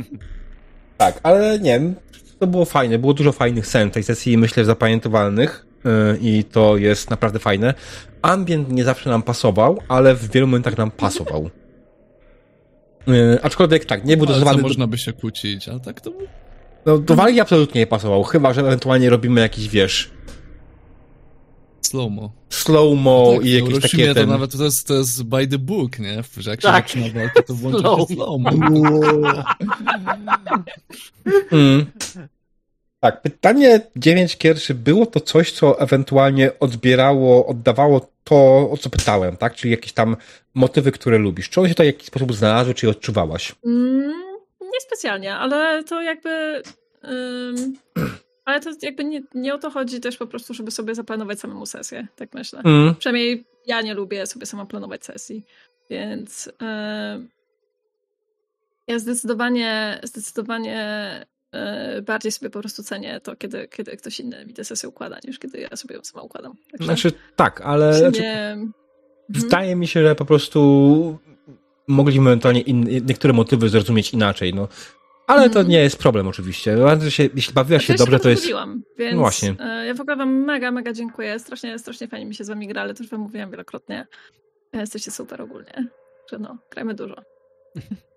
Tak, ale nie wiem, to było fajne, było dużo fajnych scen tej sesji, myślę, zapamiętywalnych yy, i to jest naprawdę fajne. Ambient nie zawsze nam pasował, ale w wielu momentach nam pasował. Yy, aczkolwiek tak, nie był dozowany... można by się kłócić, ale tak to... No, do walki absolutnie nie pasował, chyba, że ewentualnie robimy jakiś, wiesz... Slow-mo. Slow-mo no tak, i jakieś takie... to nawet to jest, to jest by the book, nie? Że jak się tak. zaczyna walkę, to włącza slow. slow-mo. *laughs* mm. Tak, pytanie 9 kierszy, było to coś, co ewentualnie odbierało, oddawało to, o co pytałem, tak? Czyli jakieś tam motywy, które lubisz. Czy one się to w jakiś sposób znalazły, czy je odczuwałaś? Mm, niespecjalnie, ale to jakby... Um, ale to jakby nie, nie o to chodzi też po prostu, żeby sobie zaplanować samemu sesję, tak myślę. Mm. Przynajmniej ja nie lubię sobie sama planować sesji, więc yy, ja zdecydowanie, zdecydowanie bardziej sobie po prostu cenię to, kiedy, kiedy ktoś inny mi tę sesję układa, niż kiedy ja sobie ją sama układam. Także znaczy tak, ale znaczy, nie... Mhm. wydaje mi się, że po prostu mogliśmy ewentualnie niektóre motywy zrozumieć inaczej. No, ale to mhm. nie jest problem oczywiście. Się, jeśli bawiłaś się dobrze, to jest... Więc no właśnie. E, ja w ogóle wam mega, mega dziękuję. Strasznie, strasznie fajnie mi się z wami gra, ale też wam mówiłam wielokrotnie. E, jesteście super ogólnie. Że no, grajmy dużo. *laughs*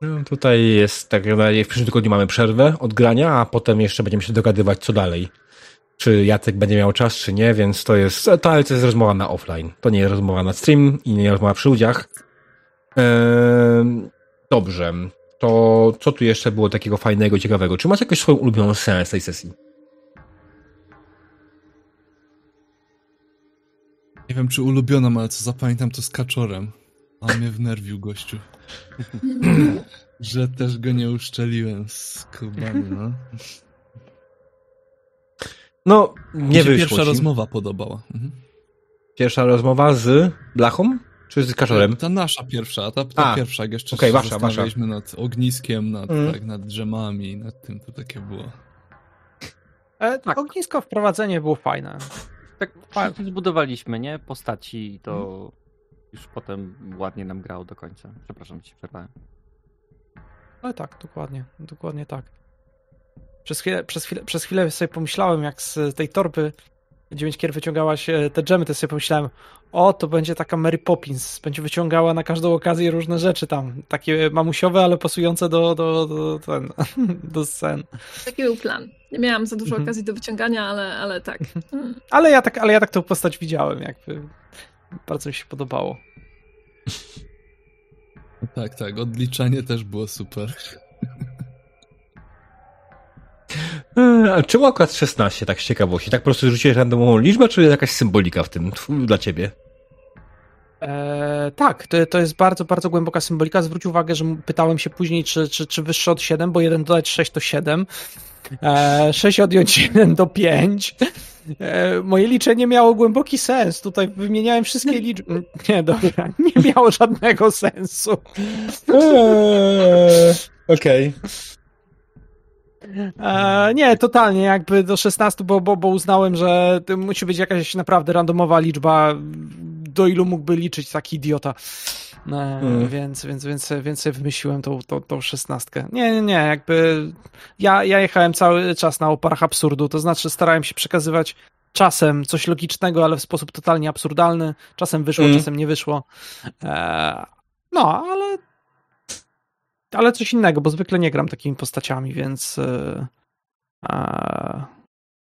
No, tutaj jest tak, w przyszłym tygodniu mamy przerwę od grania, a potem jeszcze będziemy się dogadywać, co dalej. Czy Jacek będzie miał czas, czy nie, więc to jest, to, to jest rozmowa na offline. To nie jest rozmowa na stream i nie rozmowa przy ludziach. Eee, dobrze to co tu jeszcze było takiego fajnego, ciekawego? Czy masz jakąś swoją ulubioną scenę z tej sesji? Nie wiem, czy ulubioną, ale co zapamiętam to z kaczorem. On mnie wnerwił, gościu. *laughs* Że też go nie uszczeliłem z kubami, no. No, nie wyszło pierwsza ci. rozmowa podobała. Mhm. Pierwsza rozmowa z Blachą? Czy z kaczorem? Ta nasza pierwsza, ta, ta A, pierwsza, jak jeszcze okay, się wasza, nad ogniskiem, nad, mm. tak, nad drzemami, nad tym, to takie było. E, tak. Ognisko, wprowadzenie było fajne. Tak, zbudowaliśmy, nie? Postaci i to mm. Już potem ładnie nam grało do końca. Przepraszam, ci przerwałem. Ale tak, dokładnie, dokładnie tak. Przez chwilę, przez, chwilę, przez chwilę sobie pomyślałem, jak z tej torby 9 kier wyciągałaś te dżemy, to sobie pomyślałem, o, to będzie taka Mary Poppins, będzie wyciągała na każdą okazję różne rzeczy tam, takie mamusiowe, ale pasujące do, do, do, ten, *laughs* do scen. Taki był plan. Nie miałam za dużo mhm. okazji do wyciągania, ale, ale tak. *laughs* Ale, ja tak. Ale ja tak tą postać widziałem, jakby bardzo mi się podobało. *laughs* Tak, tak, odliczanie też było super. E, a czemu akurat 16, tak z ciekawości? Tak po prostu rzuciłeś randomową liczbę, czy jakaś symbolika w tym dla ciebie? Eee, tak, to, to jest bardzo, bardzo głęboka symbolika. Zwróć uwagę, że pytałem się później, czy, czy, czy wyższe od 7, bo 1 dodać 6 to 7. Eee, 6 odjąć *laughs* 1 to 5. Eee, moje liczenie miało głęboki sens. Tutaj wymieniałem wszystkie liczby. Nie, dobra, nie miało żadnego sensu. Eee, Okej. Okay. E, nie, totalnie, jakby do 16, bo, bo, bo uznałem, że musi być jakaś naprawdę randomowa liczba, do ilu mógłby liczyć taki idiota. Mm. Więc, więc, więc, więc sobie wymyśliłem tą, tą, tą szesnastkę. Nie, nie, nie, jakby ja, ja jechałem cały czas na oparach absurdu, to znaczy starałem się przekazywać czasem coś logicznego, ale w sposób totalnie absurdalny. Czasem wyszło, mm. czasem nie wyszło. E, no, ale ale coś innego, bo zwykle nie gram takimi postaciami, więc e,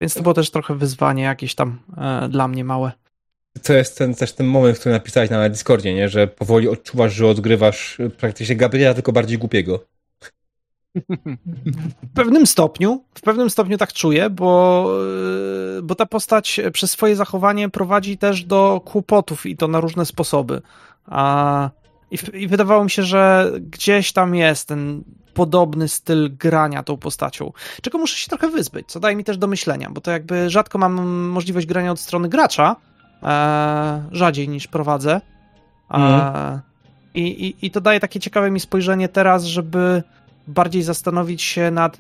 więc to było też trochę wyzwanie jakieś tam e, dla mnie małe. To jest ten, też ten moment, który napisałeś na Discordzie, nie? że powoli odczuwasz, że odgrywasz praktycznie Gabriela, tylko bardziej głupiego. W pewnym stopniu, w pewnym stopniu tak czuję, bo, bo ta postać przez swoje zachowanie prowadzi też do kłopotów i to na różne sposoby. A I, I, wydawało mi się, że gdzieś tam jest ten podobny styl grania tą postacią, czego muszę się trochę wyzbyć, co daje mi też do myślenia, bo to jakby rzadko mam możliwość grania od strony gracza, e, rzadziej niż prowadzę. Mm. i, i, I to daje takie ciekawe mi spojrzenie teraz, żeby bardziej zastanowić się nad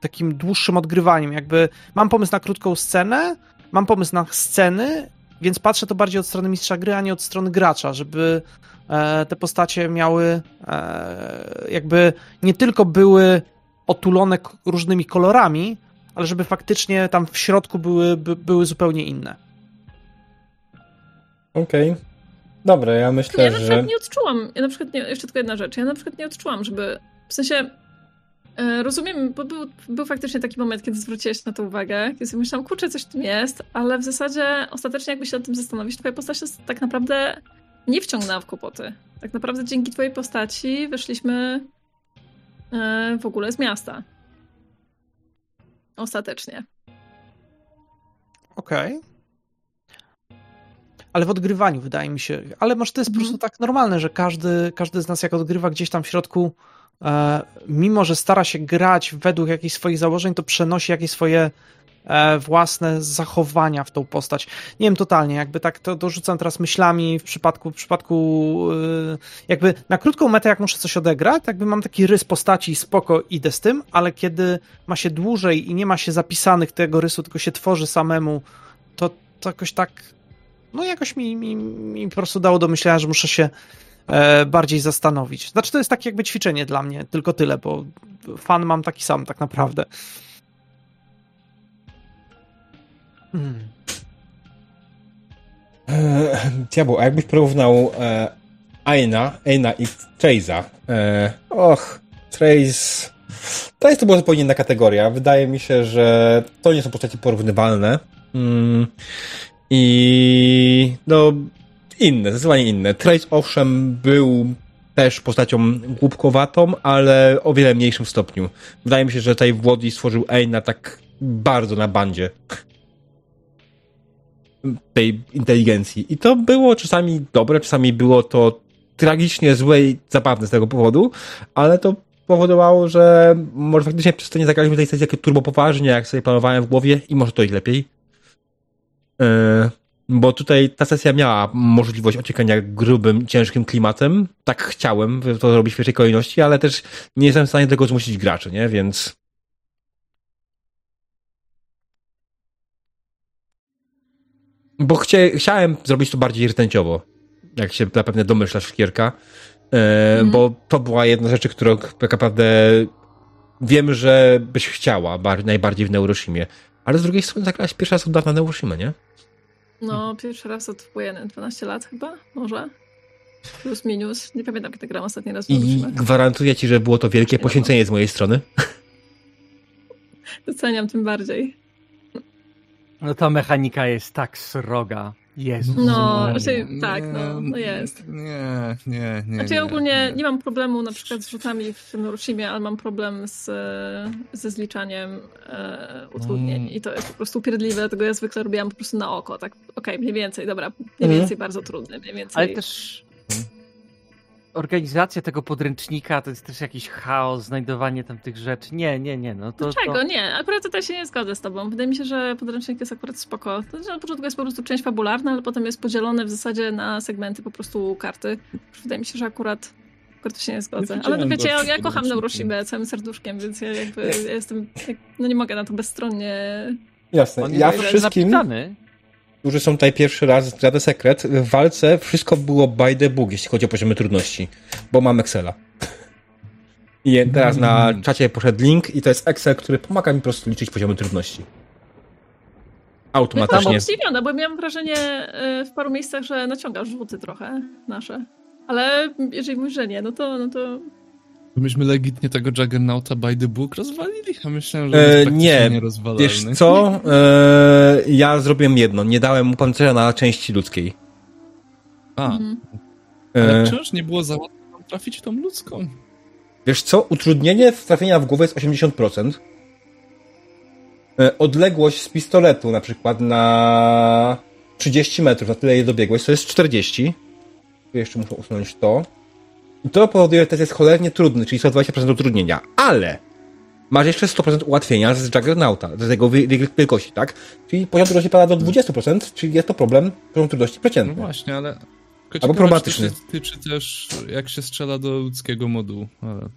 takim dłuższym odgrywaniem. Jakby mam pomysł na krótką scenę, mam pomysł na sceny, więc patrzę to bardziej od strony mistrza gry, a nie od strony gracza, żeby e, te postacie miały e, jakby nie tylko były otulone różnymi kolorami, ale żeby faktycznie tam w środku były, by, były zupełnie inne. Okej. Okay. Dobra, ja myślę, ja że... Ja na przykład nie odczułam, ja na przykład nie, jeszcze tylko jedna rzecz, ja na przykład nie odczułam, żeby, w sensie E, rozumiem, bo był, był faktycznie taki moment, kiedy zwróciłeś na to uwagę, kiedy sobie myślałam, kurczę, coś w tym jest, ale w zasadzie ostatecznie jakby się nad tym zastanowić, twoja postać jest tak naprawdę nie wciągnęła w kłopoty. Tak naprawdę dzięki twojej postaci wyszliśmy e, w ogóle z miasta. Ostatecznie. Okej. Okay. Ale w odgrywaniu wydaje mi się, ale może to jest mm. po mhm. prostu tak normalne, że każdy, każdy z nas jak odgrywa gdzieś tam w środku E, mimo że stara się grać według jakichś swoich założeń, to przenosi jakieś swoje e, własne zachowania w tą postać. Nie wiem, totalnie, jakby tak to dorzucam teraz myślami w przypadku, w przypadku e, jakby na krótką metę, jak muszę coś odegrać, jakby mam taki rys postaci spoko, idę z tym, ale kiedy ma się dłużej i nie ma się zapisanych tego rysu, tylko się tworzy samemu, to, to jakoś tak no jakoś mi, mi, mi po prostu dało do myślenia, że muszę się e, bardziej zastanowić. Znaczy, to jest takie jakby ćwiczenie dla mnie, tylko tyle, bo fan mam taki sam tak naprawdę. Hmm. E, a jakbyś porównał e, Aina, Aina i Trace'a? E, och, Trace... Jest to była zupełnie inna kategoria. Wydaje mi się, że to nie są postacie porównywalne. Mm. I no, inne, zdecydowanie inne. Trace owszem był też postacią głupkowatą, ale o wiele mniejszym stopniu. Wydaje mi się, że tutaj Włodzi stworzył Eina tak bardzo na bandzie tej inteligencji. I to było czasami dobre, czasami było to tragicznie złe i zabawne z tego powodu, ale to powodowało, że może faktycznie przez to nie zagraliśmy tej sesji takie turbo poważnie, jak sobie planowałem w głowie i może to i lepiej. Yy bo tutaj ta sesja miała możliwość ociekania grubym, ciężkim klimatem. Tak chciałem to zrobić w pierwszej kolejności, ale też nie jestem w stanie tego zmusić graczy, nie? Więc. Bo chcie, chciałem zrobić to bardziej rtęciowo, jak się zapewne domyślasz, Kierka. E, mm. Bo to była jedna z rzeczy, którą tak naprawdę wiem, że byś chciała najbardziej w Neuroshimie. Ale z drugiej strony zagrałaś pierwszy raz od dawna Neuroshimę, nie? No, pierwszy raz od pojeny 12 lat chyba, może. Plus minus. Nie pamiętam, kiedy gram ostatni raz. I gwarantuję ci, że było to wielkie poświęcenie z mojej strony. Doceniam tym bardziej. No ta mechanika jest tak sroga. Jezus. No, znaczy, tak, no, no jest. Nie, nie, nie. Znaczy ja ogólnie nie. nie mam problemu na przykład z rzutami w Neuroshimie, ale mam problem z, ze zliczaniem e, utrudnień mm. i to jest po prostu upierdliwe, dlatego ja zwykle robiłam po prostu na oko, tak okej, okay, mniej więcej, dobra, mniej mhm. więcej bardzo trudny, mniej więcej. Ale też organizacja tego podręcznika to jest też jakiś chaos, znajdowanie tam tych rzeczy. Nie, nie, nie. No to, Dlaczego? To... Nie, akurat tutaj się nie zgodzę z tobą. Wydaje mi się, że podręcznik jest akurat spoko. To znaczy, na początku jest po prostu część fabularna, ale potem jest podzielone w zasadzie na segmenty po prostu karty. Wydaje mi się, że akurat akurat się nie zgodzę. Ale no wiecie, ja, ja kocham Neuroshimę całym serduszkiem, więc ja jakby ja jestem, no nie mogę na to bezstronnie Jasne. Ja wszystkim, napisany którzy są tutaj pierwszy raz, zdradę sekret, w walce wszystko było by the book, jeśli chodzi o poziomy trudności, bo mam Excela. I teraz na czacie poszedł link i to jest Excel, który pomaga mi po prostu liczyć poziomy trudności. Automatycznie. Ja zdziwiona, bo miałam wrażenie e, w paru miejscach, że naciągasz rzuty trochę nasze. Ale jeżeli mówisz, że nie, no to, no to Myśmy legitnie tego Juggernauta by the book rozwalili, a myślałem, że e, nie, nie Wiesz co? E, ja zrobiłem jedno. Nie dałem mu pancerza na części ludzkiej. A. Mhm. Ale e... wciąż nie było za łatwo trafić w tą ludzką. Wiesz co? Utrudnienie trafienia w głowę jest 80%. E, odległość z pistoletu na przykład na 30 metrów, na tyle je dobiegłeś, to jest 40. Tu jeszcze muszę usunąć to. I to powoduje, że test jest cholernie trudny, czyli 120% utrudnienia. Ale masz jeszcze 100% ułatwienia z Juggernauta, z jego wielkości, tak? Czyli poziom trudności pada do 20%, czyli jest to problem, poziom trudności przeciętny. No właśnie, ale... Albo problematyczny. To tyczy też, jak się strzela do ludzkiego modułu, ale...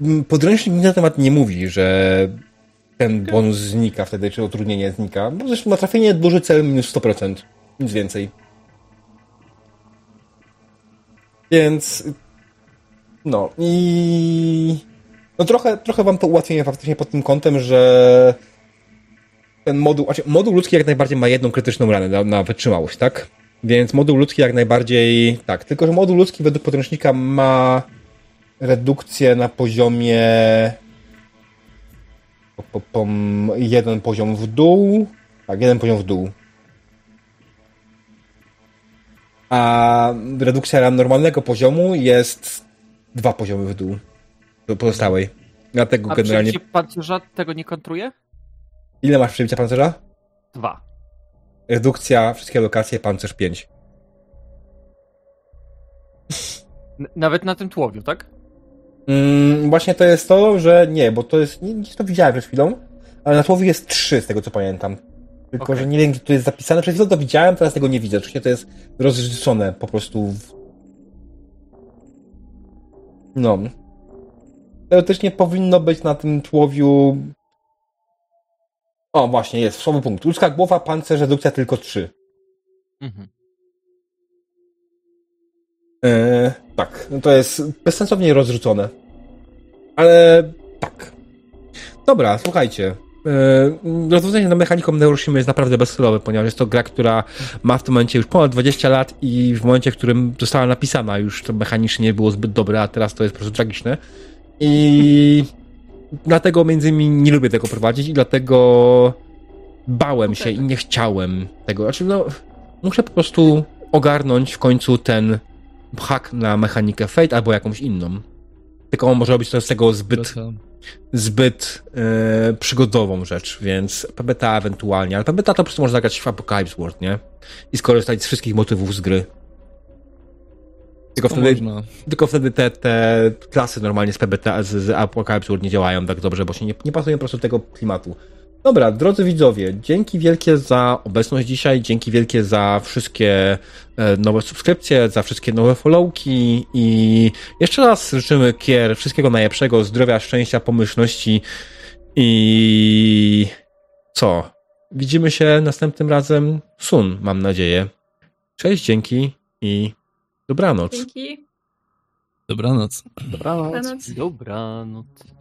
Mm, podręcznik na temat nie mówi, że ten bonus znika wtedy, czy utrudnienie znika. Bo zresztą na trafienie duży cel minus 100%. Nic więcej. Więc no i no trochę, trochę wam to ułatwienie faktycznie pod tym kątem, że ten moduł, znaczy moduł ludzki jak najbardziej ma jedną krytyczną ranę na, na wytrzymałość, tak? Więc moduł ludzki jak najbardziej tak, tylko że moduł ludzki według podręcznika ma redukcję na poziomie po, po, jeden poziom w dół. Tak, jeden poziom w dół. A redukcja normalnego poziomu jest dwa poziomy w dół. Do pozostałej. Dlatego A generalnie. pancerza tego nie kontruje? Ile masz przebicia pancerza? Dwa. Redukcja, wszystkie lokacje, pancerz 5. Nawet na tym tłowiu, tak? Mm, właśnie to jest to, że nie, bo to jest. Nie, nie to widziałem przed chwilą, ale na słowie jest 3 z tego co pamiętam. Tylko, okay. że nie wiem, gdzie to jest zapisane. Przed chwilą to widziałem, teraz tego nie widzę. Oczywiście to jest rozrzucone po prostu w... No. Teoretycznie powinno być na tym tłowiu. O, właśnie, jest, słaby punkt. Ludzka głowa, pancerz, redukcja tylko 3. Mhm. E, tak, no to jest bezsensownie rozrzucone. Ale tak. Dobra, słuchajcie. Yy, rozwiązanie na mechaniką Neuroshima jest naprawdę bezcelowe, ponieważ jest to gra, która ma w tym momencie już ponad 20 lat i w momencie, w którym została napisana, już to mechanicznie nie było zbyt dobre, a teraz to jest po prostu tragiczne. I dlatego między innymi nie lubię tego prowadzić i dlatego bałem się i nie chciałem tego. Znaczy, no, muszę po prostu ogarnąć w końcu ten hak na mechanikę Fate albo jakąś inną. Tylko on może robić to z tego zbyt, zbyt e, przygodową rzecz, więc PBTA ewentualnie, ale PBTA to po prostu można zagrać w Apocalypse World, nie? I skorzystać z wszystkich motywów z gry. Tylko wtedy, tylko wtedy te, te klasy normalnie z PBTA, z, z Apocalypse World nie działają tak dobrze, bo się nie, nie pasują po prostu do tego klimatu. Dobra, drodzy widzowie, dzięki wielkie za obecność dzisiaj, dzięki wielkie za wszystkie e, nowe subskrypcje, za wszystkie nowe followki i jeszcze raz życzymy Kier wszystkiego najlepszego, zdrowia, szczęścia, pomyślności i co? Widzimy się następnym razem sun, mam nadzieję. Cześć, dzięki i dobranoc. Dzięki. Dobranoc. Dobranoc. Dobranoc. dobranoc.